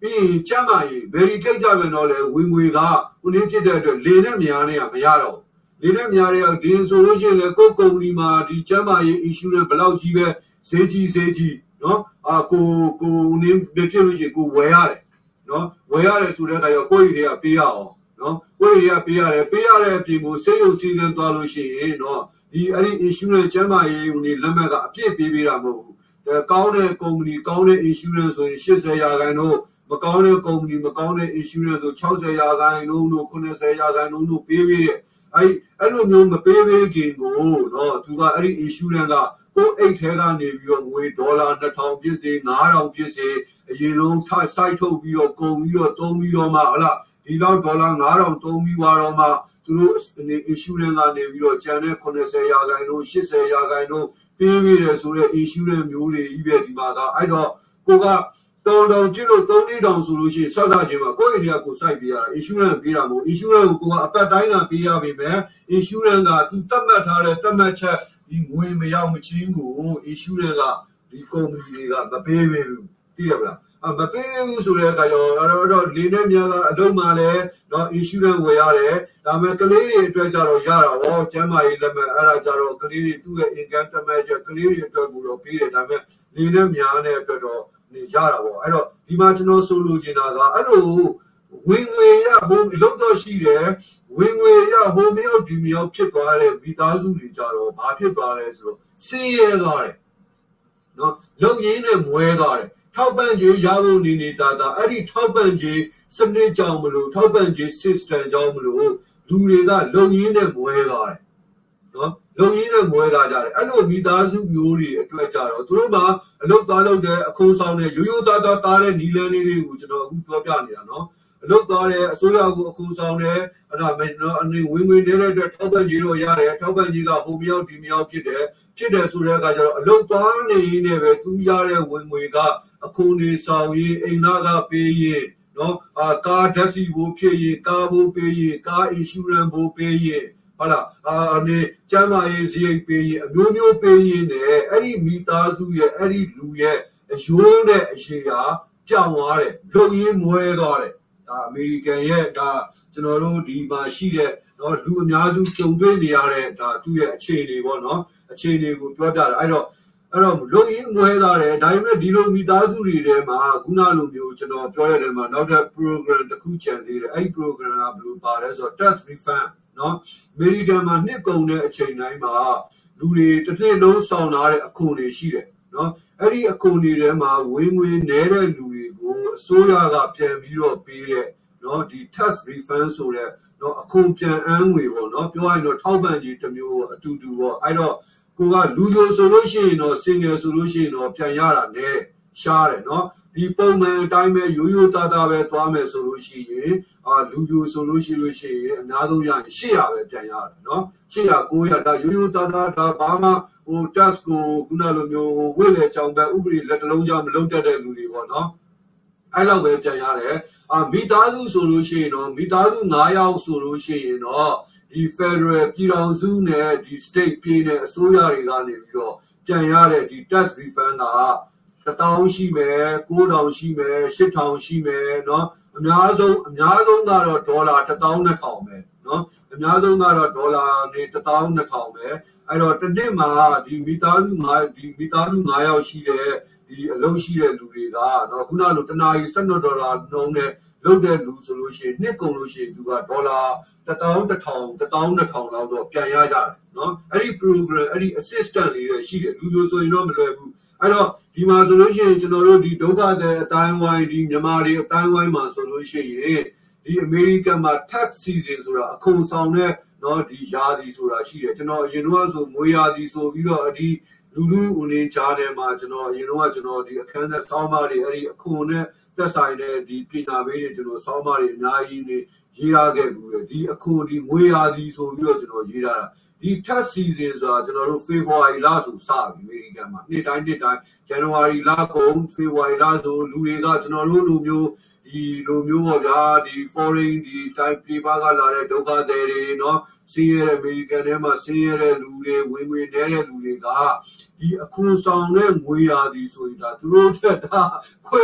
ပြီးရင်ကျမ်းမာရေးဗေရီထိတ်ကြပြန်တော့လေဝင်ငွေကဟိုနည်းဖြစ်တဲ့အတွက်လေနဲ့များနေရမရတော့လေနဲ့များတဲ့ဒီဆိုလို့ရှိရင်လေကိုယ်ကုမ္ပဏီမှာဒီကျမ်းမာရေး insurance ဘယ်လောက်ကြီးပဲဈေးကြီးဈေးကြီး နော်အာကိုကိုနင်းပြပြလို့ရှိရင်ကိုဝယ်ရတယ်နော်ဝယ်ရတယ်ဆိုတဲ့အခါကျကိုယ့်ရည်တွေကပေးရအောင်နော်ကိုယ့်ရည်ကပေးရတယ်ပေးရတဲ့အပြင်ကိုစေယုံစည်းကမ်းသွားလို့ရှိရင်နော်ဒီအဲ့ဒီ insurance ကျန်းမာရေးဝင်လက်မှတ်ကအပြည့်ပေးပေးတာမဟုတ်ဘူးအဲကောင်းတဲ့ကုမ္ပဏီကောင်းတဲ့ insurance ဆိုရင်80ရာခိုင်နှုန်းမကောင်းတဲ့ကုမ္ပဏီမကောင်းတဲ့ insurance ဆို60ရာခိုင်နှုန်းတို့90ရာခိုင်နှုန်းတို့ပေးပေးတဲ့အဲ့အဲ့လိုမျိုးမပေးပေးခင်ကိုနော်သူကအဲ့ဒီ insurance က ကိုအိတ်ထဲကနေပြီးတော့ငွေဒေါ်လာ2000ဖြစ်စေ9000ဖြစ်စေအရင်ဆုံးထိုက်ဆိုင်ထုတ်ပြီးတော့ကုန်ပြီးတော့သုံးပြီးတော့မှဟလာဒီလောက်ဒေါ်လာ9000သုံးပြီးသွားတော့မှသူတို့အနေ insurance ကနေပြီးတော့ကျန်တဲ့80ရာခိုင်နှုန်း80ရာခိုင်နှုန်းပေးပြီးတယ်ဆိုတော့ insurance မျိုးတွေကြီးပဲဒီမှာကအဲ့တော့ကိုကတောင်တောင်ပြစ်လို့3လေးတောင်ဆိုလို့ရှိရင်ဆက်စားခြင်းမှာကိုယ့်အိမ်ကကိုစိုက်ပေးရတာ insurance ပေးတာမဟုတ် insurance ကိုကိုကအပတ်တိုင်းလာပေးရပေမဲ့ insurance ကသူသတ်မှတ်ထားတဲ့သတ်မှတ်ချက် ဒီငွေမရောက်မချင်းကို insurance ကဒီကုမ္ပဏီတွေကမပေးပေးဘူးသိရမလားအမပေးဘူးဆိုတဲ့အခါကျတော့တော့လေနဲ့များကအလုံးမှလည်းတော့ insurance ဝယ်ရတယ်ဒါပေမဲ့ကလေးတွေအတွက်ကြတော့ရတာဟောကျမ်းမာရေးလက်မှတ်အဲ့ဒါကြတော့ကလေးတွေသူ့ရဲ့ income တမန်ချက်ကလေးတွေအတွက်ကိုတော့ပေးတယ်ဒါပေမဲ့လေနဲ့များတဲ့အတွက်တော့နေရတာပေါ့အဲ့တော့ဒီမှာကျွန်တော်ဆိုလိုချင်တာကအဲ့လို ဝင်ငွေရဘုံလုံးတော့ရှိတယ်ဝင်ငွေရဟိုမြောက်ဒီမြောက်ဖြစ်သွားတဲ့မိသားစုတွေကြတော့ဘာဖြစ်သွားလဲဆိုတော့ဆင်းရဲသွားတယ်နော်လုံရင်းနဲ့မွဲသွားတယ်ထောက်ပံ့ကြေးရဖို့နေနေတာဒါအဲ့ဒီထောက်ပံ့ကြေးစနစ်ကြောင့်မလို့ထောက်ပံ့ကြေး system ကြောင့်မလို့လူတွေကလုံရင်းနဲ့မွဲသွားတယ်နော်လုံရင်းနဲ့မွဲသားကြတယ်အဲ့လိုမိသားစုမျိုးတွေအတွက်ကြတော့သူတို့ကအလုတ်သားလုပ်တဲ့အခုံးဆောင်တဲ့ရိုးရိုးသားသားသားတဲ့နီလန်းလေးတွေကိုကျွန်တော်အခုပြောပြနေတာနော် အလုပ်သွားတယ်အစိုးရကိုအခုဆောင်တယ်အဲ့ဒါမနော်အနေဝင်ဝင်နေတဲ့အတွက်ထောက်ပံ့ကြီးတော့ရတယ်ထောက်ပံ့ကြီးကဟိုမြောက်ဒီမြောက်ဖြစ်တယ်ဖြစ်တယ်ဆိုတဲ့အခါကျတော့အလုပ်သွားနေရင်းနဲ့ပဲသူရတဲ့ဝင်ငွေကအခုနေဆောင်ရင်အိမ်သားကပေးရင်နော်အာကားဓာတ်စီဘိုးဖြစ်ရင်ကားဘိုးပေးရင်ကား insurance ဘိုးပေးရင်ဟုတ်လားအာအနေကျမ်းမာရေးစရိတ်ပေးရင်အမျိုးမျိုးပေးရင်လည်းအဲ့ဒီမိသားစုရဲ့အဲ့ဒီလူရဲ့အယိုးနဲ့အရှိရာပြောင်းသွားတယ်လုံရင်းမွဲသွားတယ် ဒါအမေရိကန်ရဲ့ဒါကျွန်တော်တို့ဒီမှာရှိတဲ့နော်လူအများစုကြုံတွေ့နေရတဲ့ဒါသူ့ရဲ့အခြေအနေပေါ့နော်အခြေအနေကိုပြောပြတာအဲ့တော့အဲ့တော့လုံရင်းမွဲသွားတယ်ဒါပေမဲ့ဒီလိုမိသားစုတွေထဲမှာခုနလိုမျိုးကျွန်တော်ပြောရတဲ့မှာနောက်တဲ့ program တစ်ခုချန်သေးတယ်အဲ့ဒီ program ကဘယ်လိုပါလဲဆိုတော့ tax refund နော်အမေရိကန်မှာနှစ်ကုန်တဲ့အချိန်တိုင်းမှာလူတွေတစ်နှစ်လုံးဆောင်လာတဲ့အခွန်တွေရှိတယ်နော်အဲ့ဒီအခွန်တွေထဲမှာဝင်ငွေနည်းတဲ့လူတွေကို အစိုးရကပြန်ပြီးတော့ပေးတဲ့နော်ဒီ tax refund ဆိုတဲ့နော်အခွန်ပြန်အမ်းငွေပေါ့နော်ပြောရရင်တော့ထောက်ပံ့ကြီးတစ်မျိုးပေါ့အတူတူပေါ့အဲ့တော့ကိုကလူကြိုဆိုလို့ရှိရင်တော့ single ဆိုလို့ရှိရင်တော့ပြန်ရတာနည်းတယ်ရှားတယ်နော်ဒီပုံမှန်အတိုင်းပဲရိုးရိုးသားသားပဲသွားမယ်ဆိုလို့ရှိရင်အာလူပြိုဆိုလို့ရှိလို့ရှိရင်အများဆုံးရရင်800ပဲပြန်ရတယ်နော်800 900ဒါရိုးရိုးသားသားဒါဘာမှဟို task ကိုခုနလိုမျိုးဝိလေကြောင်ပဲဥပဒေလက်တလုံးကြောင်မလုံးတတ်တဲ့လူတွေပေါ့နော် အဲ့လောက်ပဲပြန်ရတယ်အာမိသားစုဆိုလို့ရှိရင်တော့မိသားစု9ယောက်ဆိုလို့ရှိရင်တော့ဒီ Federal ပြည်ထောင်စုနဲ့ဒီ State ပြည်နယ်အစိုးရတွေကနေပြီးတော့ပြန်ရတဲ့ဒီ tax refund က1000ရှိမယ်9000ရှိမယ်8000ရှိမယ်เนาะအများဆုံးအများဆုံးကတော့ဒေါ်လာ12000ပဲเนาะအများဆုံးကတော့ဒေါ်လာနေ12000ပဲအဲ့တော့တစ်နှစ်မှာဒီမိသားစု9ဒီမိသားစု9ယောက်ရှိတဲ့ ဒီအလုပ်ရှိတဲ့လူတွေကတော့ခုနလိုတနာရီ12ဒေါ်လာနှုန်းနဲ့လုပ်တဲ့လူဆိုလို့ရှိရင်နှစ်ကုန်လို့ရှိရင်သူကဒေါ်လာ1000 1000 1200လောက်တော့ပြန်ရကြတယ်နော်အဲ့ဒီ program အဲ့ဒီ assistant တွေရှိတယ်လူလိုဆိုရင်တော့မလွယ်ဘူးအဲ့တော့ဒီမှာဆိုလို့ရှိရင်ကျွန်တော်တို့ဒီဒုက္ခတဲ့အတိုင်းဝိုင်းဒီမြန်မာတွေအတိုင်းဝိုင်းမှာဆိုလို့ရှိရင်ဒီအမေရိကန်မှာ tax season ဆိုတာအခွန်ဆောင်တဲ့နော်ဒီယာသည်ဆိုတာရှိတယ်ကျွန်တော်အရင်တော့ဆိုမွေယာသည်ဆိုပြီးတော့ဒီ လူလူဦးနေကြားထဲမှာကျွန်တော်အရင်တော့ကျွန်တော်ဒီအခန်းနဲ့စောင်းမတွေအဲ့ဒီအခွန်နဲ့သက်ဆိုင်တဲ့ဒီပြည်နာပေးတွေကျွန်တော်စောင်းမတွေအများကြီးနေရေးထားခဲ့ဘူးလေဒီအခွန်ဒီငွေရာဒီဆိုပြီးတော့ကျွန်တော်ရေးထားတာဒီ tax season ဆိုတာကျွန်တော်တို့ February လဆိုစပြီအမေရိကန်မှာနှစ်တိုင်းနှစ်တိုင်း January လကုန် February လဆိုလူတွေကကျွန်တော်တို့လူမျိုး ဒီလိုမျိုးပေါ့ဗျာဒီ foreign ဒီ type paper ကလာတဲ့ဒုက္ခသည်တွေเนาะစင်းရဲတဲ့အမေရိကန်ထဲမှာစင်းရဲတဲ့လူတွေဝင်ဝင်နေတဲ့လူတွေကဒီအခွန်ဆောင်တဲ့ငွေရာဒီဆိုရင်ဒါသူတို့တက်တာခွဲ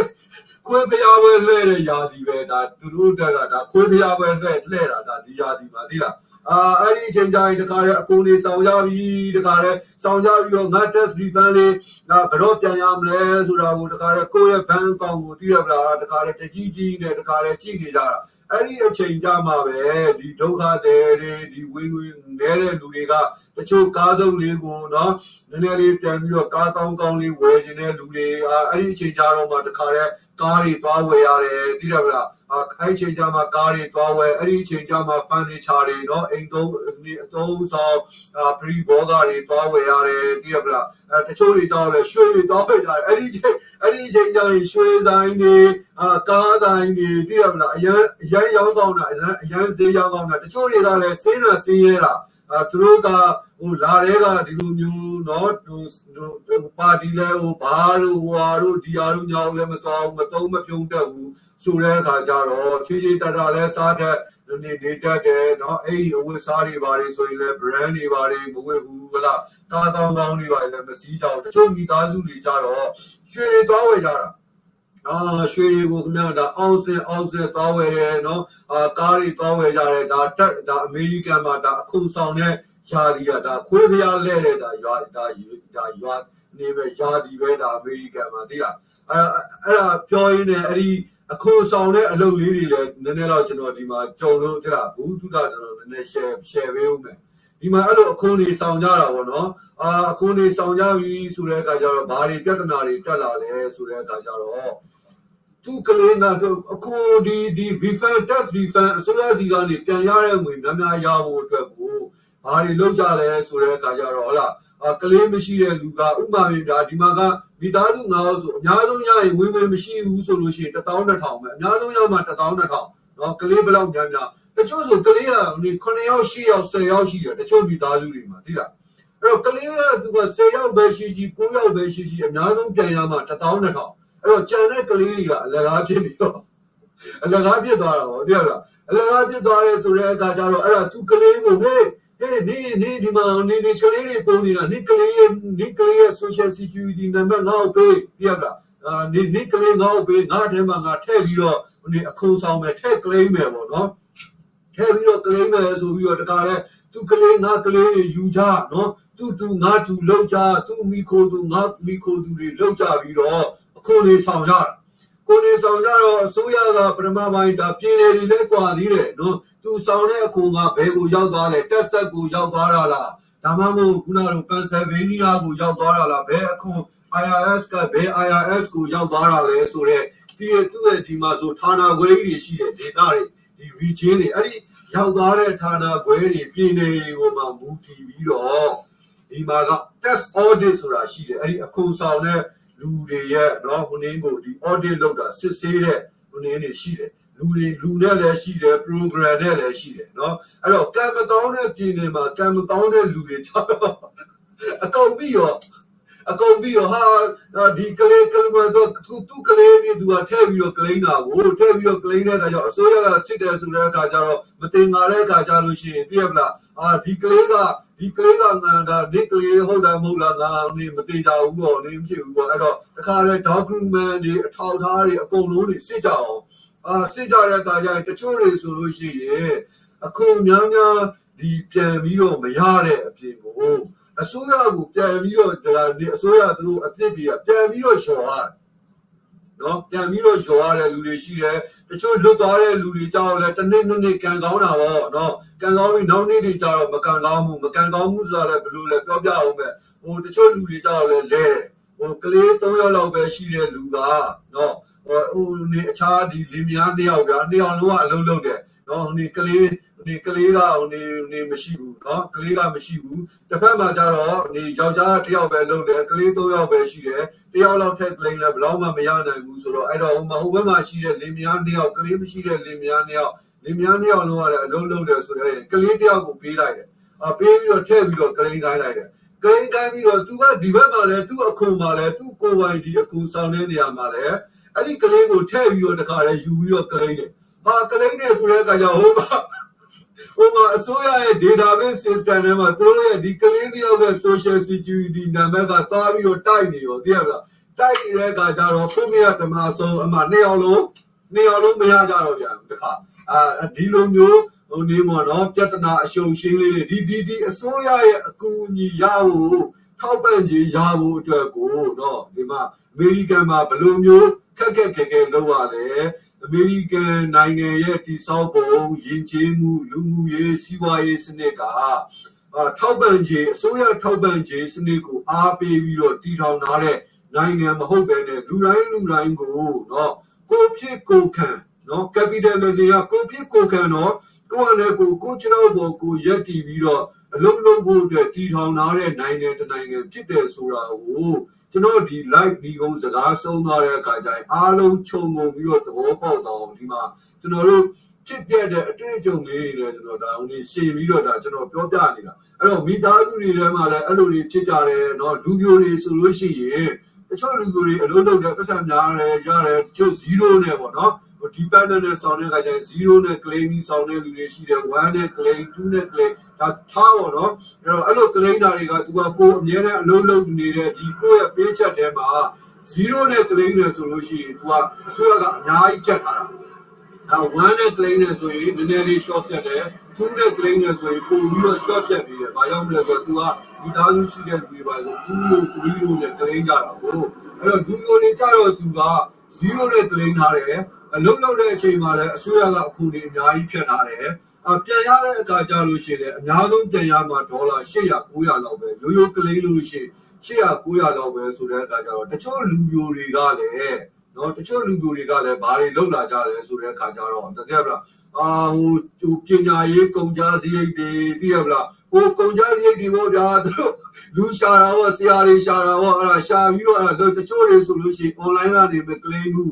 ခွဲဖျားပွဲလှဲ့တဲ့ယာဒီပဲဒါသူတို့တက်ကဒါခွဲဖျားပွဲလှဲ့လှဲ့တာဒါဒီယာဒီပါသိလား အာအဲ့ဒီအချိန်ကျရင်တခါတည်းအကုန်လေးဆောင်ရပြီတခါတည်းဆောင်ရပြီးတော့ငါ test refund လေးငါဘယ်တော့ပြန်ရမလဲဆိုတာကိုတခါတည်းကိုယ့်ရဲ့ bank account ကိုသိရပလားတခါတည်းတကြီးကြီးနဲ့တခါတည်းကြည့်နေကြတာအဲ့ဒီအချိန်ကြမှာပဲဒီဒုက္ခတွေတွေဒီဝင်းဝင်းနေတဲ့လူတွေကတချို့ကားစုပ်လေးကိုနော်နည်းနည်းလေးပြန်ပြီးတော့ကားကောင်းကောင်းလေးဝယ်ခြင်းတဲ့လူတွေအာအဲ့ဒီအချိန်ကြတော့မှတခါတည်း ကားတွေသွားဝယ်ရတယ်သိရပလားအဲ့ဒီအချိန်ကြမှာကားတွေသွားဝယ်အဲ့ဒီအချိန်ကြမှာ furniture တွေနော်အိမ်သုံးအသုံးဆောင်အာပရိဘောဂတွေသွားဝယ်ရတယ်သိရပလားအဲတချို့တွေတော့လည်းရွှေတွေသွားဝယ်ကြတယ်အဲ့ဒီချိန်အဲ့ဒီချိန်ကျရင်ရွှေဆိုင်တွေအာကားဆိုင်တွေသိရမလားအရန်အရန်ရောင်းကောင်းတာအရန်အရန်ဈေးရောင်းကောင်းတာတချို့တွေကလည်းစင်းတာစင်းရဲတာအဲ သူတို့ကဟိုလာတဲ့ကဒီလိုမျိုးเนาะဟိုပါတီလဲဟိုဘာလို့ဟွာတို့ဒီအားတို့ညောင်းလည်းမတော်မတုံးမပြုံးတတ်ဘူးဆိုတဲ့အခါကျတော့ချေချေတတလဲစားတဲ့နေနေတတ်တယ်เนาะအဲ့ဒီအဝတ်စားတွေဘာတွေဆိုရင်လည်း brand တွေဘာတွေမဝတ်ဘူးဟလားကားကောင်းကောင်းတွေဘာတွေလည်းမစည်းကြဘူးတချို့မိသားစုတွေကြတော့ရွှေတွေသွားဝယ်ကြတာ အာရွှေတွေကိုခင်ဗျာဒါအောက်ဆစ်အောက်ဆစ်သွားဝယ်တယ်နော်အာကားတွေသွားဝယ်ကြတယ်ဒါတက်ဒါအမေရိကန်မှာဒါအခုဆောင်တဲ့ယာဒီကဒါခွေးဖျားလဲတဲ့ဒါရွာဒါဒါရွာနေပဲယာဒီပဲဒါအမေရိကန်မှာသိလားအဲအဲ့ဒါပြောရင်းနဲ့အဲ့ဒီအခုဆောင်တဲ့အလုပ်လေးတွေလည်းနည်းနည်းတော့ကျွန်တော်ဒီမှာကြုံလို့သိလားဘူးသူကကျွန်တော်နည်းနည်း share share ပေးဦးမယ်ဒီမှာအဲ့လိုအခုနေဆောင်ကြတာပေါ့နော်အာအခုနေဆောင်ကြပြီဆိုတဲ့အခါကျတော့ဘာတွေပြဿနာတွေတက်လာလဲဆိုတဲ့အခါကျတော့ သူကလေးကတော့အခုဒီဒီ refund test refund အစိုးရစီကနေပြန်ရတဲ့ငွေများများရဖို့အတွက်ကိုဘာတွေလုပ်ကြလဲဆိုတဲ့အခါကျတော့ဟုတ်လားကလေးမရှိတဲ့လူကဥပမာပြဒါဒီမှာကမိသားစု9ယောက်ဆိုအများဆုံးရရင်ဝင်ဝင်မရှိဘူးဆိုလို့ရှိရင်1000 2000ပဲအများဆုံးရမှ1000 2000နော်ကလေးဘယ်လောက်များများတချို့ဆိုကလေးကဒီ9ယောက်10ယောက်10ယောက်ရှိတယ်တချို့မိသားစုတွေမှာသိလားအဲ့တော့ကလေးကသူက10ယောက်ပဲရှိရှိ9ယောက်ပဲရှိရှိအများဆုံးပြန်ရမှာ1000 2000 အဲ့တော့ကြံတဲ့ကလေးတွေကအလကားဖြစ်ပြီးတော့အလကားဖြစ်သွားတာပေါ့သိရလားအလကားဖြစ်သွားတယ်ဆိုတဲ့အခါကျတော့အဲ့ဒါသူကလေးကိုဟေးဟေးနေနေဒီမှာနေနေကလေးတွေပုံနေတာနေကလေးရဲ့နေကလေးရဲ့ social security နံပါတ်ငါ့ကိုပေးသိရလားအာနေနေကလေးငါ့ကိုပေးငါ့ထဲမှာငါထည့်ပြီးတော့နေအခုဆောင်မယ်ထည့် claim မယ်ပေါ့နော်ထည့်ပြီးတော့ claim မယ်ဆိုပြီးတော့တခါလဲသူကလေးငါကလေးတွေယူကြနော်သူသူငါသူလောက်ကြသူမိခိုသူငါမိခိုသူတွေလောက်ကြပြီးတော့ အခုလေးဆောင်ကြတာကိုနေဆောင်ကြတော့အစိုးရကပထမပိုင်းဒါပြည်နယ်တွေလည်းကွာသေးတယ်နော်သူဆောင်တဲ့အခွန်ကဘယ်ကိုရောက်သွားလဲတက်ဆက်ကိုရောက်သွားတာလားဒါမှမဟုတ်ခုနကပန်ဆယ်ဗေးနီးယားကိုရောက်သွားတာလားဘယ်အခွန် IRS ကဘယ် IRS ကိုရောက်သွားတာလဲဆိုတော့ဒီသူ့ရဲ့ဒီမှာဆိုဌာနခွဲကြီးတွေရှိတယ်ဒေတာတွေဒီ region တွေအဲ့ဒီရောက်သွားတဲ့ဌာနခွဲတွေပြည်နယ်တွေကိုမှမူတည်ပြီးတော့ဒီမှာက test audit ဆိုတာရှိတယ်အဲ့ဒီအခွန်ဆောင်တဲ့ လူတွေရဲ့နော်ဟိုနင်းကိုဒီ audit လုပ်တာစစ်ဆေးတဲ့ဟိုနင်းတွေရှိတယ်လူတွေလူနဲ့လည်းရှိတယ် program နဲ့လည်းရှိတယ်နော်အဲ့တော့ကံမကောင်းတဲ့ပြည်နယ်မှာကံမကောင်းတဲ့လူတွေကြောက်တော့အကုန်ပြီးရောအကုန်ပြီးတော့ဟာဒီကလေးကလေးတော့သူသူကလေးတွေသူကထည့်ပြီးတော့ကလိန်းတာကိုထည့်ပြီးတော့ကလိန်းတဲ့အခါကျတော့အစိုးရကစစ်တယ်ဆိုတဲ့အခါကျတော့မတင်ငါတဲ့အခါကျလို့ရှိရင်ပြည့်ပလားအာဒီကလေးက ဒီကလေးကငါဒါဒီကလေးဟုတ်တယ်မဟုတ်လားငါနေမသေးကြဘူးပေါ့နေမဖြစ်ဘူးပေါ့အဲ့တော့တခါလဲ document တွေအထောက်အထားတွေအကုန်လုံးတွေစစ်ကြအောင်အာစစ်ကြတဲ့အခါကျရင်တချို့တွေဆိုလို့ရှိရင်အခုများများဒီပြန်ပြီးတော့မရတဲ့အပြင်ကိုအစိုးရကိုပြန်ပြီးတော့ဒါဒီအစိုးရသူတို့အပြစ်တွေကပြန်ပြီးတော့လျှော်ရတယ် နော်ပြန်ပြီးတော့လျှော်ရတဲ့လူတွေရှိတယ်တချို့လွတ်သွားတဲ့လူတွေကြောက်လဲတစ်နှစ်နှစ်နှစ်ကန်ကောင်းတာပေါ့နော်ကန်ကောင်းပြီးနောက်နေ့တွေကျတော့မကန်ကောင်းဘူးမကန်ကောင်းဘူးဆိုတာလည်းဘယ်လိုလဲပြောပြအောင်ပဲဟိုတချို့လူတွေကြောက်လဲလဲဟိုကလေး၃ယောက်လောက်ပဲရှိတဲ့လူကနော်ဟိုဟိုနေအခြားဒီလင်မယားနှစ်ယောက်ဗျာနှစ်ယောက်လုံးကအလုံးလုံးတယ်နော်ဟိုနေကလေး ဒီကလေးကဟိုနေနေမရှိဘူးเนาะကလေးကမရှိဘူးတစ်ဖက်မှာကျတော့ဒီယောက်ျားတစ်ယောက်ပဲလုပ်တယ်ကလေးသုံးယောက်ပဲရှိတယ်တစ်ယောက်လောက်ထက်ကလေးလည်းဘယ်တော့မှမရနိုင်ဘူးဆိုတော့အဲ့တော့ဟိုမှာဟိုဘက်မှာရှိတဲ့လင်မယားနှစ်ယောက်ကလေးမရှိတဲ့လင်မယားနှစ်ယောက်လင်မယားနှစ်ယောက်လုံးကလည်းအလုံးလုံးတယ်ဆိုတော့ကလေးတစ်ယောက်ကိုပေးလိုက်တယ်အပေးပြီးတော့ထည့်ပြီးတော့ကလေးခိုင်းလိုက်တယ်ကလေးခိုင်းပြီးတော့သူကဒီဘက်မှာလည်းသူ့အခုမှာလည်းသူ့ကိုယ်ပိုင်ဒီအခုဆောင်တဲ့နေရာမှာလည်းအဲ့ဒီကလေးကိုထည့်ပြီးတော့တခါလဲယူပြီးတော့ကလေးတယ်ဟာကလေးနဲ့ဆိုတဲ့အခါကျဟိုမှာ ဟိုမှာအစိုးရရဲ့ database system ထဲမှာသူတို့ရဲ့ဒီကလေးတယောက်ရဲ့ social security နံပါတ်ကသွားပြီးတော့တိုက်နေရောသိရမလားတိုက်နေတဲ့အခါကျတော့ဖုန်းမရဓမ္မဆုံးအမှနှစ်ယောက်လုံးနှစ်ယောက်လုံးမရကြတော့ဗျာတခါအာဒီလိုမျိုးဟိုနေမော်နော်ပြဿနာအရှုံရှင်းလေးတွေဒီဒီဒီအစိုးရရဲ့အကူအညီရဖို့ထောက်ပံ့ခြင်းရဖို့အတွက်ကိုတော့ဒီမှာအမေရိကန်မှာဘယ်လိုမျိုးခက်ခက်ခဲခဲလုပ်ရလဲ အမေရိကန်နိုင်ငံရဲ့တည်ဆောက်ပုံယဉ်ကျေးမှုလူမှုရေးစီးပွားရေးစနစ်ကထောက်ပံ့ခြင်းအစိုးရထောက်ပံ့ခြင်းစနစ်ကိုအားပေးပြီးတော့တည်ထောင်ထားတဲ့နိုင်ငံမဟုတ်ဘဲနဲ့လူတိုင်းလူတိုင်းကိုနော်ကိုဖြစ်ကိုခံနော် capitalism ကကိုဖြစ်ကိုခံတော့ကိုယ်နဲ့ကိုကိုကျွန်တော်ဘောကိုရက်တည်ပြီးတော့ အလုံးလုံးဖို့အတွက်တည်ထောင်ထားတဲ့နိုင်ငံတနိုင်ငံဖြစ်တယ်ဆိုတာကိုကျွန်တော်ဒီ live ဒီကုန်းစကားဆုံးသွားတဲ့အခါကျရင်အားလုံးခြုံငုံပြီးတော့သဘောပေါက်တော့ဒီမှာကျွန်တော်တို့ဖြစ်ပြတဲ့အတွေ့အကြုံလေးတွေလည်းကျွန်တော်ဒါဦးနေရှင်းပြီးတော့ဒါကျွန်တော်ပြောပြနေတာအဲ့တော့မိသားစုတွေထဲမှာလည်းအဲ့လိုတွေဖြစ်ကြတယ်เนาะလူမျိုးတွေဆိုလို့ရှိရင်တချို့လူမျိုးတွေအလုံးလုံးတဲ့ပတ်စံများတယ်ရတယ်တချို့0နဲ့ပေါ့เนาะ dependent နဲ့ဆောင်တဲ့အခါကျရင်0နဲ့ claim ဆောင်တဲ့လူတွေရှိတယ်1နဲ့ claim 2နဲ့ claim ဒါထားပါတော့အဲ့တော့အဲ့လို claim တာတွေက तू ကကိုအမြဲတမ်းအလုံးလုံးနေတဲ့ဒီကိုယ့်ရဲ့ပေးချက်ထဲမှာ0နဲ့ claim နဲ့ဆိုလို့ရှိရင် तू ကအစိုးရကအများကြီးဖြတ်ထားတာအဲ1နဲ့ claim နဲ့ဆိုရင်နည်းနည်းလေး short ဖြတ်တယ်2နဲ့ claim နဲ့ဆိုရင်ပို့ပြီးတော့ short ဖြတ်ပြီးတယ်။ဘာကြောင့်လဲဆိုတော့ तू ကမိသားစုရှိတဲ့လူတွေပါဆို2လို့3လို့နဲ့ claim ကြတာကိုအဲ့တော့လူမျိုးတွေကြတော့ तू က0နဲ့ claim ထားတယ် အလုံးလုံးတဲ့အချိန်မှာလည်းအစိုးရကအခုနေအများကြီးဖြတ်ထားတယ်အပြန်ရတဲ့အခါကျလို့ရှိရင်လည်းအများဆုံးပြန်ရမှာဒေါ်လာ800 900လောက်ပဲရိုးရိုးကလေးလို့ရှိရင်800 900လောက်ပဲဆိုတဲ့အခါကျတော့တချို့လူမျိုးတွေကလည်းနော်တချို့လူမျိုးတွေကလည်းဘာတွေလောက်လာကြလဲဆိုတဲ့အခါကျတော့တကယ်ဗျာအအာဟိုဟိုပညာရေးကုန်ကြစရိတ်တွေသိရမလားဟိုကုန်ကြစရိတ်တွေပေါ့ဗျာသူတို့လူရှာတာပေါ့ဆရာတွေရှာတာပေါ့အဲ့ဒါရှာပြီးတော့အဲ့ဒါတချို့တွေဆိုလို့ရှိရင် online ကနေပဲ claim မှု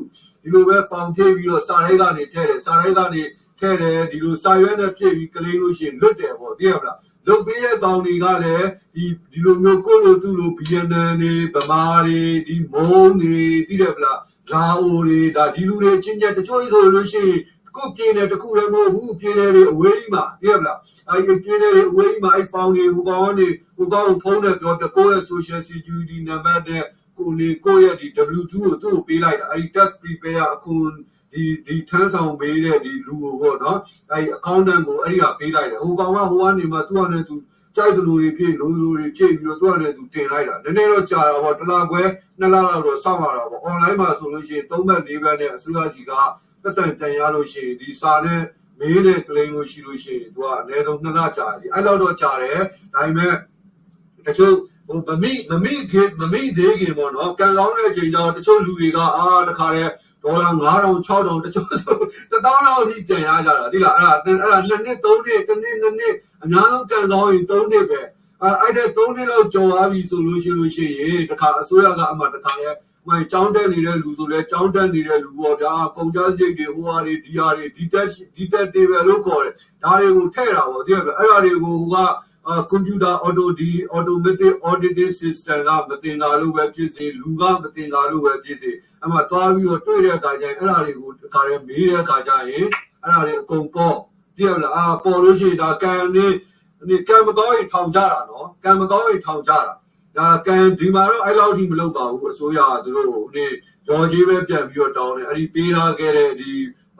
ဒီလိုပဲ form ဖြည့်ပြီးတော့စာရိုက်ကနေထည့်တယ်စာရိုက်ကနေထည့်တယ်ဒီလိုစာရွက်နဲ့ဖြည့်ပြီး claim လို့ရှိရင်လွတ်တယ်ပေါ့သိရမလားလုတ်ပေးတဲ့ကောင်တွေကလည်းဒီဒီလိုမျိုးကိုလိုသူ့လို BNN တွေဗမာတွေဒီမုံတွေသိတယ်မလားလာအိုတွေဒါဒီလူတွေအချင်းချင်းတချို့ဆိုလို့ရှိရင်ကိုပြင်းတယ်တခုလည်းမဟုတ်ဘူးပြင်းတယ်တွေအဝေးကြီးမှာသိရမလားအဲဒီပြင်းတယ်တွေအဝေးကြီးမှာအဲဖောင်တွေဟိုကောင်ကနေဟိုကောင်ကိုဖုန်းနဲ့ပြောပြကိုယ့်ရဲ့ social security number နဲ့ ကိုလေကိုယ့်ရဲ့ဒီ W2 ကိုသူ့ကိုပေးလိုက်တာအဲဒီ test prepare အခုဒီဒီထမ်းဆောင်ပေးတဲ့ဒီလူကိုပေါ့နော်အဲဒီ accountant ကိုအဲ့ဒီကပေးလိုက်တယ်ဟိုကောင်ကဟိုကနေမှသူ့အနေနဲ့သူကြိုက်တဲ့လူတွေဖြစ်လူလူတွေဖြစ်ပြီးတော့သူ့အနေနဲ့သူတင်လိုက်တာနည်းနည်းတော့ကြာတာပေါ့တစ်လခွဲနှစ်လလောက်တော့စောင့်ရတာပေါ့ online မှာဆိုလို့ရှိရင်၃ဘက်၄ဘက်နဲ့အစိုးရစီကပတ်စံတန်ရလို့ရှိရင်ဒီစာနဲ့မေးတဲ့ claim လို့ရှိလို့ရှိရင်သူကအနည်းဆုံးနှစ်လကြာတယ်အဲ့လောက်တော့ကြာတယ်ဒါပေမဲ့တချို့ဟို မမိမမိခင်မမိသေးခင်ပေါ့နော်ကံကောင်းတဲ့အချိန်ကျတော့တချို့လူတွေကအာတခါတည်းဒေါ်လာ9000 6000တချို့ဆို1000လောက်အထိပြန်ရကြတာဒီလားအဲ့ဒါအဲ့ဒါနှစ်နှစ်သုံးနှစ်တစ်နှစ်နှစ်နှစ်အများဆုံးကံကောင်းရင်3နှစ်ပဲအဲ့အဲ့တဲ့3နှစ်လောက်ကျော်သွားပြီဆိုလို့ရှိလို့ရှိရင်တခါအစိုးရကအမှတခါလဲမိုင်ចောင်းတက်နေတဲ့လူဆိုလဲចောင်းတက်နေတဲ့လူပေါ့ဗျာကုန်ကြစိတ်တွေဟိုဟာတွေဒီဟာတွေဒီတက်ဒီတက်တေဘယ်လို့ခေါ်တယ်ဒါတွေကိုထည့်တာပေါ့တကယ်ပဲအဲ့ဒါတွေကိုဟိုကအာ ကွန်ပျူတာအော်တိုဒီ automatic auditing system ကမတင်တာလို့ပဲဖြစ်စေလူကမတင်တာလို့ပဲဖြစ်စေအမှသွားပြီးတော့တွေ့တဲ့အခါကျရင်အဲ့ဒါတွေကိုတခါတည်းမေးတဲ့အခါကျရင်အဲ့ဒါတွေအကုန်ပေါ့တကယ်လားအာပေါ်လို့ရှိရင်ဒါကံနေဒီကံမကောင်းရင်ထောင်ကြတာနော်ကံမကောင်းရင်ထောင်ကြတာဒါကံဒီမှာတော့အဲ့လောက်ထိမလုပ်ပါဘူးအစိုးရကသူတို့ဟိုနေရော်ကြီးပဲပြန်ပြီးတော့တောင်းတယ်အဲ့ဒီပေးထားခဲ့တဲ့ဒီ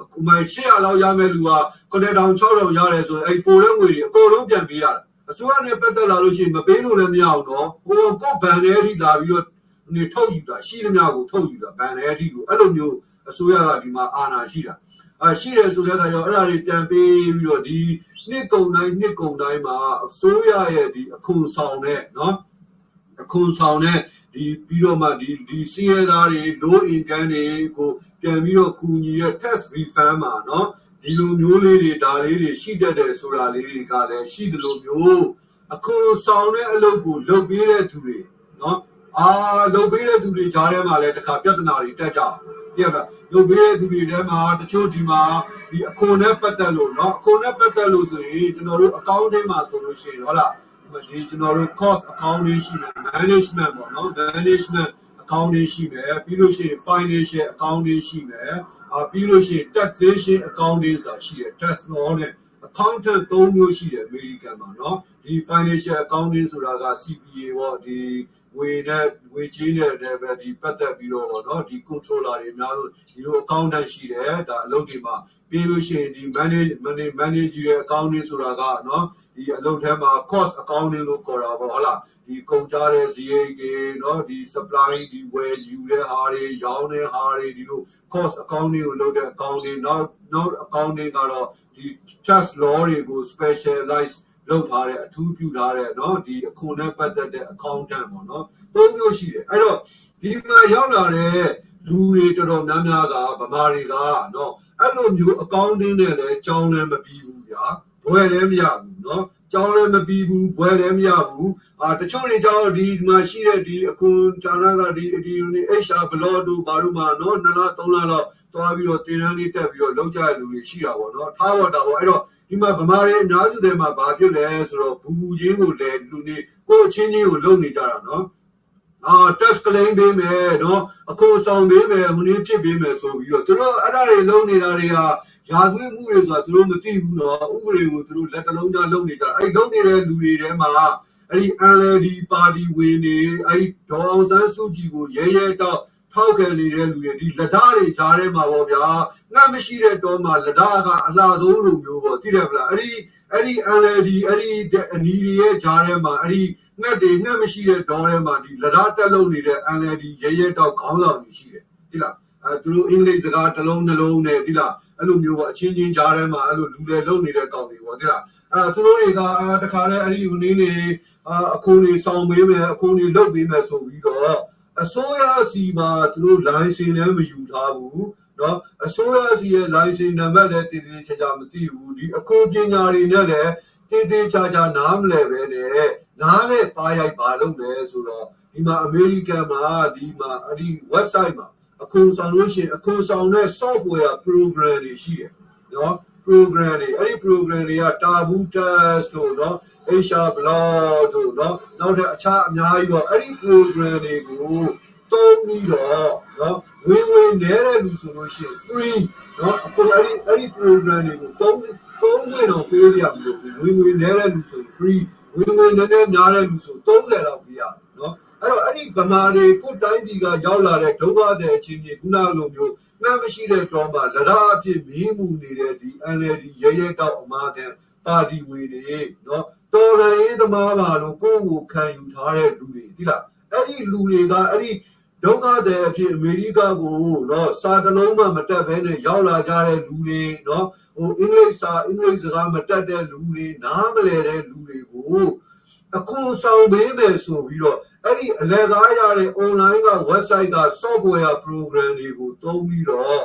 အခုမှ800လောက်ရမယ့်လူက9000 6000ရတယ်ဆိုရင်အဲ့ပိုတဲ့ငွေတွေအကုန်လုံးပြန်ပေးရတယ် အစိုးရနဲ့ပတ်သက်လာလို့ရှိရင်မပေးလို့လည်းမရဘူးနော်ဟိုကိုဗန်ထဲထိလာပြီးတော့နေထုတ်ယူတာရှိသမျှကိုထုတ်ယူတာဗန်ထဲထိကိုအဲ့လိုမျိုးအစိုးရကဒီမှာအာဏာရှိတာအာရှိတယ်ဆိုတဲ့အခါကျတော့အဲ့ဒါတွေပြန်ပေးပြီးတော့ဒီနှစ်ကုံတိုင်းနှစ်ကုံတိုင်းမှာအစိုးရရဲ့ဒီအခွန်ဆောင်တဲ့နော်အခွန်ဆောင်တဲ့ဒီပြီးတော့မှဒီဒီစီးရဲသားတွေ low income တွေကိုပြန်ပြီးတော့ကူညီတဲ့ tax refund မှာနော် ဒီလိုမျိုးလေးတွေဒါလေးတွေရှိတတ်တယ်ဆိုတာလေးတွေကလည်းရှိသလိုမျိုးအခုဆောင်တဲ့အလုပ်ကိုလုပ်ပေးတဲ့သူတွေနော်အာလုပ်ပေးတဲ့သူတွေကြားထဲမှာလည်းတခါပြဿနာတွေတက်ကြပြက်ကလုပ်ပေးတဲ့သူတွေထဲမှာတချို့ဒီမှာဒီအခွန်နဲ့ပတ်သက်လို့နော်အခွန်နဲ့ပတ်သက်လို့ဆိုရင်ကျွန်တော်တို့အကောင့်ထဲမှာဆိုလို့ရှိရင်ဟုတ်လားဒီကျွန်တော်တို့ cost account လေးရှိတယ် management ပေါ့နော် management accounting ရှိမယ်ပြီးလို့ရှိရင် financial accounting ရှိမယ်အာပြီးလို့ရှိရင် taxation accounting ဆိုတာရှိတယ် tax law နဲ့ accountant ၃မျိုးရှိတယ်အမေရိကန်မှာเนาะဒီ financial accounting ဆိုတာက CPA ပေါ့ဒီ ငွေနဲ့ငွေကြေးနဲ့လည်းပဲဒီပတ်သက်ပြီးတော့ပေါ့เนาะဒီ controller တွေအများဆုံးဒီလို accountant ရှိတယ်ဒါအလုပ်တွေမှာပြီးလို့ရှိရင်ဒီ manage managerial accounting ဆိုတာကเนาะဒီအလုပ်ထဲမှာ cost accounting လို့ခေါ်တာပေါ့ဟုတ်လားဒီကုန်ကြတဲ့ဈေးတွေเนาะဒီ supply ဒီဝယ်ယူတဲ့ဟာတွေရောင်းတဲ့ဟာတွေဒီလို cost accounting ကိုလုပ်တဲ့ accounting နောက်နောက် accounting ကတော့ဒီ tax law တွေကို specialize လောက်ထားတဲ့အထူးပြုထားတဲ့เนาะဒီအခွန်နဲ့ပတ်သက်တဲ့ accountant ပေါ့เนาะသုံးမျိုးရှိတယ်အဲ့တော့ဒီမှာရောက်လာတဲ့လူတွေတော်တော်များများကဗမာတွေကเนาะအဲ့လိုမျိုး accounting နဲ့လည်းကြောင်းလည်းမပြီးဘူးဗျာ ဘွယ်လည်းမရဘူးเนาะကြောင်းလည်းမပြီးဘူးဘွယ်လည်းမရဘူးအာတချို့တွေကြောင်းဒီမှာရှိတဲ့ဒီအခွန်ဌာနကဒီဒီ HR ဘလော့တို့ဘာလို့မှာเนาะနှစ်လသုံးလလောက်သွားပြီးတော့တင်တန်းလေးတက်ပြီးတော့လောက်ကြတဲ့လူတွေရှိတာပေါ့เนาะထားတော့တာပေါ့အဲ့တော့ဒီမှာဗမာတွေအများစုတွေမှာဘာဖြစ်လဲဆိုတော့ဘူဘူချင်းကိုလည်းလူနေကိုယ်ချင်းချင်းကိုလုံနေကြတာเนาะအာ test claim ပေးမယ်เนาะအခွန်ဆောင်ပေးမယ်ဟိုနေ့ဖြစ်ပေးမယ်ဆိုပြီးတော့သူတို့အဲ့ဒါတွေလုံနေတာတွေဟာ ရာဇဝတ်မှုတွေဆိုတာသူတို့မသိဘူးနော်ဥပဒေကိုသူတို့လက်တလုံးသားလုပ်နေကြအဲ့လုပ်နေတဲ့လူတွေထဲမှာအဲ့ဒီ LD ပါတီဝင်တွေအဲ့ဒီဒေါ်အောင်ဆန်းစုကြည်ကိုရဲရဲတော့ထောက်ခံနေတဲ့လူတွေဒီလက်ဓာတွေကြားထဲမှာပေါ့ဗျာငါမရှိတဲ့တော့မှလက်ဓာကအလှဆုံးလူမျိုးပေါ့သိတယ်ဗလားအဲ့ဒီအဲ့ဒီ LD အဲ့ဒီအနီတွေရဲ့ကြားထဲမှာအဲ့ဒီငှက်တွေငှက်မရှိတဲ့ဒေါ်ထဲမှာဒီလက်ဓာတက်လုံနေတဲ့ LD ရဲရဲတော့ခေါင်းဆောင်ကြီးရှိတယ်သိလားအဲသူတို့အင်္ဂလိပ်စကားတစ်လုံးနှလုံးနဲ့သိလား အဲ့လိုမျိုးပေါ့အချင်းချင်းဈာထဲမှာအဲ့လိုလူတွေလုံနေတဲ့ကောင်တွေပေါ့သိလားအဲသူတို့တွေကတခါလဲအဲ့ဒီဟိုနေနေအခုနေဆောင်ပေးမယ်အခုနေလုတ်ပေးမယ်ဆိုပြီးတော့အစိုးရစီမှာသူတို့ line စင်လည်းမယူထားဘူးနော်အစိုးရစီရဲ့ license နံပါတ်လည်းတည်တည်ချာချာမသိဘူးဒီအကူပညာတွေနဲ့လည်းတည်တည်ချာချာနားမလဲပဲနဲ့နားနဲ့ပါရိုက်ပါလို့လဲဆိုတော့ဒီမှာအမေရိကန်မှာဒီမှာအဲ့ဒီ website မှာ အခွန်ဆောင်လို့ရှိရင်အခွန်ဆောင်တဲ့ software program တွေရှိတယ်နော် program တွေအဲ့ဒီ program တွေက Taboo Test တို့เนาะ HR Blog တို့เนาะနောက်ထပ်အခြားအများကြီးပေါ့အဲ့ဒီ program တွေကိုသုံးပြီးတော့เนาะဝင်ဝင်နေတဲ့လူဆိုလို့ရှိရင် free เนาะအခုအဲ့ဒီအဲ့ဒီ program တွေကိုသုံးသုံးဝင်တော့ပေးရမလို့ဝင်ဝင်နေတဲ့လူဆို free ဝင်ဝင်နေတဲ့များတဲ့လူဆို30လောက်ပေးရเนาะ အဲ့တော့အဲ့ဒီဗမာတွေကိုတိုင်းပြည်ကရောက်လာတဲ့ဒုက္ခတဲ့အချင်းကြီးခုနလိုမျိုးမှတ်မရှိတဲ့တော့မှလရအဖြစ်မင်းမှုနေတဲ့ဒီ NLD ရဲရဲတောက်အမားကန်ပါတီဝင်တွေနော်တော်ရန်ရေးသမားပါလို့ကိုယ့်ကိုခံယူထားတဲ့လူတွေဒီလားအဲ့ဒီလူတွေကအဲ့ဒီဒုက္ခတဲ့အဖြစ်အမေရိကကိုနော်စာတလုံးမှမတက်ဘဲနဲ့ရောက်လာကြတဲ့လူတွေနော်ဟိုအင်္ဂလိပ်စာအင်္ဂလိပ်စကားမတက်တဲ့လူတွေနားမလည်တဲ့လူတွေကို အခွန်ဆောင်ပေးမယ်ဆိုပြီးတော့အဲ့ဒီအလဲကားရတဲ့ online က website က software program တွေကိုသုံးပြီးတော့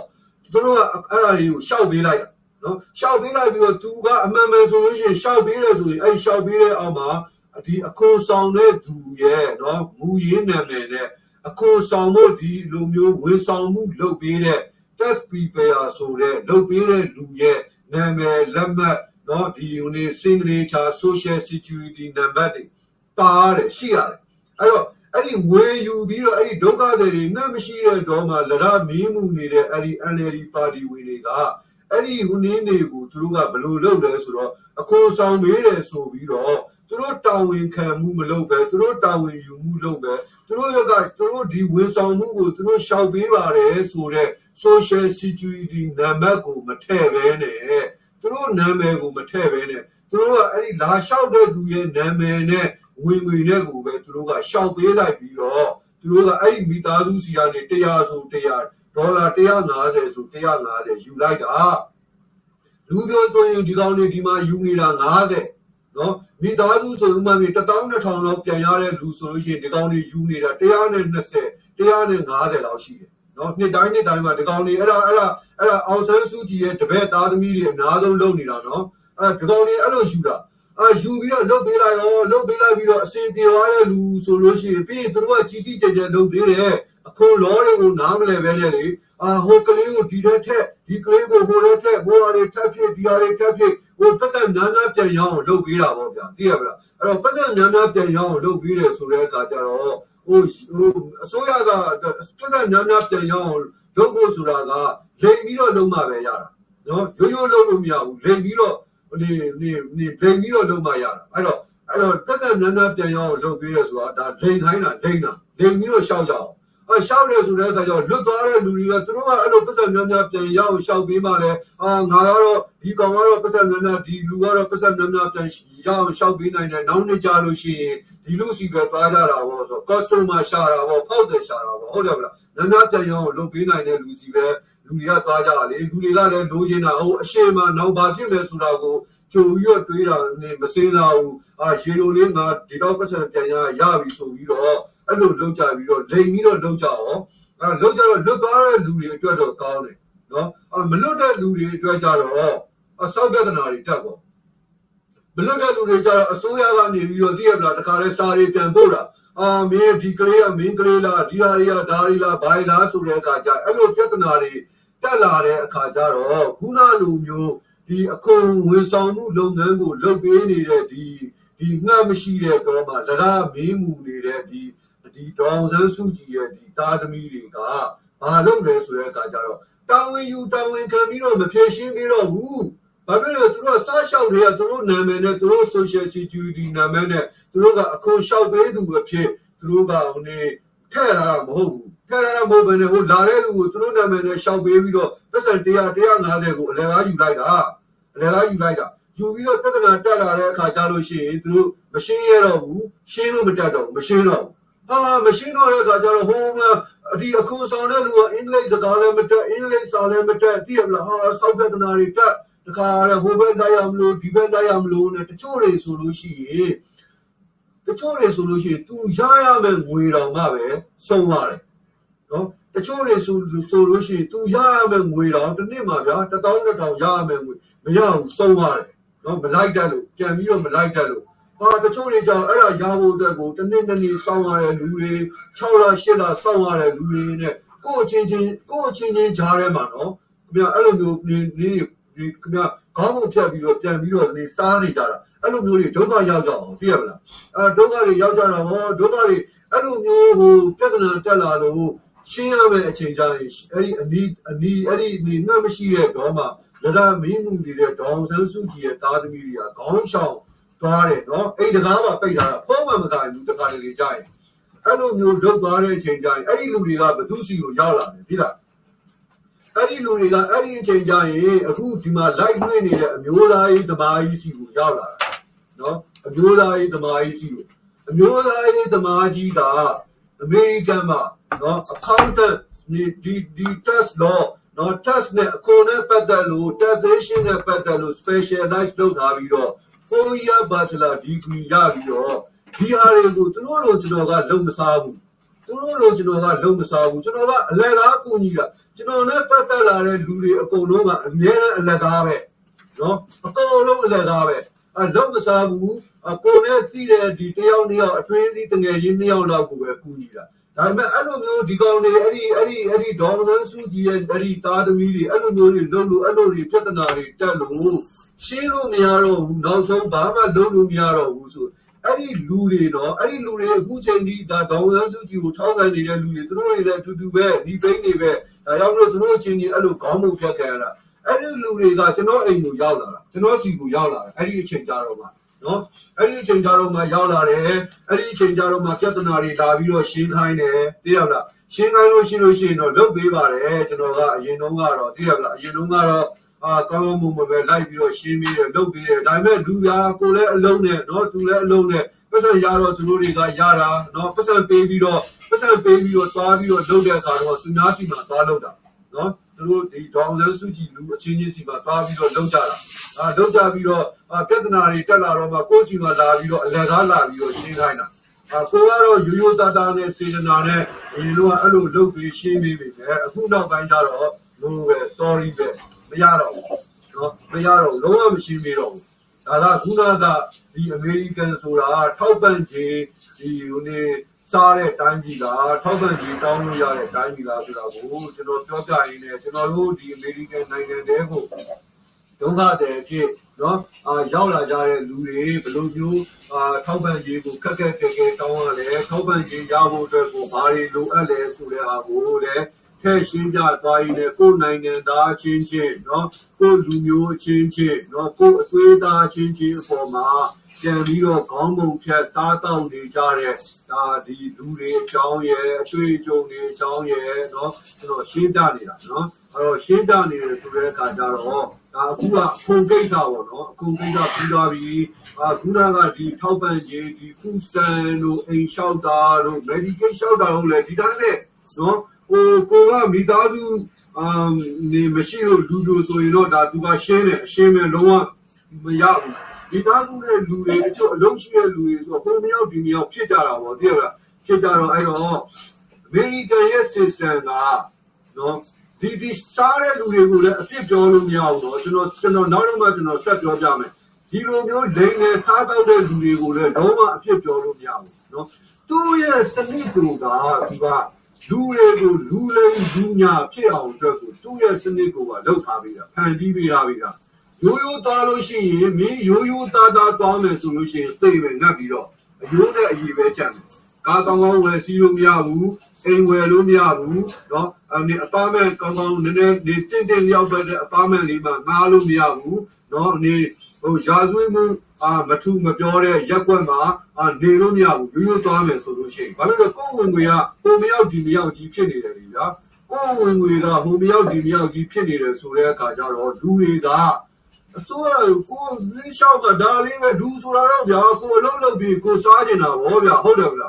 သူတို့ကအဲ့ဒါတွေကိုရှောက်ပေးလိုက်တာနော်ရှောက်ပေးလိုက်ပြီးတော့သူကအမှန်မှန်ဆိုလို့ရှိရင်ရှောက်ပေးတယ်ဆိုရင်အဲ့ရှောက်ပေးတဲ့အောက်မှာဒီအခွန်ဆောင်တဲ့သူရဲ့နော်မူရင်းနာမည်နဲ့အခွန်ဆောင်ဖို့ဒီလိုမျိုးဝန်ဆောင်မှုလုပ်ပေးတဲ့ test prepare ဆိုတဲ့လုပ်ပေးတဲ့လူရဲ့နာမည်လက်မှတ် နော်ဒီ unit signature social security number တွေပါတယ်ရှိရတယ်အဲ့တော့အဲ့ဒီဝေယူပြီးတော့အဲ့ဒီဒုက္ခတွေတွေငတ်မရှိတဲ့တော့မှလရမင်းမှုနေတဲ့အဲ့ဒီ NLD ပါတီဝင်တွေကအဲ့ဒီဟိုနည်းတွေကိုသူတို့ကဘယ်လိုလုပ်လဲဆိုတော့အခွန်ဆောင်မေးတယ်ဆိုပြီးတော့သူတို့တာဝန်ခံမှုမလုပ်ပဲသူတို့တာဝန်ယူမှုလုပ်ပဲသူတို့ရကသူတို့ဒီဝန်ဆောင်မှုကိုသူတို့ရှောက်ပေးပါတယ်ဆိုတော့ social security နံပါတ်ကိုမထည့်ပဲနဲ့ သူတို့နာမည်ကိုမထည့်ပဲနဲ့သူတို့ကအဲ့ဒီလာလျှောက်တဲ့သူရဲ့နာမည်နဲ့ဝင်ငွေနဲ့ကိုပဲသူတို့ကရှောက်ပေးလိုက်ပြီးတော့သူတို့ကအဲ့ဒီမိသားစုစီကနေ100ဆို100ဒေါ်လာ150ဆို150ယူလိုက်တာလူပြောဆိုရင်ဒီကောင်တွေဒီမှာယူနေတာ90နော်မိသားစုဆိုဥမာမြေ12000လောက်ပြန်ရတဲ့လူဆိုလို့ရှိရင်ဒီကောင်တွေယူနေတာ120 150လောက်ရှိတယ် နော်နှစ်တိုင်းနှစ်တိုင်းမှာဒီကောင်တွေအဲ့ဒါအဲ့ဒါအဲ့ဒါအောင်ဆန်းစုကြည်ရဲ့တပည့်သားသမီးတွေအများဆုံးလုပ်နေတာနော်အဲ့ဒီကောင်တွေအဲ့လိုယူတာအာယူပြီးတော့လုတ်ပေးလိုက်ရောလုတ်ပေးလိုက်ပြီးတော့အစီပြေသွားတဲ့လူဆိုလို့ရှိရင်ပြီးရင်သူတို့ကကြီးကြီးကျယ်ကျယ်လုတ်သေးတယ်အခုလောတွေကိုနားမလဲပဲနဲ့လေအာဟိုကလေးကိုဒီထဲထက်ဒီကလေးကိုဟိုထဲထက်ဟိုဟာတွေထက်ဖြစ်ဒီဟာတွေထက်ဖြစ်ဟိုပတ်စံများများပြန်ရအောင်လုတ်ပေးတာပေါ့ဗျာသိရပါလားအဲ့တော့ပတ်စံများများပြန်ရအောင်လုတ်ပေးတယ်ဆိုတဲ့အခါကျတော့ ဟိုဟိုအစိုးရကပတ်စံများများပြန်ရအောင်လုပ်ဖို့ဆိုတာကလိမ်ပြီးတော့လုံးမှပဲရတာနော်ရိုးရိုးလုံးလို့မရဘူးလိမ်ပြီးတော့နေနေနေလိမ်ပြီးတော့လုံးမှရတာအဲ့တော့အဲ့တော့ပတ်စံများများပြန်ရအောင်လုပ်ပေးတယ်ဆိုတာဒါလိမ်ခိုင်းတာလိမ်တာလိမ်ပြီးတော့ရှောက်ကြအောင်အရှောက်တယ်ဆိုတဲ့အခါကျတော့လွတ်သွားတဲ့လူတွေကသူတို့ကအဲ့လိုပတ်စံများများပြန်ရအောင်ရှောက်ပေးမှလည်းအာငါကတော့ဒီကောင်ကတော့ပတ်စံများများဒီလူကတော့ပတ်စံများများပြန် ရအောင်ရှောက်ပေးနိုင်တယ်နောက်နေ့ကြာလို့ရှိရင်ဒီလူစီပဲသွားကြတာပေါ့ဆို customer ရှာတာပေါ့ဖောက်တယ်ရှာတာပေါ့ဟုတ်တယ်မလားများများပြန်ရအောင်လုပ်ပေးနိုင်တဲ့လူစီပဲလူတွေကသွားကြလေလူတွေကလည်းလိုချင်တာဟိုအရှိမနောက်ဘာဖြစ်မယ်ဆိုတာကိုကြိုပြီးတော့တွေးတာနဲ့မစင်းတာဘူးအာရေလိုလေးငါဒီတော့ပတ်စံပြန်ရရပြီဆိုပြီးတော့အဲ့လိုလုပ်ကြပြီးတော့လိန်ပြီးတော့လုပ်ကြအောင်အဲလုပ်ကြတော့လွတ်သွားတဲ့လူတွေအတွက်တော့ကောင်းတယ်နော်အမလွတ်တဲ့လူတွေအတွက်ကြတော့အဆောက်ပြဿနာတွေတက်ကုန် မလွတ်တဲ့လူတွေကြတော့အစိုးရကနေပြီးတော့တည့်ရပလားတခါလဲစာတွေပြန်ပို့တာအာမင်းဒီကလေးကမင်းကလေးလားဒီဟာတွေကဒါတွေလားဘာတွေလားဆိုတဲ့အခါကျအဲ့လိုပြဿနာတွေတက်လာတဲ့အခါကျတော့ခုနလိုမျိုးဒီအခွန်ဝန်ဆောင်မှုလုပ်ငန်းကိုလုပ်ပေးနေတဲ့ဒီဒီငှက်မရှိတဲ့တော့မှလရမင်းမူနေတဲ့ဒီဒီဒေါအောင်ဆန်းစုကြည်ရဲ့ဒီသားသမီးတွေကဘာလုပ်လဲဆိုတဲ့အခါကျတော့တာဝန်ယူတာဝန်ခံပြီးတော့မဖြေရှင်းပြီးတော့ဘူး ဘာဖြစ်လို့သူတို့ကစားလျှောက်တွေကသူတို့နာမည်နဲ့သူတို့ social security နာမည်နဲ့သူတို့ကအခွန်လျှောက်ပေးသူအဖြစ်သူတို့ကဟိုနေထည့်လာတာမဟုတ်ဘူးထည့်လာတာမဟုတ်ဘဲနဲ့ဟိုလာတဲ့လူကိုသူတို့နာမည်နဲ့လျှောက်ပေးပြီးတော့ပတ်စံ100 150ကိုအလကားယူလိုက်တာအလကားယူလိုက်တာယူပြီးတော့ပြဿနာတက်လာတဲ့အခါကျလို့ရှိရင်သူတို့မရှင်းရတော့ဘူးရှင်းလို့မတက်တော့ဘူးမရှင်းတော့ဘူးဟာမရှင်းတော့တဲ့အခါကျတော့ဟိုမှာဒီအခုဆောင်တဲ့လူကအင်္ဂလိပ်စကားလည်းမတက်အင်္ဂလိပ်စာလည်းမတက်သိရမလားဟာစောက်ပြဿနာတွေတက် တခါရဟိုဘက်လိုက်ရမလို့ဒီဘက်လိုက်ရမလို့နဲ့တချို့တွေဆိုလို့ရှိရင်တချို့တွေဆိုလို့ရှိရင် तू ရရမယ်ငွေတော်မှပဲစုံရတယ်နော်တချို့တွေဆိုဆိုလို့ရှိရင်သူရရမယ့်ငွေတော့တစ်နှစ်မှာဗျာ1000 2000ရရမယ့်ငွေမရဘူးဆုံးသွားတယ်နော်မလိုက်တတ်လို့ပြန်ပြီးတော့မလိုက်တတ်လို့ဟာတချို့တွေကြောင့်အဲ့ဒါရဖို့အတွက်ကိုတစ်နှစ်နှစ်နှစ်စောင့်ရတဲ့လူတွေ6လ8လစောင့်ရတဲ့လူတွေနဲ့ကိုယ့်အချင်းချင်းကိုယ့်အချင်းချင်းကြားထဲမှာနော်ခင်ဗျအဲ့လိုမျိုးနေနေ ဒီခင်ဗျခေါင်းပုံဖြတ်ပြီးတော့ပြန်ပြီးတော့နေစားနေကြတာအဲ့လိုမျိုးတွေဒုက္ခရောက်ကြအောင်သိရမလားအဲဒုက္ခတွေရောက်ကြတာဟောဒုက္ခတွေအဲ့လိုမျိုးဟိုပြဿနာတက်လာလို့ရှင်းရမယ့်အချိန်ကျရင်အဲ့ဒီအနီးအနီးအဲ့ဒီအနီးငှက်မရှိတဲ့တော့မှရဒမင်းမှုနေတဲ့ဒေါအောင်ဆန်းစုကြည်ရဲ့တာသမီတွေကခေါင်းရှောင်သွားတယ်နော်အိမ်တကားမှာပိတ်ထားတာဖုံးမှမကဘူးတခါတလေကြာရင်အဲ့လိုမျိုးလုတ်သွားတဲ့အချိန်ကျရင်အဲ့ဒီလူတွေကဘသူစီကိုရောက်လာတယ်ဒီလား အဲ့ဒီလူတွေကအဲ့ဒီအချိန်ကျရင်အခုဒီမှာ live လွှင့်နေတဲ့အမျိုးသားရေးတမားကြီးစီကိုရောက်လာတာနော်အမျိုးသားရေးတမားကြီးစီကိုအမျိုးသားရေးတမားကြီးကအမေရိကန်မှာနော် accountant ဒီဒီဒီ test law နော် test နဲ့အခွန်နဲ့ပတ်သက်လို့ taxation နဲ့ပတ်သက်လို့ specialize လုပ်ထားပြီးတော့ four year bachelor degree ရပြီးတော့ဒီဟာတွေကိုသူတို့လိုကျွန်တော်ကလုံမစားဘူး သူတို့လိုကျွန်တော်ကလုံမစားဘူးကျွန်တော်ကအလဲကားကူညီတာကျွန်တော်နဲ့ပတ်သက်လာတဲ့လူတွေအကုန်လုံးကအများနဲ့အလဲကားပဲနော်အကုန်လုံးအလဲကားပဲအလုံမစားဘူးအကိုနဲ့တည်တဲ့ဒီတယောက်နှစ်ယောက်အတွင်းသီးတငယ်ချင်းနှစ်ယောက်လောက်ကိုပဲကူညီတာဒါပေမဲ့အဲ့လိုမျိုးဒီကောင်တွေအဲ့ဒီအဲ့ဒီအဲ့ဒီဒေါ်မန်ဆူကြီးရဲ့အဲ့ဒီသားသမီးတွေအဲ့လိုမျိုးတွေလုပ်လို့အဲ့လိုတွေပြဿနာတွေတက်လို့ရှင်းလို့မရတော့ဘူးနောက်ဆုံးဘာမှလုပ်လို့မရတော့ဘူးဆို အဲ့ဒီလူတွေတော့အဲ့ဒီလူတွေအခုချိန်ဒီဒါဒေါ်မန်ဆူကြီးကိုထောက်ခံနေတဲ့လူတွေသူတို့တွေလည်းအတူတူပဲဒီဘိန်းတွေပဲဒါကြောင့်လို့သူတို့ချင်းကြီးအဲ့လိုခေါင်းမုတ်ဖြတ်ခံရတာအဲ့ဒီလူတွေကကျွန်တော်အိမ်ကိုရောက်လာတာကျွန်တော်စီကိုရောက်လာတယ်အဲ့ဒီအချိန်ကြာတော့မှနော်အဲ့ဒီအချိန်ကြတော့မှရောက်လာတယ်အဲ့ဒီအချိန်ကြတော့မှပြဿနာတွေလာပြီးတော့ရှင်းခိုင်းတယ်သိရမလားရှင်းခိုင်းလို့ရှိလို့ရှိရင်တော့လုပ်ပေးပါတယ်ကျွန်တော်ကအရင်တုန်းကတော့သိရမလားအရင်တုန်းကတော့ အာတောင်းမှုမပဲလိုက်ပြီးတော့ရှင်းပြီးတော့လုပ်ပြီးတယ်ဒါပေမဲ့လူရာကိုလည်းအလုံးနဲ့နော်သူလည်းအလုံးနဲ့ပတ်စံရတော့သူတို့တွေကရတာနော်ပတ်စံပေးပြီးတော့ပတ်စံပေးပြီးတော့သွားပြီးတော့လုပ်တဲ့အခါတော့သူများစီမှာသွားလုပ်တာနော်သူတို့ဒီဒေါန်လဲစုကြည်လူအချင်းချင်းစီမှာသွားပြီးတော့လုပ်ကြတာအာလုပ်ကြပြီးတော့ပြဿနာတွေတက်လာတော့မှကိုယ့်စီမှာလာပြီးတော့အလကားလာပြီးတော့ရှင်းခိုင်းတာအာကိုကတော့ရိုးရိုးသားသားနဲ့စေတနာနဲ့ဒီလိုကအဲ့လိုလုပ်ပြီးရှင်းပြီးပြီလေအခုနောက်ပိုင်းကျတော့ဘိုးပဲ sorry ပဲ မရတော့ဘူးနော်မရတော့လုံးဝမရှင်းပြတော့ဘူးဒါကခုနကဒီအမေရိကန်ဆိုတာထောက်ပံ့ခြင်းဒီဟိုနေစားတဲ့တိုင်းပြည်လားထောက်ပံ့ခြင်းတောင်းလို့ရတဲ့တိုင်းပြည်လားဆိုတာကိုကျွန်တော်ပြောပြရင်းနဲ့ကျွန်တော်တို့ဒီအမေရိကန်နိုင်ငံတဲကိုဒုက္ခတွေအဖြစ်နော်အာရောက်လာကြတဲ့လူတွေဘယ်လိုမျိုးအာထောက်ပံ့ခြင်းကိုခက်ခက်ခဲခဲတောင်းရလဲထောက်ပံ့ခြင်းရဖို့အတွက်ကိုဘာတွေလိုအပ်လဲဆိုတဲ့အားကိုလည်း 看，新疆大院的各年龄的亲戚，喏，各族族的亲戚，喏，各伟大亲戚伙伴，像你咯，刚工作、大党的家人、大地农民、党员、最中的党员，喏，新疆的啊，喏，还有新疆的主园干啥咯？啊，我工地上活，喏，工地上工地上，啊，工地上滴炒饭钱、滴副食、喏，烟消掉，喏，买滴烟消掉，红来滴单位，喏。 ကိုကိုကမိသားစုအမ်နေမရှိလို့လူတို့ဆိုရင်တော့ဒါသူကရှင်းတယ်အရှင်းပဲလုံးဝမရဘူးမိသားစုနဲ့လူတွေအချို့အလုံးရှိတဲ့လူတွေဆိုတော့ပုံမရောက်ဒီမရောက်ဖြစ်ကြတာပေါ့တကယ်လားဖြစ်ကြတော့အဲ့တော့ American ရဲ့ system ကနော်ဒီဒီစားတဲ့လူတွေကိုလည်းအပြစ်ပြောလို့မရဘူးတော့ကျွန်တော်ကျွန်တော်နောက်တော့မှကျွန်တော်ဆက်ပြောပြမယ်ဒီလိုမျိုးလိန်နဲ့စားတော့တဲ့လူတွေကိုလည်းတော့မှအပြစ်ပြောလို့မရဘူးနော်သူ့ရဲ့စနစ်ကိုကဒီက လူတွေကိုလူလိန်လူညာဖြစ်အောင်အတွက်ကိုသူ့ရဲ့စနစ်ကိုကလောက်ထားပြီးတာဖန်တီးပေးထားပြီးတာရိုးရိုးသားလို့ရှိရင်မင်းရိုးရိုးသားသားသွားမယ်ဆိုလို့ရှိရင်သိပဲငတ်ပြီးတော့အယိုးနဲ့အည်ပဲကြံတယ်ကားကောင်းကောင်းဝယ်စီးလို့မရဘူးအိမ်ဝယ်လို့မရဘူးเนาะအနေအပါမန်ကောင်းကောင်းနည်းနည်းနေတင့်တင့်လျောက်တဲ့အပါမန်လေးမှငားလို့မရဘူးเนาะအနေဟိုရာဇဝတ်မှု အာမထူမပြောတဲ့ရက်ွက်မှာအာနေလို့မရဘူးရိုးရိုးသွားမယ်ဆိုလို့ရှိရင်ဘာလို့လဲကိုယ်ဝင်ငွေကဟိုမရောက်ဒီမရောက်ကြီးဖြစ်နေတယ်လေဗျာကိုယ်ဝင်ငွေကဟိုမရောက်ဒီမရောက်ကြီးဖြစ်နေတယ်ဆိုတဲ့အခါကျတော့လူတွေကအစိုးရကိုလေးလျှောက်ကဒါလေးပဲလူဆိုတာတော့ဗျာကိုအလုံးလုံးပြီးကိုစားကျင်တာဗောဗျာဟုတ်တယ်ဗျာ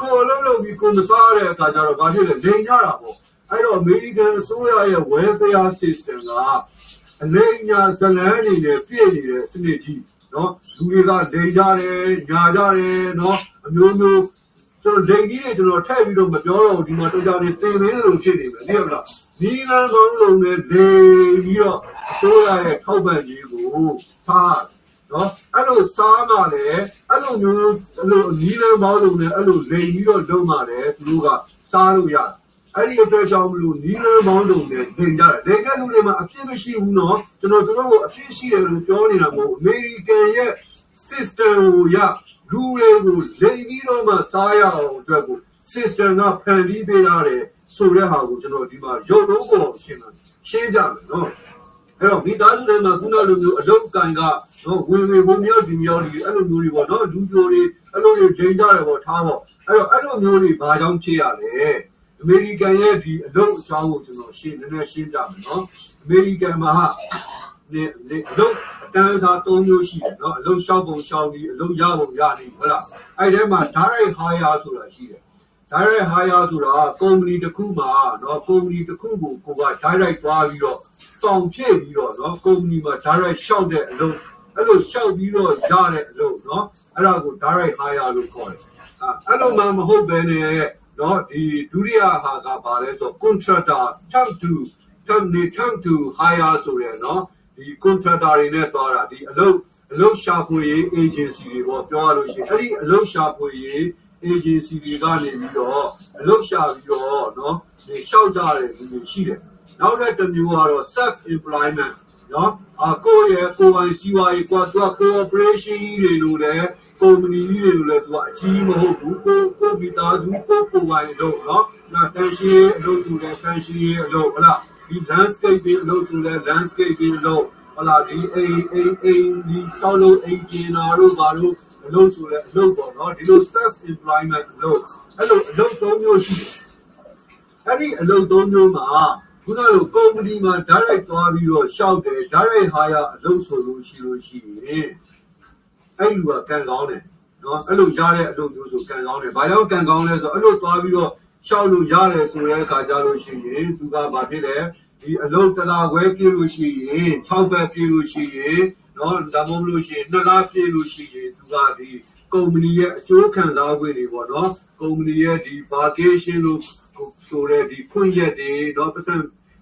ကိုအလုံးလုံးပြီးကိုမစားတဲ့အခါကျတော့ဘာဖြစ်လဲလိန်ကြတာဗောအဲ့တော့အမေရိကန်အစိုးရရဲ့ welfare system ကအလိမ်ညာဇလန်းနေနဲ့ပြည့်နေတဲ့စနစ်ကြီး နော်လူတွေကလိန်ကြတယ်ညာကြတယ်နော်အမျိုးမျိုးကျွန်တော်လိန်ကြီးတွေကျွန်တော်ထည့်ပြီးတော့မပြောတော့ဘူးဒီမှာတော်ကြောင်နေတင်မင်းလိုဖြစ်နေမယ်သိရမလားနီလန်ကောင်းလုံးနဲ့လိန်ပြီးတော့အစိုးရရဲ့ထောက်ပံ့ရေးကိုစားနော်အဲ့လိုစားမှလည်းအဲ့လိုမျိုးအဲ့လိုနီလန်ပေါင်းလုံးနဲ့အဲ့လိုလိန်ပြီးတော့လုံးမှလည်းသူတို့ကစားလို့ရတယ် အဲ့ဒီအတွက်ကြောင့်မလို့နီလန်ပေါင်းလုံးနဲ့လိန်ကြတယ်လိန်တဲ့လူတွေမှာအပြစ်မရှိဘူးနော်ကျွန်တော်တို့ကိုအပြစ်ရှိတယ်လို့ပြောနေတာမဟုတ်ဘူးအမေရိကန်ရဲ့ system ကိုရလူတွေကိုလိမ်ပြီးတော့မှစားရအောင်အတွက်ကို system ကဖန်တီးပေးထားတယ်ဆိုတဲ့ဟာကိုကျွန်တော်ဒီမှာရုပ်လုံးပေါ်ရှင်းတာရှင်းပြမယ်နော်အဲ့တော့မိသားစုတွေမှာခုနလိုမျိုးအလုပ်ကန်ကနော်ဝင်ဝင်ပုံမျိုးဒီမျိုးဒီအဲ့လိုမျိုးတွေပေါ့နော်လူပြိုတွေအဲ့လိုတွေဒိန်ကြတယ်ပေါ့ထားပေါ့အဲ့တော့အဲ့လိုမျိုးတွေဘာကြောင့်ဖြစ်ရလဲ အမေရိကန်ရဲ့ဒီအလုပ်အကြောင်းကိုကျွန်တော်ရှင်းနည်းနည်းရှင်းပြမယ်နော်အမေရိကန်မှာဟာနေနေအလုပ်အတန်းစား၃မျိုးရှိတယ်နော်အလုပ်ရှောက်ပုံရှောက်ပြီးအလုပ်ရပုံရနေဟုတ်လားအဲ့ဒီမှာ direct hire ဆိုတာရှိတယ် direct hire ဆိုတာကုမ္ပဏီတစ်ခုမှာနော်ကုမ္ပဏီတစ်ခုကိုကိုက direct သွားပြီးတော့တောင်ဖြည့်ပြီးတော့နော်ကုမ္ပဏီမှာ direct ရှောက်တဲ့အလုပ်အဲ့လိုရှောက်ပြီးတော့ရတဲ့အလုပ်နော်အဲ့ဒါကို direct hire လို့ခေါ်တယ်အဲ့လိုမှမဟုတ်ဘဲနဲ့ နော်ဒီဒုတိယဟာကဘာလဲဆို contractor term to term နေ term to hire ဆိုရယ်နော်ဒီ contractor တွေနဲ့သွားတာဒီအလုပ်အလုပ်ရှာဖွေရေး agency တွေပေါ့ပြောရလို့ရှိရင်အဲ့ဒီအလုပ်ရှာဖွေရေး agency တွေကနေပြီးတော့အလုပ်ရှာပြီးတော့နော်ဒီလျှောက်ကြတဲ့လူတွေရှိတယ်နောက်တဲ့တစ်မျိုးကတော့ self employment နော်အကိုရဲ့ကိုယ်ပိုင်စီးပွားရေးကွာသူက cooperation ကြီးတွေလို့လည်း ကုမ္ပဏီကြီးတွေလည်းသူကအကြီးမဟုတ်ဘူးကိုကိုမိသားစုကိုကိုပိုင်အလုပ်နော်ဒါတန်ရှင်းအလုပ်ဆိုတဲ့တန်ရှင်းအလုပ်ဟလားဒီ landscape တွေအလုပ်ဆိုတဲ့ landscape တွေအလုပ်ဟလားဒီအိမ်အိမ်အိမ်ဒီဆောက်လုပ်အိမ်ကျင်နာတို့ဘာလို့အလုပ်ဆိုတဲ့အလုပ်ပေါ့နော်ဒီလို self employment အလုပ်အဲ့လိုအလုပ်၃မျိုးရှိတယ်အဲ့ဒီအလုပ်၃မျိုးမှာခုနလိုကုမ္ပဏီမှာ direct သွားပြီးတော့ရှောက်တယ် direct hire အလုပ်ဆိုလို့ရှိလို့ရှိရင် အဲ့လူကကန်ကောင်းတယ်နော်အဲ့လိုရတဲ့အလုပ်မျိုးဆိုကန်ကောင်းတယ်ဘာကြောင့်ကန်ကောင်းလဲဆိုတော့အဲ့လိုသွားပြီးတော့ရှောက်လို့ရတယ်ဆိုတဲ့အခါကြလို့ရှိရင်သူကဘာဖြစ်လဲဒီအလုပ်တလားဝဲပြေးလို့ရှိရင်6ဘက်ပြေးလို့ရှိရင်နော်ဒါမှမဟုတ်လို့ရှိရင်နှစ်လားပြေးလို့ရှိရင်သူကဒီကုမ္ပဏီရဲ့အကျိုးခံစားခွင့်တွေပေါ့နော်ကုမ္ပဏီရဲ့ဒီ vacation လို့ဆိုတဲ့ဒီခွင့်ရက်တွေနော်ပတ်စံ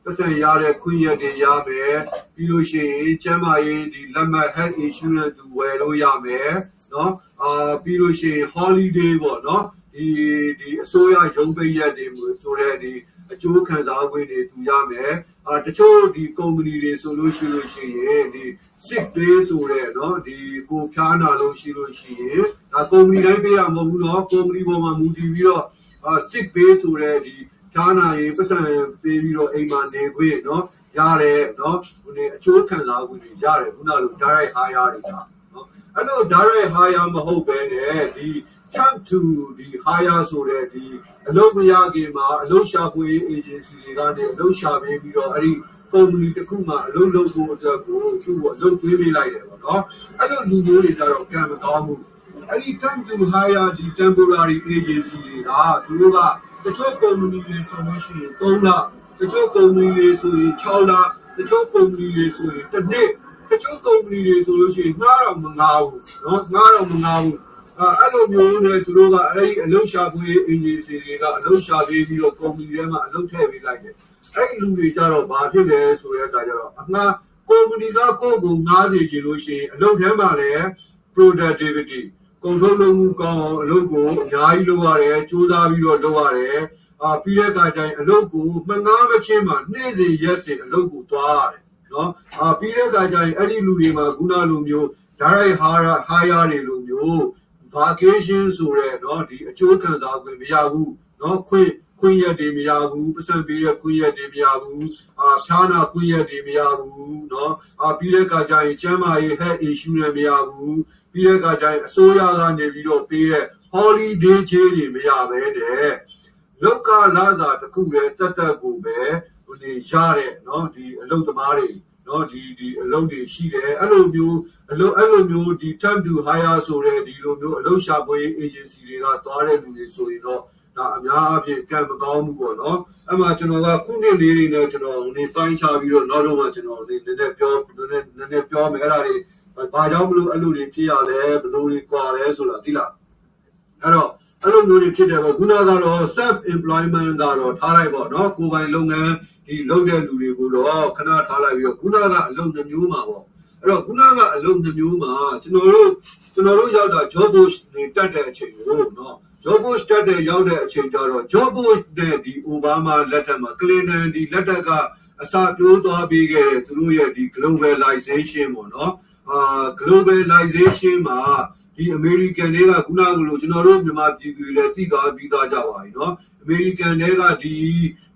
ပတ်စံရတဲ့ခွင့်ရက်တွေရမယ်ပြီးလို့ရှိရင်ကျန်းမာရေးဒီလက်မှတ် health insurance သူဝယ်လို့ရမယ်နော်အာပြီးလို့ရှိရင် holiday ပေါ့နော်ဒီဒီအစိုးရရုံးပိတ်ရက်တွေဆိုတဲ့ဒီအကျိုးခံစားခွင့်တွေသူရမယ်အာတချို့ဒီကုမ္ပဏီတွေဆိုလို့ရှိလို့ရှိရင်ဒီ sick day ဆိုတဲ့เนาะဒီကိုဖြားနာလို့ရှိလို့ရှိရင်ဒါကုမ္ပဏီတိုင်းပေးတာမဟုတ်ဘူးเนาะကုမ္ပဏီပေါ်မှာမူတည်ပြီးတော့အာ sick day ဆိုတဲ့ဒီ ဈာနာရင်ပတ်စံပေးပြီးတော့အိမ်မှာနေခွင့်နော်ရတယ်နော်ခုနေအချိုးခံစားခွင့်တွေရတယ်ခုနလို direct hire တွေကနော်အဲ့လို direct hire မဟုတ်ဘဲနဲ့ဒီ come to ဒီ hire ဆိုတဲ့ဒီအလုပ်မရခင်မှာအလုပ်ရှာဖွေ agency တွေကနေအလုပ်ရှာပေးပြီးတော့အဲ့ဒီ company တစ်ခုမှအလုပ်လုပ်ဖို့အတွက်ကိုသူ့ကိုအလုပ်သွေးပေးလိုက်တယ်ပေါ့နော်အဲ့လိုလူမျိုးတွေကြတော့ကံမကောင်းဘူးအဲ့ဒီ come to hire ဒီ temporary agency တွေကသူတို့က တချို့ကုမ္ပဏီတွေဆိုလို့ရှိရင်3လတချို့ကုမ္ပဏီတွေဆိုရင်6လတချို့ကုမ္ပဏီတွေဆိုရင်တစ်နှစ်တချို့ကုမ္ပဏီတွေဆိုလို့ရှိရင်ငှားတော့မငှားဘူးเนาะငှားတော့မငှားဘူးအဲ့လိုမျိုးနဲ့သူတို့ကအဲ့ဒီအလုပ်ရှာဖွေအင်ဂျင်စီတွေကအလုပ်ရှာပေးပြီးတော့ကုမ္ပဏီထဲမှာအလုပ်ထည့်ပေးလိုက်တယ်အဲ့ဒီလူတွေကြတော့ဘာဖြစ်လဲဆိုတဲ့အခါကျတော့အမှားကုမ္ပဏီကကိုယ့်ကိုငားစီကြည့်လို့ရှိရင်အလုပ်ထဲမှာလည်း productivity ကုန်ထုတ်လုပ်မှုကောင်းအောင်အလုပ်ကိုအများကြီးလုပ်ရတယ်စူးစမ်းပြီးတော့လုပ်ရတယ်အာပြီးတဲ့အခါကျရင်အလုပ်ကိုမငားမချင်းမှာနေ့စဉ်ရက်စဉ်အလုပ်ကိုသွားရတယ်နော်အာပြီးတဲ့အခါကျရင်အဲ့ဒီလူတွေမှာခုနလိုမျိုး direct hire hire တွေလိုမျိုး vacation ဆိုတဲ့เนาะဒီအကျိုးခံစားခွင့်မရဘူးเนาะခွင့် ခွင့်ရက်တွေမရဘူးပတ်စံပေးတဲ့ခွင့်ရက်တွေမရဘူးအာဖြားနာခွင့်ရက်တွေမရဘူးเนาะအာပြီးတဲ့အခါကျရင်ကျန်းမာရေး health issue တွေမရဘူးပြီးတဲ့အခါကျရင်အစိုးရကနေပြီးတော့ပေးတဲ့ holiday ချေးတွေမရပဲတဲ့လောက်ကလာစာတစ်ခုပဲတက်တက်ကိုပဲဟိုနေရတဲ့เนาะဒီအလုပ်သမားတွေနော်ဒီဒီအလုပ်တွေရှိတယ်အဲ့လိုမျိုးအလုပ်အဲ့လိုမျိုးဒီ time to hire ဆိုတဲ့ဒီလိုမျိုးအလုပ်ရှာဖွေ agency တွေကသွားတဲ့လူတွေဆိုရင်တော့ ဒါအများအားဖြင့်ကံမကောင်းဘူးပေါ့နော်အဲ့မှာကျွန်တော်ကခုနှစ်လေးတွေနဲ့ကျွန်တော်နေပိုင်းချပြီးတော့နောက်တော့မှကျွန်တော်နေနည်းနည်းပြောနည်းနည်းနည်းနည်းပြောမယ်အဲ့ဒါတွေဘာကြောင့်မလို့အဲ့လိုတွေဖြစ်ရလဲဘလို့တွေကွာလဲဆိုတာသိလားအဲ့တော့အဲ့လိုမျိုးတွေဖြစ်တယ်ပေါ့ခုနကတော့ self employment ကတော့ထားလိုက်ပေါ့နော်ကိုယ်ပိုင်လုပ်ငန်းဒီလုပ်တဲ့လူတွေကိုတော့ခဏထားလိုက်ပြီးတော့ခုနကအလုပ်နှမျိုးမှာပေါ့အဲ့တော့ခုနကအလုပ်နှမျိုးမှာကျွန်တော်တို့ကျွန်တော်တို့ရောက်တာ job post တွေတက်တဲ့အချိန်ကိုနော် job post တက်တဲ့ရောက်တဲ့အချိန်ကျတော့ job post နဲ့ဒီ Obama လက်ထက်မှာ Clinton ဒီလက်ထက်ကအစာပြိုးသွားပြီးခဲ့တဲ့သူတို့ရဲ့ဒီ globalization ပေါ့နော်အာ globalization မှာဒီ American တွေကခုနကလိုကျွန်တော်တို့မြန်မာပြည်သူတွေလည်းသိသားပြီးသားကြပါပြီเนาะ American တွေကဒီ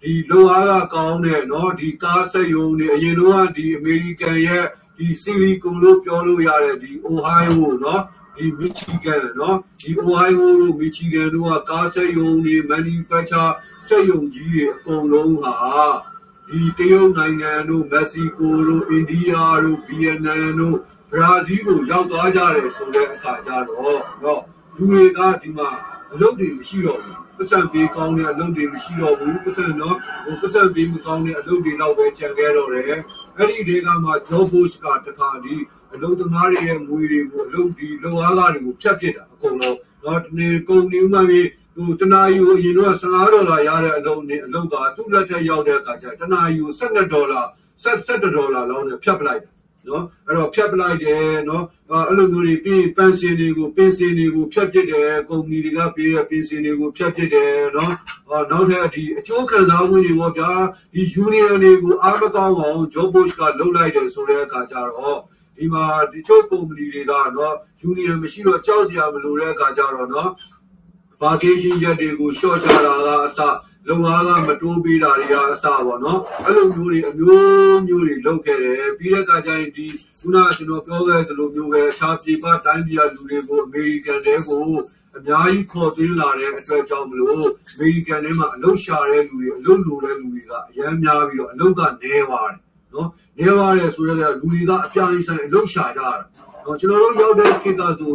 ဒီလောအားကကောင်းတဲ့เนาะဒီကားဆက်ယုံတွေအရင်တော့ဒီ American ရဲ့ဒီ Silicon လို့ပြောလို့ရတဲ့ဒီ Ohio เนาะ ဒီမီချီဂန်နော်ဒီအိုဟိုင်းယိုတို့မီချီဂန်တို့ကကားစက်ရုံတွေ manufacture စက်ရုံကြီးတွေအကုန်လုံးဟာဒီတရုတ်နိုင်ငံတို့မက္ဆီကိုတို့အိန္ဒိယတို့ဗီယက်နမ်တို့ဘရာဇီးကိုရောက်သွားကြတယ်ဆိုတဲ့အခါကျတော့နော်လူတွေကဒီမှာအလုပ်တွေမရှိတော့ဘူးပတ်စံပေးကောင်းတဲ့အလုပ်တွေမရှိတော့ဘူးပတ်စံတော့ဟိုပတ်စံပေးမကောင်းတဲ့အလုပ်တွေတော့ပဲကြံခဲ့တော့တယ်အဲ့ဒီတွေကမှ job post ကတခါဒီ အလုပ်သမားတွေရဲ့ငွေတွေကိုအလုပ်ဒီလုပ်အားကားတွေကိုဖြတ်ပစ်တာအကုန်လုံးတော့ဒီနေကုန်နေမှပြီးဟိုတနာယူအရင်တော့15ဒေါ်လာရတဲ့အလုပ်နဲ့အလုပ်ကသူ့လက်ထက်ရောက်တဲ့အခါကျတနာယူ12ဒေါ်လာ17ဒေါ်လာလောက်နဲ့ဖြတ်ပလိုက်တာနော်အဲ့တော့ဖြတ်ပလိုက်တယ်နော်အဲ့လိုမျိုးတွေပြီးပန်စင်တွေကိုပင်စင်တွေကိုဖြတ်ပစ်တယ်ကုမ္ပဏီတွေကပေးတဲ့ပင်စင်တွေကိုဖြတ်ပစ်တယ်နော်နောက်ထပ်ဒီအကျိုးခံစားမှုတွေပေါ့ဗျာဒီ union တွေကိုအားမကောင်းအောင် job push ကလုပ်လိုက်တယ်ဆိုတဲ့အခါကျတော့ ဒီမှာဒီချို့ကုမ္ပဏီတွေကတော့ union မရှိတော့ကြောက်စရာမလိုတဲ့အခါကျတော့နော် vacation ရက်တွေကို short ချတာကအစလုံအားကမတိုးပေးတာတွေကအစပေါ့နော်အဲ့လိုမျိုးတွေအမျိုးမျိုးတွေလုပ်ခဲ့တယ်ပြီးတဲ့အခါကျရင်ဒီခုနကကျွန်တော်ပြောခဲ့သလိုမျိုးပဲခြားပြေပါတိုင်းပြည်လူတွေကိုအမေရိကန်တွေကိုအများကြီးခေါ်သွင်းလာတဲ့အတွက်ကြောင့်မလို့အမေရိကန်ထဲမှာအလုပ်ရှာတဲ့လူတွေအလုပ်လိုတဲ့လူတွေကအများများပြီးတော့အလုပ်ကနေသွားတယ် နော်နေသွားတယ်ဆိုတော့လူတွေကအပြားကြီးဆိုင်အလုပ်ရှာကြတာနော်ကျွန်တော်တို့ရောက်တဲ့ခေတ်ကဆို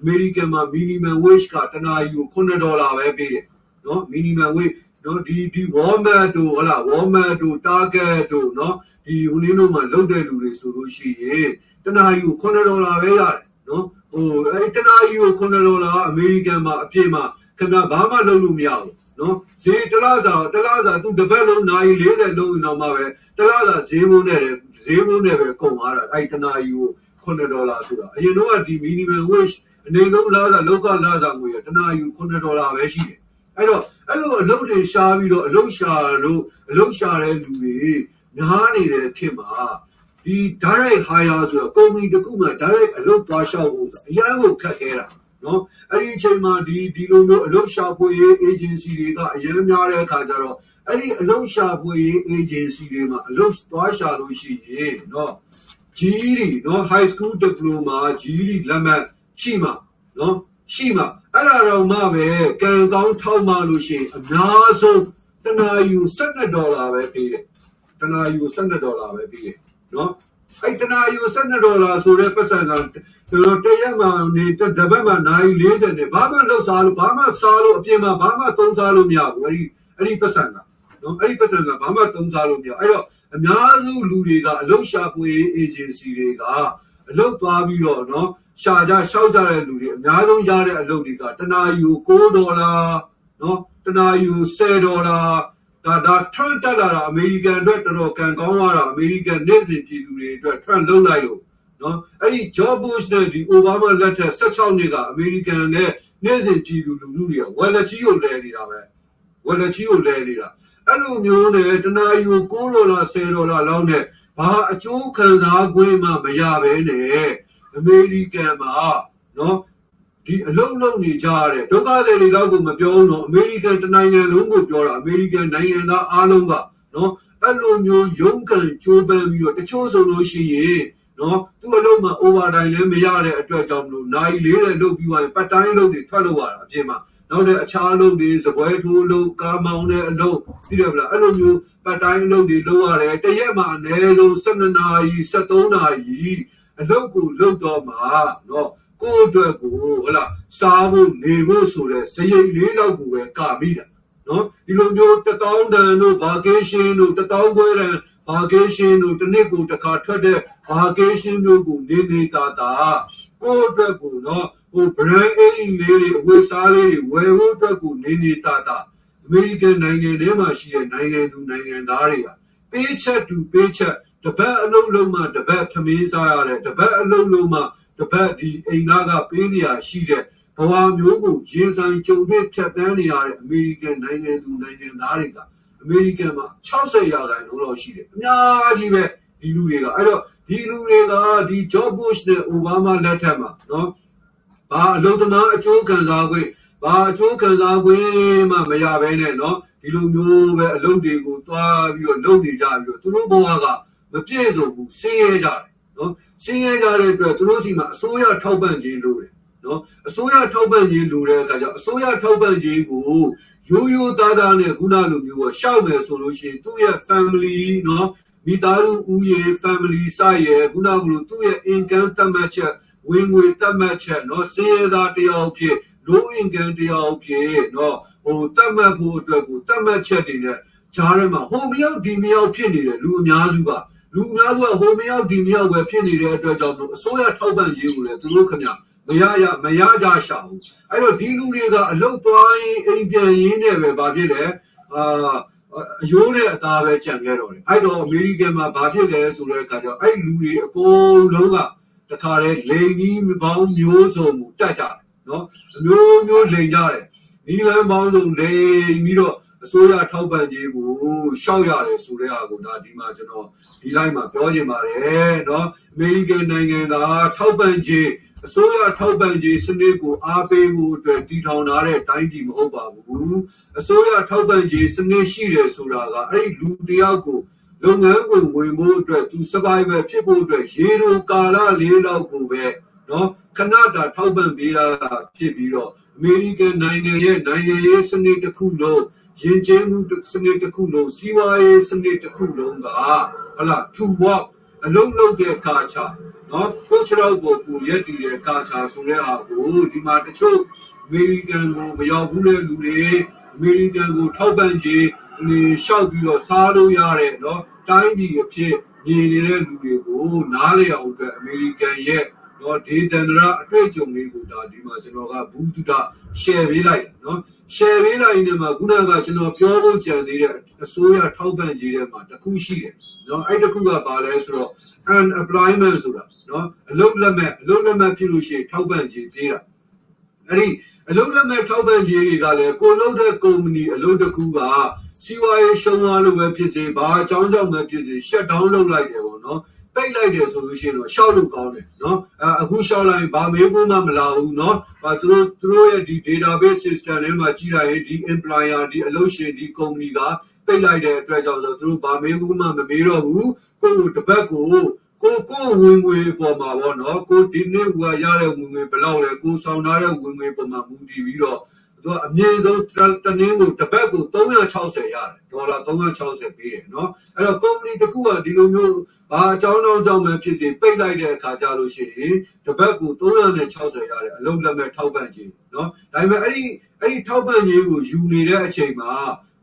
အမေရိကန်မှာ minimum wage ကတနာယူ9ဒေါ်လာပဲပေးတယ်နော် minimum wage နော်ဒီဒီ Walmart တို့ဟလာ Walmart တို့ Target တို့နော်ဒီဟိုနည်းတို့မှာလုပ်တဲ့လူတွေဆိုလို့ရှိရင်တနာယူ9ဒေါ်လာပဲရတယ်နော်ဟိုအဲတနာယူ9ဒေါ်လာအမေရိကန်မှာအပြည့်မှာခင်ဗျာဘာမှလုပ်လို့မရဘူး နော်ဈေးတလားစာတလားစာသူတပတ်လုံးနိုင်40လုံးအောင်မှပဲတလားစာဈေးမိုးနဲ့ဈေးမိုးနဲ့ပဲကုန်သွားတာအဲ့တနာယူ9ဒေါ်လာဆိုတာအရင်တော့ဒီ minimum wage အနေဆုံးလာတာလောကလာတာငွေတနာယူ9ဒေါ်လာပဲရှိတယ်အဲ့တော့အဲ့လိုအလုပ်တွေရှားပြီးတော့အလုပ်ရှာလို့အလုပ်ရှာတဲ့လူတွေများနေတဲ့ဖြစ်မှာဒီ direct hire ဆိုတော့ company တစ်ခုမှ direct အလုပ်သွားရှောက်ဖို့အရန်ကိုခက်ခဲတာ နော်အဲ့ဒီအချိန်မှာဒီဒီလိုမျိုးအလုပ်ရှာဖွေရေး agency တွေကအရင်များတဲ့အခါကျတော့အဲ့ဒီအလုပ်ရှာဖွေရေး agency တွေမှာအလုပ်သွားရှာလို့ရှိရင်နော် GED နော် high school diploma GED လက်မှတ်ရှိမှာနော်ရှိမှာအဲ့ဒါတော့မှပဲကံကောင်းထောက်မှလို့ရှိရင်အများဆုံးတနာယူ12ဒေါ်လာပဲပေးတယ်တနာယူ12ဒေါ်လာပဲပေးတယ်နော် အဲ့တနာယူ12ဒေါ်လာဆိုတဲ့ပတ်စံကကျွန်တော်တရက်မှနေတပတ်မှနိုင်40နဲ့ဘာမှလောက်စားလို့ဘာမှစားလို့အပြင်မှာဘာမှသုံးစားလို့မရဘူးအဲ့ဒီအဲ့ဒီပတ်စံကနော်အဲ့ဒီပတ်စံကဘာမှသုံးစားလို့မရအဲ့တော့အများစုလူတွေကအလုရှာပွေ agency တွေကအလုသွားပြီးတော့နော်ရှာကြရှောက်ကြတဲ့လူတွေအများဆုံးရတဲ့အလုပ်တွေကတနာယူ6ဒေါ်လာနော်တနာယူ10ဒေါ်လာ ဒါဒါ Trump တက်လာတာအမေရိကန်အတွက်တော်တော်ကံကောင်းသွားတာအမေရိကန်နေစဉ်ပြည်သူတွေအတွက် Trump လုံးလိုက်လို့နော်အဲ့ဒီ George Bush နဲ့ဒီ Obama လက်ထက်16နှစ်ကအမေရိကန်နဲ့နေစဉ်ပြည်သူလူထုတွေကဝယ်လက်ကြီးကိုလဲနေတာပဲဝယ်လက်ကြီးကိုလဲနေတာအဲ့လိုမျိုးနဲ့တနာယူ6ဒေါ်လာ10ဒေါ်လာလောက်နဲ့ဘာအကျိုးခံစား권မှမရဘဲနဲ့အမေရိကန်မှာနော် ဒီအလုံးလုံးနေကြရတဲ့ဒုက္ခသည်တွေတော့ကိုမပြောဘူးနော်အမေရိကန်တနိုင်ငံလုံးကိုပြောတာအမေရိကန်နိုင်ငံသားအားလုံးကနော်အဲ့လိုမျိုးရုန်းကန်ကြိုးပမ်းပြီးတော့တချို့ဆိုလို့ရှိရင်နော်သူ့အလုံးမှာ overtime လည်းမရတဲ့အတွက်ကြောင့်မလို့နိုင်လေးတဲ့လုပ်ပြီးသွားရင်ပတ်တိုင်းလုပ်တွေထွက်လို့ရတာအပြင်မှာနောက်တဲ့အခြားအလုပ်တွေစပွဲထိုးလုပ်ကားမောင်းတဲ့အလုပ်သိတယ်မလားအဲ့လိုမျိုးပတ်တိုင်းအလုပ်တွေလုပ်ရတယ်တရက်မှာအနည်းဆုံး12နာရီ13နာရီအလုပ်ကိုလုပ်တော့မှနော် ကိုယ့်အတွက်ကိုဟလာစားဖို့နေဖို့ဆိုတဲ့စရိတ်လေးတော့ကိုပဲကမိတာနော်ဒီလိုမျိုးတတောင်းတန်တို့ vacation တို့တတောင်းခွဲတန် vacation တို့တစ်နှစ်ကိုတစ်ခါထွက်တဲ့ vacation မျိုးကိုနေနေတာတာကိုယ့်အတွက်ကိုနော်ဟဟို brand အိမ်လေးတွေအဝတ်စားလေးတွေဝယ်ဖို့အတွက်ကိုနေနေတာတာအမေရိကန်နိုင်ငံထဲမှာရှိတဲ့နိုင်ငံသူနိုင်ငံသားတွေကပေးချက်တူပေးချက်တပတ်အလုံးလုံးမှတပတ်သမင်းစားရတယ်တပတ်အလုံးလုံးမှ တပတ်ဒီအိမ်သားကပေးနေရရှိတဲ့ဘဝမျိုးကိုရင်ဆိုင်ကြုံတွေ့ဖြတ်တန်းနေရတဲ့အမေရိကန်နိုင်ငံသူနိုင်ငံသားတွေကအမေရိကန်မှာ60ရာခိုင်နှုန်းလောက်ရှိတယ်အများကြီးပဲဒီလူတွေကအဲ့တော့ဒီလူတွေကဒီ George Bush နဲ့ Obama လက်ထက်မှာနော်ဘာအလုပ်သမားအကျိုးခံစားခွင့်ဘာအကျိုးခံစားခွင့်မှမရဘဲနဲ့နော်ဒီလိုမျိုးပဲအလုပ်တွေကိုတွားပြီးတော့လုပ်နေကြပြီးတော့သူတို့ဘဝကမပြည့်စုံဘူးဆင်းရဲကြတယ် နော်ဆင်းရဲကြတဲ့အတွက်သူတို့စီမှာအစိုးရထောက်ပံ့ခြင်းလို့တယ်နော်အစိုးရထောက်ပံ့ခြင်းလိုတဲ့အခါကျအစိုးရထောက်ပံ့ခြင်းကိုရိုးရိုးသားသားနဲ့ခုနလိုမျိုးပေါ့ရှောက်မယ်ဆိုလို့ရှိရင်သူ့ရဲ့ family နော်မိသားစုဦးရေ family စရဲ့ခုနကလိုသူ့ရဲ့ income သတ်မှတ်ချက်ဝင်ငွေသတ်မှတ်ချက်နော်စည်ရသားတယောက်ဖြစ် low income တယောက်ဖြစ်နော်ဟိုသတ်မှတ်ဖို့အတွက်ကိုသတ်မှတ်ချက်တွေနဲ့ဂျားထဲမှာဟိုမရောက်ဒီမရောက်ဖြစ်နေတဲ့လူအများစုက လူအများစုကဟိုမရောက်ဒီမရောက်ပဲဖြစ်နေတဲ့အတွက်ကြောင့်အစိုးရထောက်ပံ့ရေးကိုလည်းသူတို့ခင်ဗျမရရမရကြရှာဘူးအဲ့တော့ဒီလူတွေကအလုတ်သွားရင်အိမ်ပြန်ရင်းနဲ့ပဲဘာဖြစ်လဲအာအယိုးနဲ့အသားပဲကြံခဲ့တော့တယ်အဲ့တော့အမေရိကန်မှာဘာဖြစ်လဲဆိုတဲ့အခါကျတော့အဲ့လူတွေအကုန်လုံးကတခါတည်းလိန်ကြီးပေါင်းမျိုးစုံကိုတက်ကြတယ်နော်အမျိုးမျိုးလိန်ကြတယ်နီလန်ပေါင်းစုံလိန်ပြီးတော့ အစိုးရထောက်ပံ့ခြင်းကိုရှောက်ရတယ်ဆိုတဲ့အားကိုဒါဒီမှာကျွန်တော်ဒီလိုက်မှာပြောချင်ပါတယ်เนาะအမေရိကန်နိုင်ငံကထောက်ပံ့ခြင်းအစိုးရထောက်ပံ့ခြင်းစနစ်ကိုအားပေးဖို့အတွက်တည်ထောင်ထားတဲ့တိုင်းပြည်မဟုတ်ပါဘူးအစိုးရထောက်ပံ့ခြင်းစနစ်ရှိတယ်ဆိုတာကအဲ့ဒီလူတယောက်ကိုလုပ်ငန်းကိုဝင်ဖို့အတွက်သူ survival ဖြစ်ဖို့အတွက်ရေလိုကာလလေးလောက်ကိုပဲเนาะခဏတာထောက်ပံ့ပေးတာဖြစ်ပြီးတော့အမေရိကန်နိုင်ငံရဲ့နိုင်ငံရေးစနစ်တစ်ခုလုံး ရင်ကျင်းမှုစနစ်တစ်ခုလုံးစီးပွားရေးစနစ်တစ်ခုလုံးကဟလာ to work အလုံးလုံးတဲ့ကာချာနော်ကိုချရောက်ကိုကိုရက်တည်တဲ့ကာချာဆိုတဲ့ဟာကိုဒီမှာတချို့အမေရိကန်ကိုမရောက်ဘူးတဲ့လူတွေအမေရိကန်ကိုထောက်ပံ့ခြင်းနေလျှောက်ပြီးတော့စားလို့ရတဲ့နော်တိုင်းပြည်အဖြစ်မြင်နေတဲ့လူတွေကိုနားလည်အောင်အတွက်အမေရိကန်ရဲ့နော်ဒေသန္တရအတွေ့အကြုံလေးကိုဒါဒီမှာကျွန်တော်ကဘူးတုဒ share ပေးလိုက်နော် share ပေးလိုက်နေမှာခုနကကျွန်တော်ပြောဖို့ကြံသေးတဲ့အစိုးရထောက်ပံ့ရေးထဲမှာတစ်ခုရှိတယ်နော်အဲ့တစ်ခုကဘာလဲဆိုတော့ unemployment ဆိုတာနော်အလုပ်လက်မဲ့အလုပ်လက်မဲ့ဖြစ်လို့ရှိရင်ထောက်ပံ့ရေးပေးတာအဲ့ဒီအလုပ်လက်မဲ့ထောက်ပံ့ရေးတွေကလည်းကိုလုပ်တဲ့ကုမ္ပဏီအလုပ်တစ်ခုကစီးပွားရေးရှုံးသွားလို့ပဲဖြစ်စေဘာအကြောင်းကြောင့်ပဲဖြစ်စေ shut down လုပ်လိုက်တယ်ပေါ့နော် ပိတ်လိုက်တယ်ဆိုလို့ရှိရင်တော့ရှောက်လို့ကောင်းတယ်နော်အဲအခုရှောက်လိုက်ဘာမေးဖို့မှမလာဘူးနော်အဲသူတို့သူတို့ရဲ့ဒီ database system ထဲမှာကြည့်လိုက်ရင်ဒီ employer ဒီအလုပ်ရှင်ဒီ company ကပိတ်လိုက်တဲ့အတွက်ကြောင့်ဆိုသူတို့ဘာမေးဖို့မှမမေးတော့ဘူးကိုယ်တပတ်ကိုကိုကိုဝင်ငွေပေါ်မှာပေါ့နော်ကိုဒီနေ့ကရတဲ့ဝင်ငွေဘယ်လောက်လဲကိုဆောင်ထားတဲ့ဝင်ငွေပေါ်မှာမူတည်ပြီးတော့ သူကအမြင့်ဆုံးတနည်းကိုတစ်ပတ်ကို360ရတယ်ဒေါ်လာ360ပေးတယ်နော်အဲ့တော့ company တစ်ခုကဒီလိုမျိုးဘာအကြောင်းတော့ကြောင့်ပဲဖြစ်စေပိတ်လိုက်တဲ့အခါကြလို့ရှိရင်တစ်ပတ်ကို360ရတယ်အလုံးလက်မဲ့ထောက်ပံ့ခြင်းနော်ဒါပေမဲ့အဲ့ဒီအဲ့ဒီထောက်ပံ့ခြင်းကိုယူနေတဲ့အချိန်မှာ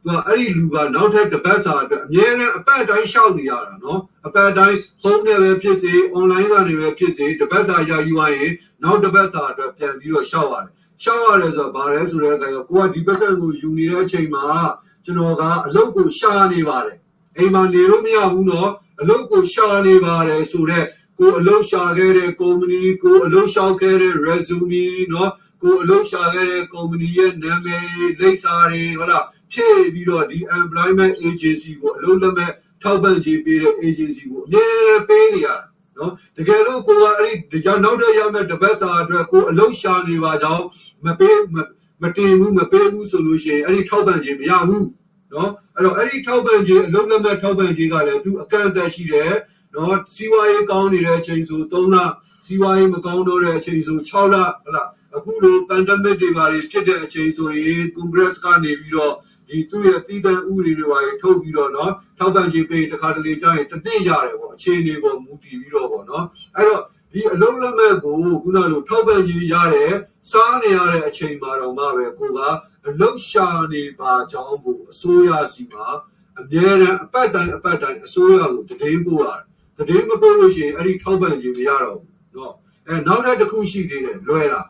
သူကအဲ့ဒီလူကနောက်ထပ်တစ်ပတ်စာအတွက်အများနဲ့အပတ်တိုင်းရှောက်နေရတာနော်အပတ်တိုင်းဖုန်းနဲ့ပဲဖြစ်စေ online ကနေပဲဖြစ်စေတစ်ပတ်စာရယူရရင်နောက်တစ်ပတ်စာအတွက်ပြန်ပြီးတော့ရှောက်ရတယ် ရှောက်ရတယ်ဆိုတော့ဘာလဲဆိုတဲ့အခါကျကိုကဒီပတ်သက်ကိုယူနေတဲ့အချိန်မှာကျွန်တော်ကအလုပ်ကိုရှာနေပါတယ်အိမ်မှာနေလို့မရဘူးနော်အလုပ်ကိုရှာနေပါတယ်ဆိုတော့ကိုအလုပ်ရှာခဲ့တဲ့ company ကိုအလုပ်ရှာခဲ့တဲ့ resume နော်ကိုအလုပ်ရှာခဲ့တဲ့ company ရဲ့နာမည်လိပ်စာတွေဟုတ်လားဖြည့်ပြီးတော့ဒီ employment agency ကိုအလုပ်လက်မဲ့ထောက်ပံ့ကြေးပေးတဲ့ agency ကိုအများကြီးပေးနေရတယ် နော်တကယ်လို့ကိုကအဲ့ဒီနောက်တဲ့ရမယ့်တပတ်စာအတွက်ကိုအလုံးရှာနေပါကြောင်းမပေးမတင်ဘူးမပေးဘူးဆိုလို့ရှိရင်အဲ့ဒီထောက်ပံ့ခြင်းမရဘူးနော်အဲ့တော့အဲ့ဒီထောက်ပံ့ခြင်းအလုံးလက်မဲ့ထောက်ပံ့ခြင်းကလည်းသူအကန့်အသတ်ရှိတယ်နော်စီးပွားရေးကောင်းနေတဲ့အချိန်ဆို3လစီးပွားရေးမကောင်းတော့တဲ့အချိန်ဆို6လဟုတ်လားအခုလို pandemic တွေပါဖြစ်တဲ့အချိန်ဆိုရင် congress ကနေပြီးတော့ ဒီသူ့ရဲ့တည်တံ့ဥပဒေတွေပါထုတ်ပြီးတော့နော်ထောက်ပံ့ခြင်းပေးတခါတလေကြာရင်တတိရတယ်ပေါ့အခြေအနေပေါ်မူတည်ပြီးတော့ပေါ့နော်အဲ့တော့ဒီအလုံးလက်မဲ့ကိုခုနလိုထောက်ပံ့ခြင်းရတယ်စားနေရတဲ့အချိန်မှာတော့မှပဲကိုကအလုံးရှာနေပါကြောင်းကိုအစိုးရစီမှာအများရန်အပတ်တိုင်းအပတ်တိုင်းအစိုးရကိုတည်င်းပို့ရတယ်တည်င်းမပို့လို့ရှိရင်အဲ့ဒီထောက်ပံ့ခြင်းမရတော့ဘူးနော်အဲနောက်ထပ်တစ်ခုရှိသေးတယ်လွဲတာ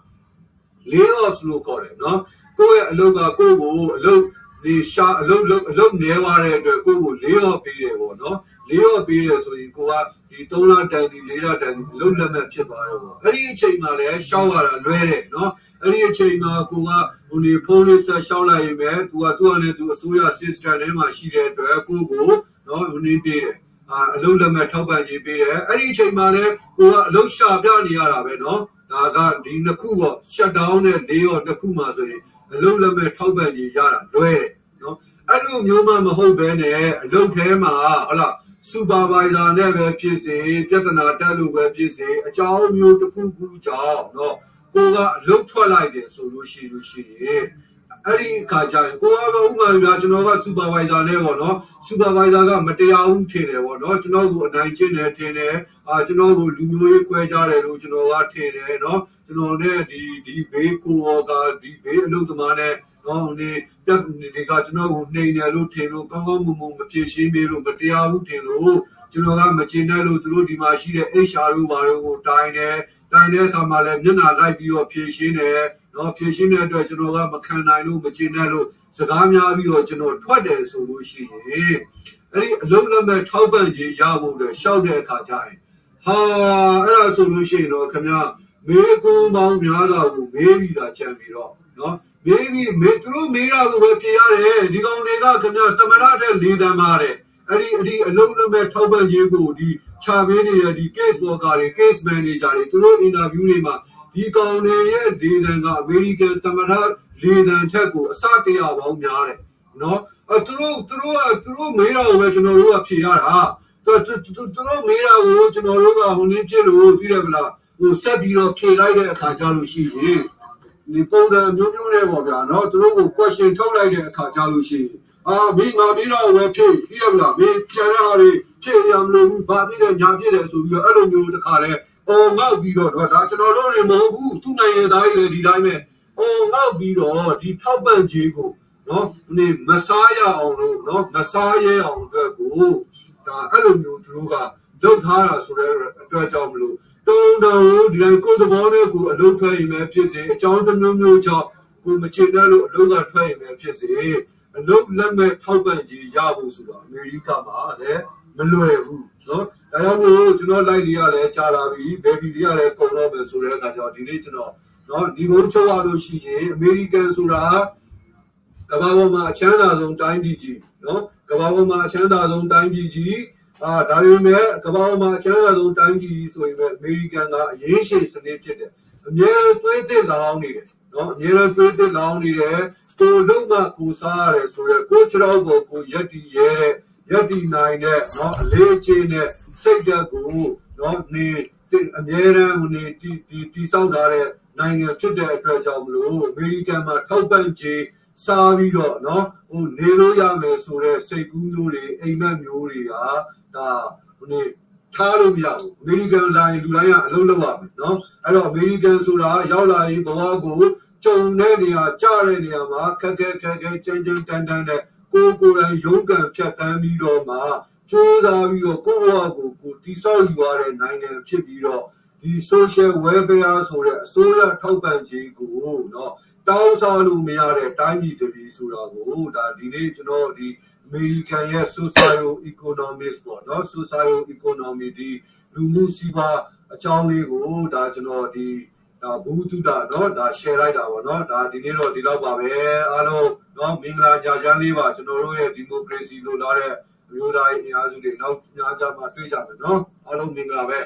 lay off လို့ခေါ်တယ်နော်ကိုယ့်ရဲ့အလုပ်ကကိုယ့်ကိုအလုပ် ဒီရှာအလုပ်လုပ်အလုပ်နေသွားတဲ့အတွက်ကိုယ့်ကို lay off ပေးတယ်ပေါ့နော် lay off ပေးတယ်ဆိုရင်ကိုကဒီ3လတန်ဒီ4လတန်ဒီအလုပ်လက်မဲ့ဖြစ်သွားတယ်ပေါ့အဲ့ဒီအချိန်မှာလည်းရှောက်ရတာလွဲတယ်နော်အဲ့ဒီအချိန်မှာကိုကဟိုနေဖုန်းလေးဆက်ရှောက်လိုက်ရင်ပဲသူကသူ့အနေနဲ့သူအစိုးရ system ထဲမှာရှိတဲ့အတွက်ကိုကိုနော်ဟိုနေပေးတယ်အာအလုပ်လက်မဲ့ထောက်ပံ့ရေးပေးတယ်အဲ့ဒီအချိန်မှာလည်းကိုကအလုပ်ရှာပြနေရတာပဲနော်ဒါကဒီနှစ်ခုပေါ့ shut down နဲ့၄ရောနှစ်ခုမှဆိုရင် အလုပ်လုပ်မဲ့ထောက်ပံ့ကြီးရတာလွဲတယ်နော်အဲ့လိုမျိုးမှမဟုတ်ဘဲနဲ့အလုပ်ထဲမှာဟုတ်လားစူပါဗိုင်ဇာနဲ့ပဲဖြစ်စေပြဿနာတက်လို့ပဲဖြစ်စေအကြောင်းမျိုးတစ်ခုခုကြောင့်နော်ကိုကအလုပ်ထွက်လိုက်တယ်ဆိုလို့ရှိလို့ရှိရင် အဲ့ဒီအခါကျရင်ကိုကပဲဥပမာပြကျွန်တော်ကစူပါဗိုင်ဇာနဲ့ပေါ့နော်စူပါဗိုင်ဇာကမတရားဘူးထင်တယ်ပေါ့နော်ကျွန်တော်ကိုအနိုင်ကျင့်တယ်ထင်တယ်အာကျွန်တော်ကိုလူမျိုးရေးခွဲကြတယ်လို့ကျွန်တော်ကထင်တယ်နော်ကျွန်တော်နဲ့ဒီဒီဘေးကိုကဒီဘေးအလုပ်သမားနဲ့နော်ဒီပြတ်ဒီကကျွန်တော်ကိုနှိမ်တယ်လို့ထင်လို့ကောင်းကောင်းမွန်မွန်မဖြေရှင်းပေးလို့မတရားဘူးထင်လို့ကျွန်တော်ကမကျင်တဲ့လို့သူတို့ဒီမှာရှိတဲ့ HR တို့ဘာတို့ကိုတိုင်တယ်တိုင်တဲ့အခါမှာလည်းမျက်နှာလိုက်ပြီးတော့ဖြေရှင်းတယ် နော်ဖြေရှင်းတဲ့အတွက်ကျွန်တော်ကမခံနိုင်လို့မကျင်တဲ့လို့စကားများပြီးတော့ကျွန်တော်ထွက်တယ်ဆိုလို့ရှိရင်အဲ့ဒီအလုံးလက်မဲ့ထောက်ပံ့ရေးရဖို့အတွက်ရှောက်တဲ့အခါကျရင်ဟာအဲ့ဒါဆိုလို့ရှိရင်တော့ခင်ဗျမေးကုန်းပေါင်းများစွာကိုမေးပြီးတာကြံပြီးတော့နော်မေးပြီးမေးသူတို့မေးတာကိုပဲဖြေရတယ်ဒီကောင်တွေကခင်ဗျသမရတဲ့လေးတန်းပါတယ်အဲ့ဒီအဲ့ဒီအလုံးလုံးမဲ့ထောက်ပံ့ရေးကိုဒီခြာပေးနေတဲ့ဒီ case worker တွေ case manager တွေသူတို့ interview တွေမှာ ဒီကောင်တွေရဲ့လေတံကအမေရိကန်သမရလေတံထက်ကိုအစတရပေါင်းများတယ်နော်အဲသူတို့သူတို့ကသူတို့မေးတာကိုပဲကျွန်တော်တို့ကဖြေရတာသူသူတို့မေးတာကိုကျွန်တော်တို့ကဟိုနည်းပြလို့ပြီးတယ်ဗလားဟိုဆက်ပြီးတော့ဖြေလိုက်တဲ့အခါကျလို့ရှိရင်ဒီပုံစံမျိုးမျိုးနဲ့ပေါ့ဗျာနော်သူတို့ကို question ထုတ်လိုက်တဲ့အခါကျလို့ရှိရင်အာမင်းငါမင်းတော့ဝယ်ဖြည့်ပြီးရမလားမင်းပြန်ရတာတွေဖြည့်ရမလို့ဘူးဘာဖြစ်လဲညာဖြစ်တယ်ဆိုပြီးတော့အဲ့လိုမျိုးတခါတည်း အော်ငေါ့ပြီးတော့ဒါကျွန်တော်တို့တွေမဟုတ်ဘူးသူ့နိုင်ငံသားတွေဒီတိုင်းပဲအော်ငေါ့ပြီးတော့ဒီထောက်ပံ့ခြင်းကိုနော်ဒီမစားရအောင်လို့နော်မစားရဲအောင်အတွက်ကိုဒါအဲ့လိုမျိုးသူတို့ကလုပ်ထားတာဆိုတဲ့အတွက်ကြောင့်မလို့တုံတုံဒီတိုင်းကိုယ်သဘောနဲ့ကိုယ်အလုပ်ထွက်ရင်ပဲဖြစ်စေအကြောင်းတစ်မျိုးမျိုးကြောင့်ကိုမချစ်တဲ့လို့အလုပ်ကထွက်ရင်ပဲဖြစ်စေအလုပ်လက်မဲ့ထောက်ပံ့ကြီးရဖို့ဆိုတော့အမေရိကမှာလည်းမလွယ်ဘူးနော် ဒါကြောင့်မို့ကျွန်တော်လိုက်နေရလဲကြာလာပြီဘယ်ဘီတွေကလည်းကုန်တော့မယ်ဆိုတဲ့အခါကျတော့ဒီနေ့ကျွန်တော်နော်ဒီကုန်းချုပ်ရလို့ရှိရင်အမေရိကန်ဆိုတာကမ္ဘာပေါ်မှာအချမ်းသာဆုံးတိုင်းပြည်ကြီးနော်ကမ္ဘာပေါ်မှာအချမ်းသာဆုံးတိုင်းပြည်ကြီးအာဒါပေမဲ့ကမ္ဘာပေါ်မှာအချမ်းသာဆုံးတိုင်းပြည်ကြီးဆိုရင်ပဲအမေရိကန်ကအရေးရှိစနစ်ဖြစ်တယ်အမြဲသွေးသစ်လောင်းနေတယ်နော်အမြဲသွေးသစ်လောင်းနေတယ်ကိုလုံးမကိုစားရတယ်ဆိုတော့ကိုချတော့ကိုကိုရက်တီရဲတဲ့ရက်တီနိုင်တဲ့နော်အလေးချင်းတဲ့ စိတ်ဓာတ်ကိုနော်နေအမြဲတမ်းဟိုနေတီတီတီဆောက်ထားတဲ့နိုင်ငံဖြစ်တဲ့အတွက်ကြောင့်မလို့အမေရိကန်မှာထောက်ပံ့ခြင်းစားပြီးတော့နော်ဟိုနေလို့ရမယ်ဆိုတဲ့စိတ်ကူးမျိုးတွေအိမ်မက်မျိုးတွေကဒါဟိုနေထားလို့မရဘူးအမေရိကန်လာရင်လူတိုင်းကအလုပ်လုပ်ရမယ်နော်အဲ့တော့အမေရိကန်ဆိုတာရောက်လာရင်ဘဝကိုကြုံတဲ့နေရာကြားတဲ့နေရာမှာခက်ခဲခက်ခဲကြမ်းကြမ်းတန်းတန်းနဲ့ကိုကိုယ်တိုင်ရုန်းကန်ဖြတ်တန်းပြီးတော့မှ ကြိုးစားပြီးတော့ကိုယ့်ဘဝကိုကိုတိဆောက်ယူရတဲ့နိုင်ငံဖြစ်ပြီးတော့ဒီ social welfare ဆိုတဲ့အစိုးရထောက်ပံ့ခြင်းကိုနော်တောင်းစားလို့မရတဲ့တိုင်းပြည်တစ်ပြည်ဆိုတာကိုဒါဒီနေ့ကျွန်တော်ဒီ American ရဲ့ social economics ပေါ့နော် social economy ဒီလူမှုစီးပွားအကြောင်းလေးကိုဒါကျွန်တော်ဒီဒါဘူးတုဒနော်ဒါ share လိုက်တာပေါ့နော်ဒါဒီနေ့တော့ဒီလောက်ပါပဲအားလုံးနော်မင်္ဂလာညချမ်းလေးပါကျွန်တော်တို့ရဲ့ democracy လို့လာတဲ့ မျိုးသားရေးအများစုတွေနောက်များကြမှာတွေ့ကြမယ်နော်အားလုံးမင်္ဂလာပဲ